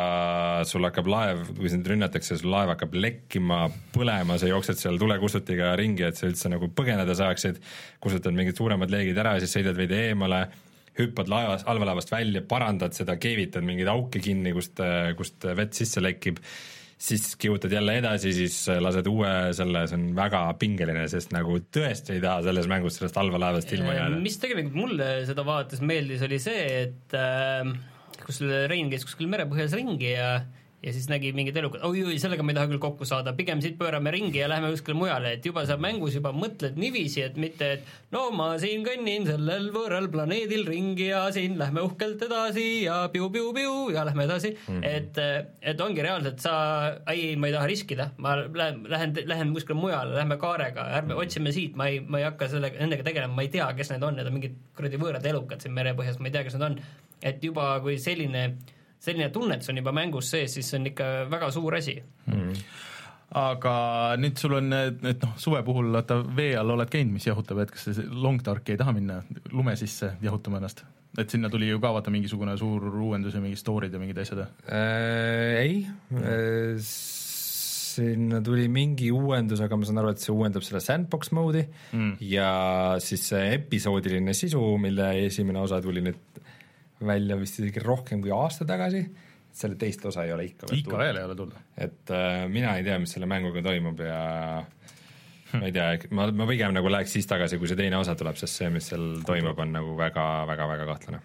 sul hakkab laev, kui sind rünnatakse, sul laev hakkab lekkima, põlema, sa jooksed seal tulekustutiga ringi, et sa üldse nagu põgeneda saaksid, kustutad mingid suuremad leegid ära, siis sõidad veidi eemale, hüppad laevas, allveelaevast välja, parandad seda, keevitad mingeid auke kinni, kust, kust vett sisse lekib siis kihutad jälle edasi, siis lased uue selle, see on väga pingeline, sest nagu tõesti ei taha selles mängus sellest halva laevast ilma jääda. mis tegelikult mulle seda vaadates meeldis, oli see, et äh, kus Rein käis kuskil merepõhjas ringi ja äh, ja siis nägi mingid elukad, oi-oi, sellega me ei taha küll kokku saada, pigem siit pöörame ringi ja läheme kuskile mujale, et juba sa mängus juba mõtled niiviisi, et mitte, et no ma siin kõnnin sellel võõral planeedil ringi ja siin lähme uhkelt edasi ja piu-piu-piu ja lähme edasi mm, -hmm. et, et ongi reaalselt sa, ei, ma ei taha riskida, ma lähen, lähen, lähen kuskile mujale, lähme kaarega, ärme mm -hmm. otsime siit, ma ei, ma ei hakka sellega, nendega tegelema, ma ei tea, kes need on, need on mingid kuradi võõrad elukad siin merepõhjas, ma ei tea, kes need on. et juba kui selline selline tunnetus on juba mängus sees, siis see on ikka väga suur asi mm. aga nüüd sul on, et noh, suve puhul vaata vee all oled käinud, mis jahutab, et kas long dark'i ei taha minna lume sisse jahutama ennast? et sinna tuli ju ka vaata mingisugune suur uuendus ja mingid story'd ja mingid asjad äh,. ei äh,, sinna tuli mingi uuendus, aga ma saan aru, et see uuendab selle sandbox mode'i mm. ja siis see episoodiline sisu, mille esimene osa tuli nüüd välja vist isegi rohkem kui aasta tagasi, selle teist osa ei ole ikka veel ikka veel ei ole tulnud. et äh, mina ei tea, mis selle mänguga toimub ja ma ei tea, ma, ma pigem nagu läheks siis tagasi, kui see teine osa tuleb, sest see, mis seal toimub, on nagu väga, väga, väga kahtlane.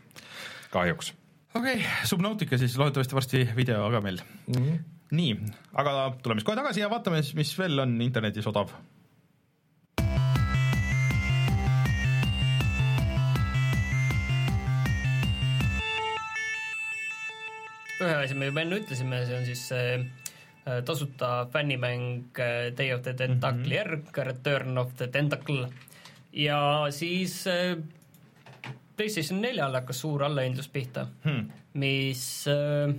kahjuks. okei okay,, Subnautica siis loodetavasti varsti video ka meil mm. -hmm. nii, aga tuleme siis kohe tagasi ja vaatame siis, mis veel on internetis odav ühe asja me juba enne ütlesime, see on siis see äh, tasuta fännimäng äh, Day of the Tentacle'i mhm. järg mm, -hmm. Return of the Tentacle ja siis äh, PlayStation neljal hakkas suur allahindlus pihta hmm., mis äh,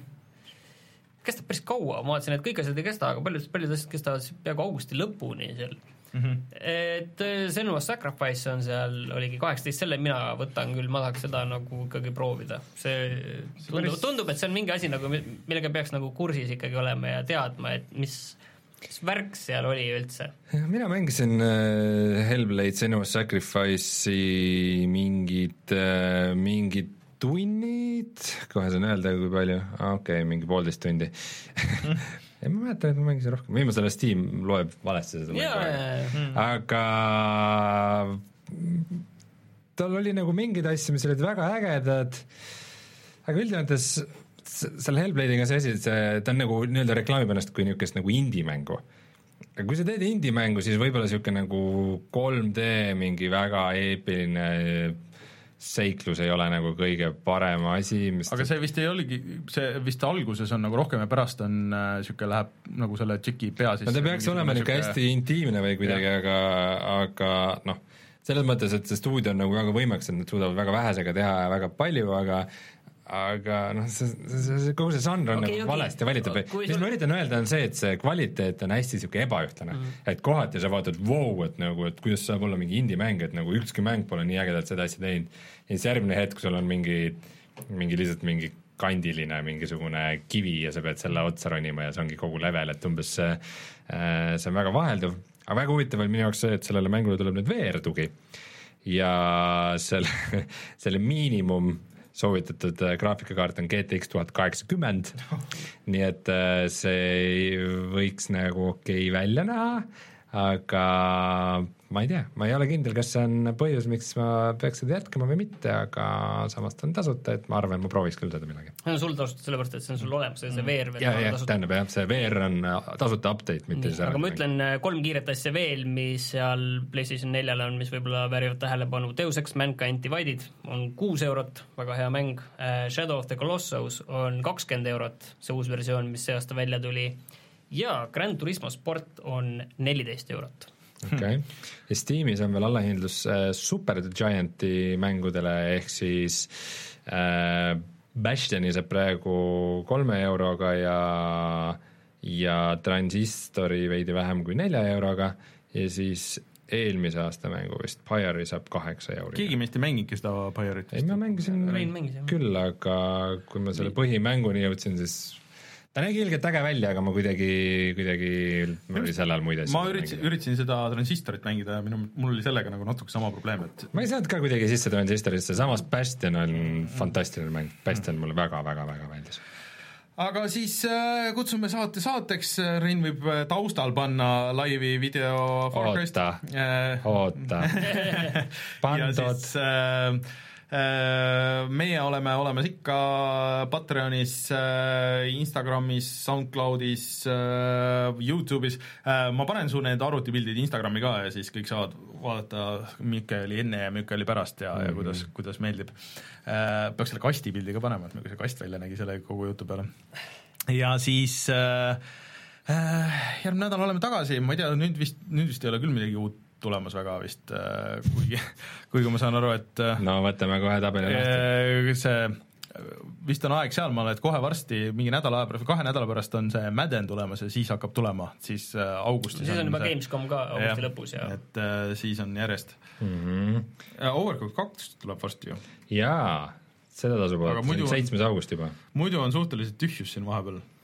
kestab päris kaua, ma vaatasin, et kõik asjad ei kesta, aga paljud, paljud asjad kestavad peaaegu augusti lõpuni seal mm. -hmm. et äh, Senua Sacrifice on seal, oligi kaheksateist, selle mina võtan küll, ma tahaks seda nagu ikkagi proovida. see tundub, tundub, et see on mingi asi nagu, millega peaks nagu kursis ikkagi olema ja teadma, et mis mis värk seal oli üldse? mina mängisin äh, Hellblade Senua Sacrifice'i mingid äh,, mingid tunnid, kohe saan öelda, kui palju, okei okay,, mingi poolteist tundi <laughs> ei ma mäletan, et ma mängisin rohkem, viimasel ajal Steam loeb valesti seda mängu, aga tal oli nagu mingeid asju, mis olid väga ägedad, aga üldjoontes selle Hellblade'iga see asi, et see, ta on nagu nii-öelda reklaamib ennast kui niisugust nagu indie-mängu. aga kui sa teed indie-mängu, siis võib-olla niisugune nagu 3D mingi väga eepiline seiklus ei ole nagu kõige parem asi, mis aga see vist ei olegi, see vist alguses on nagu rohkem ja pärast on niisugune äh,, läheb nagu selle tšiki pea sisse. no ta peaks olema niisugune hästi intiimne või kuidagi, aga, aga noh, selles mõttes, et see stuudio on nagu väga võimekas, et nad suudavad väga vähesega teha väga palju, aga aga noh, see, see, see, kogu see žanr on okay, nagu okay. valesti valitud või mis ma üritan öelda, on see, et see kvaliteet on hästi niisugune ebaühtlane mm. -hmm. et kohati sa vaatad, vau, et nagu, et kuidas saab olla mingi indie-mäng, et nagu ükski mäng pole nii ägedalt seda asja teinud. ja siis järgmine hetk sul on mingi, mingi lihtsalt mingi kandiline mingisugune kivi ja sa pead selle otsa ronima ja see ongi kogu level, et umbes see, äh, see on väga vahelduv, aga väga huvitav on minu jaoks see, et sellele mängule tuleb nüüd VR-tugi ja selle, <laughs> selle miinimum soovitatud äh, graafikakaart on GTX tuhat kaheksakümmend, nii et äh, see võiks nagu okei okay välja näha, aga ma ei tea, ma ei ole kindel, kas see on põhjus, miks ma peaks seda jätkama või mitte, aga samas ta on tasuta, et ma arvan, ma prooviks küll seda millalgi. no sul tasuta sellepärast, et see on sul olemas, see mm. VR ja, ja tähendab jah, see VR on äh, tasuta update, mitte siis aga ma ütlen äh, kolm kiiret asja veel, mis seal PlayStation neljal on, mis võib-olla väärivad tähelepanu, Deus Ex Mankind Divided on kuus eurot, väga hea mäng, äh, Shadow of the Colossus on kakskümmend eurot, see uus versioon, mis see aasta välja tuli, ja Grand Turismo Sport on neliteist eurot okei okay., ja Steamis on veel allahindlus äh, Super Giant'i mängudele, ehk siis äh, Bastioni saab praegu kolme euroga ja ja Transistori veidi vähem kui nelja euroga ja siis eelmise aasta mängu vist, Pyre'i saab kaheksa euri. keegi meist ei mänginudki seda Pyre'it? ei, ma mängisin küll, aga kui ma selle põhimänguni jõudsin, siis ta nägi ilgelt äge välja, aga ma kuidagi, kuidagi, mul oli sel ajal muid asju. ma üritasin, üritasin seda transistorit mängida ja minu, mul oli sellega nagu natuke sama probleem, et ma ei saanud ka kuidagi sisse transistorisse, samas Bastion on fantastiline mäng, Bastion mulle väga-väga-väga meeldis. Aga siis äh, kutsume saate saateks, Rein võib äh, taustal panna laivi video oota. Äh,, oota. <laughs> Pandud äh, äh, meie oleme olemas ikka Patreonis, Instagramis, SoundCloudis, Youtube'is, ma panen su need arvutipildid Instagrami ka ja siis kõik saavad vaadata, milline oli enne ja milline oli pärast ja mm, -hmm. ja kuidas, kuidas meeldib Äh, peaks selle kastipildi ka panema, et milline see kast välja nägi selle kogu jutu peale. ja siis äh, äh, järgmine nädal oleme tagasi, ma ei tea, nüüd vist, nüüd vist ei ole küll midagi uut tulemas väga vist äh,, kuigi, <laughs> kuigi ma saan aru, et äh, no võtame kohe tabeli lahti. see vist on aeg sealmaal, et kohe varsti, mingi nädala aja pärast, kahe nädala pärast on see Madden tulemas ja siis hakkab tulema, siis äh, augustis siis on juba see, Gamescom ka augusti ja, lõpus ja et äh, siis on järjest mm. -hmm. Overcooked kaks tuleb varsti ju. jaa, seda tasub oodata, seitsmes august juba. muidu on suhteliselt tühjus siin vahepeal Äh,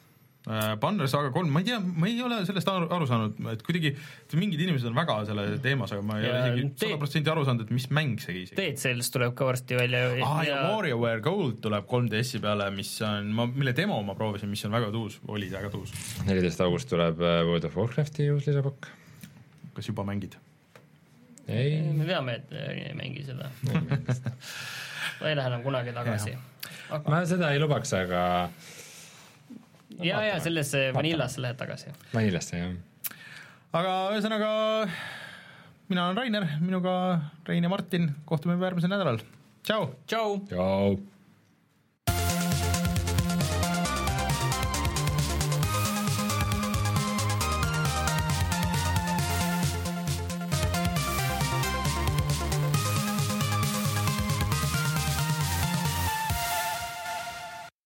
Banner Saga kolm, ma ei tea, ma ei ole sellest aru, aru saanud, et kuidagi mingid inimesed on väga selle teemas, aga ma ei ja ole isegi sada protsenti aru saanud, et mis mäng see isegi. Dead Cells tuleb ka varsti välja ah, ja, ja WarioWare Gold tuleb 3DS-i peale, mis on, ma, mille demo ma proovisin, mis on väga tuus, oli väga tuus. neliteist august tuleb äh, World of Warcrafti uus lisapakk. kas juba mängid? ei. me teame, et <laughs> ei mängi seda ma ei lähe enam kunagi tagasi. Aga... ma seda ei lubaks, aga ja, ja sellesse Vanillasse lähed tagasi. Vanillasse, jah. aga ühesõnaga, mina olen Rainer, minuga Rein ja Martin, kohtume juba järgmisel nädalal. tšau. tšau. tšau.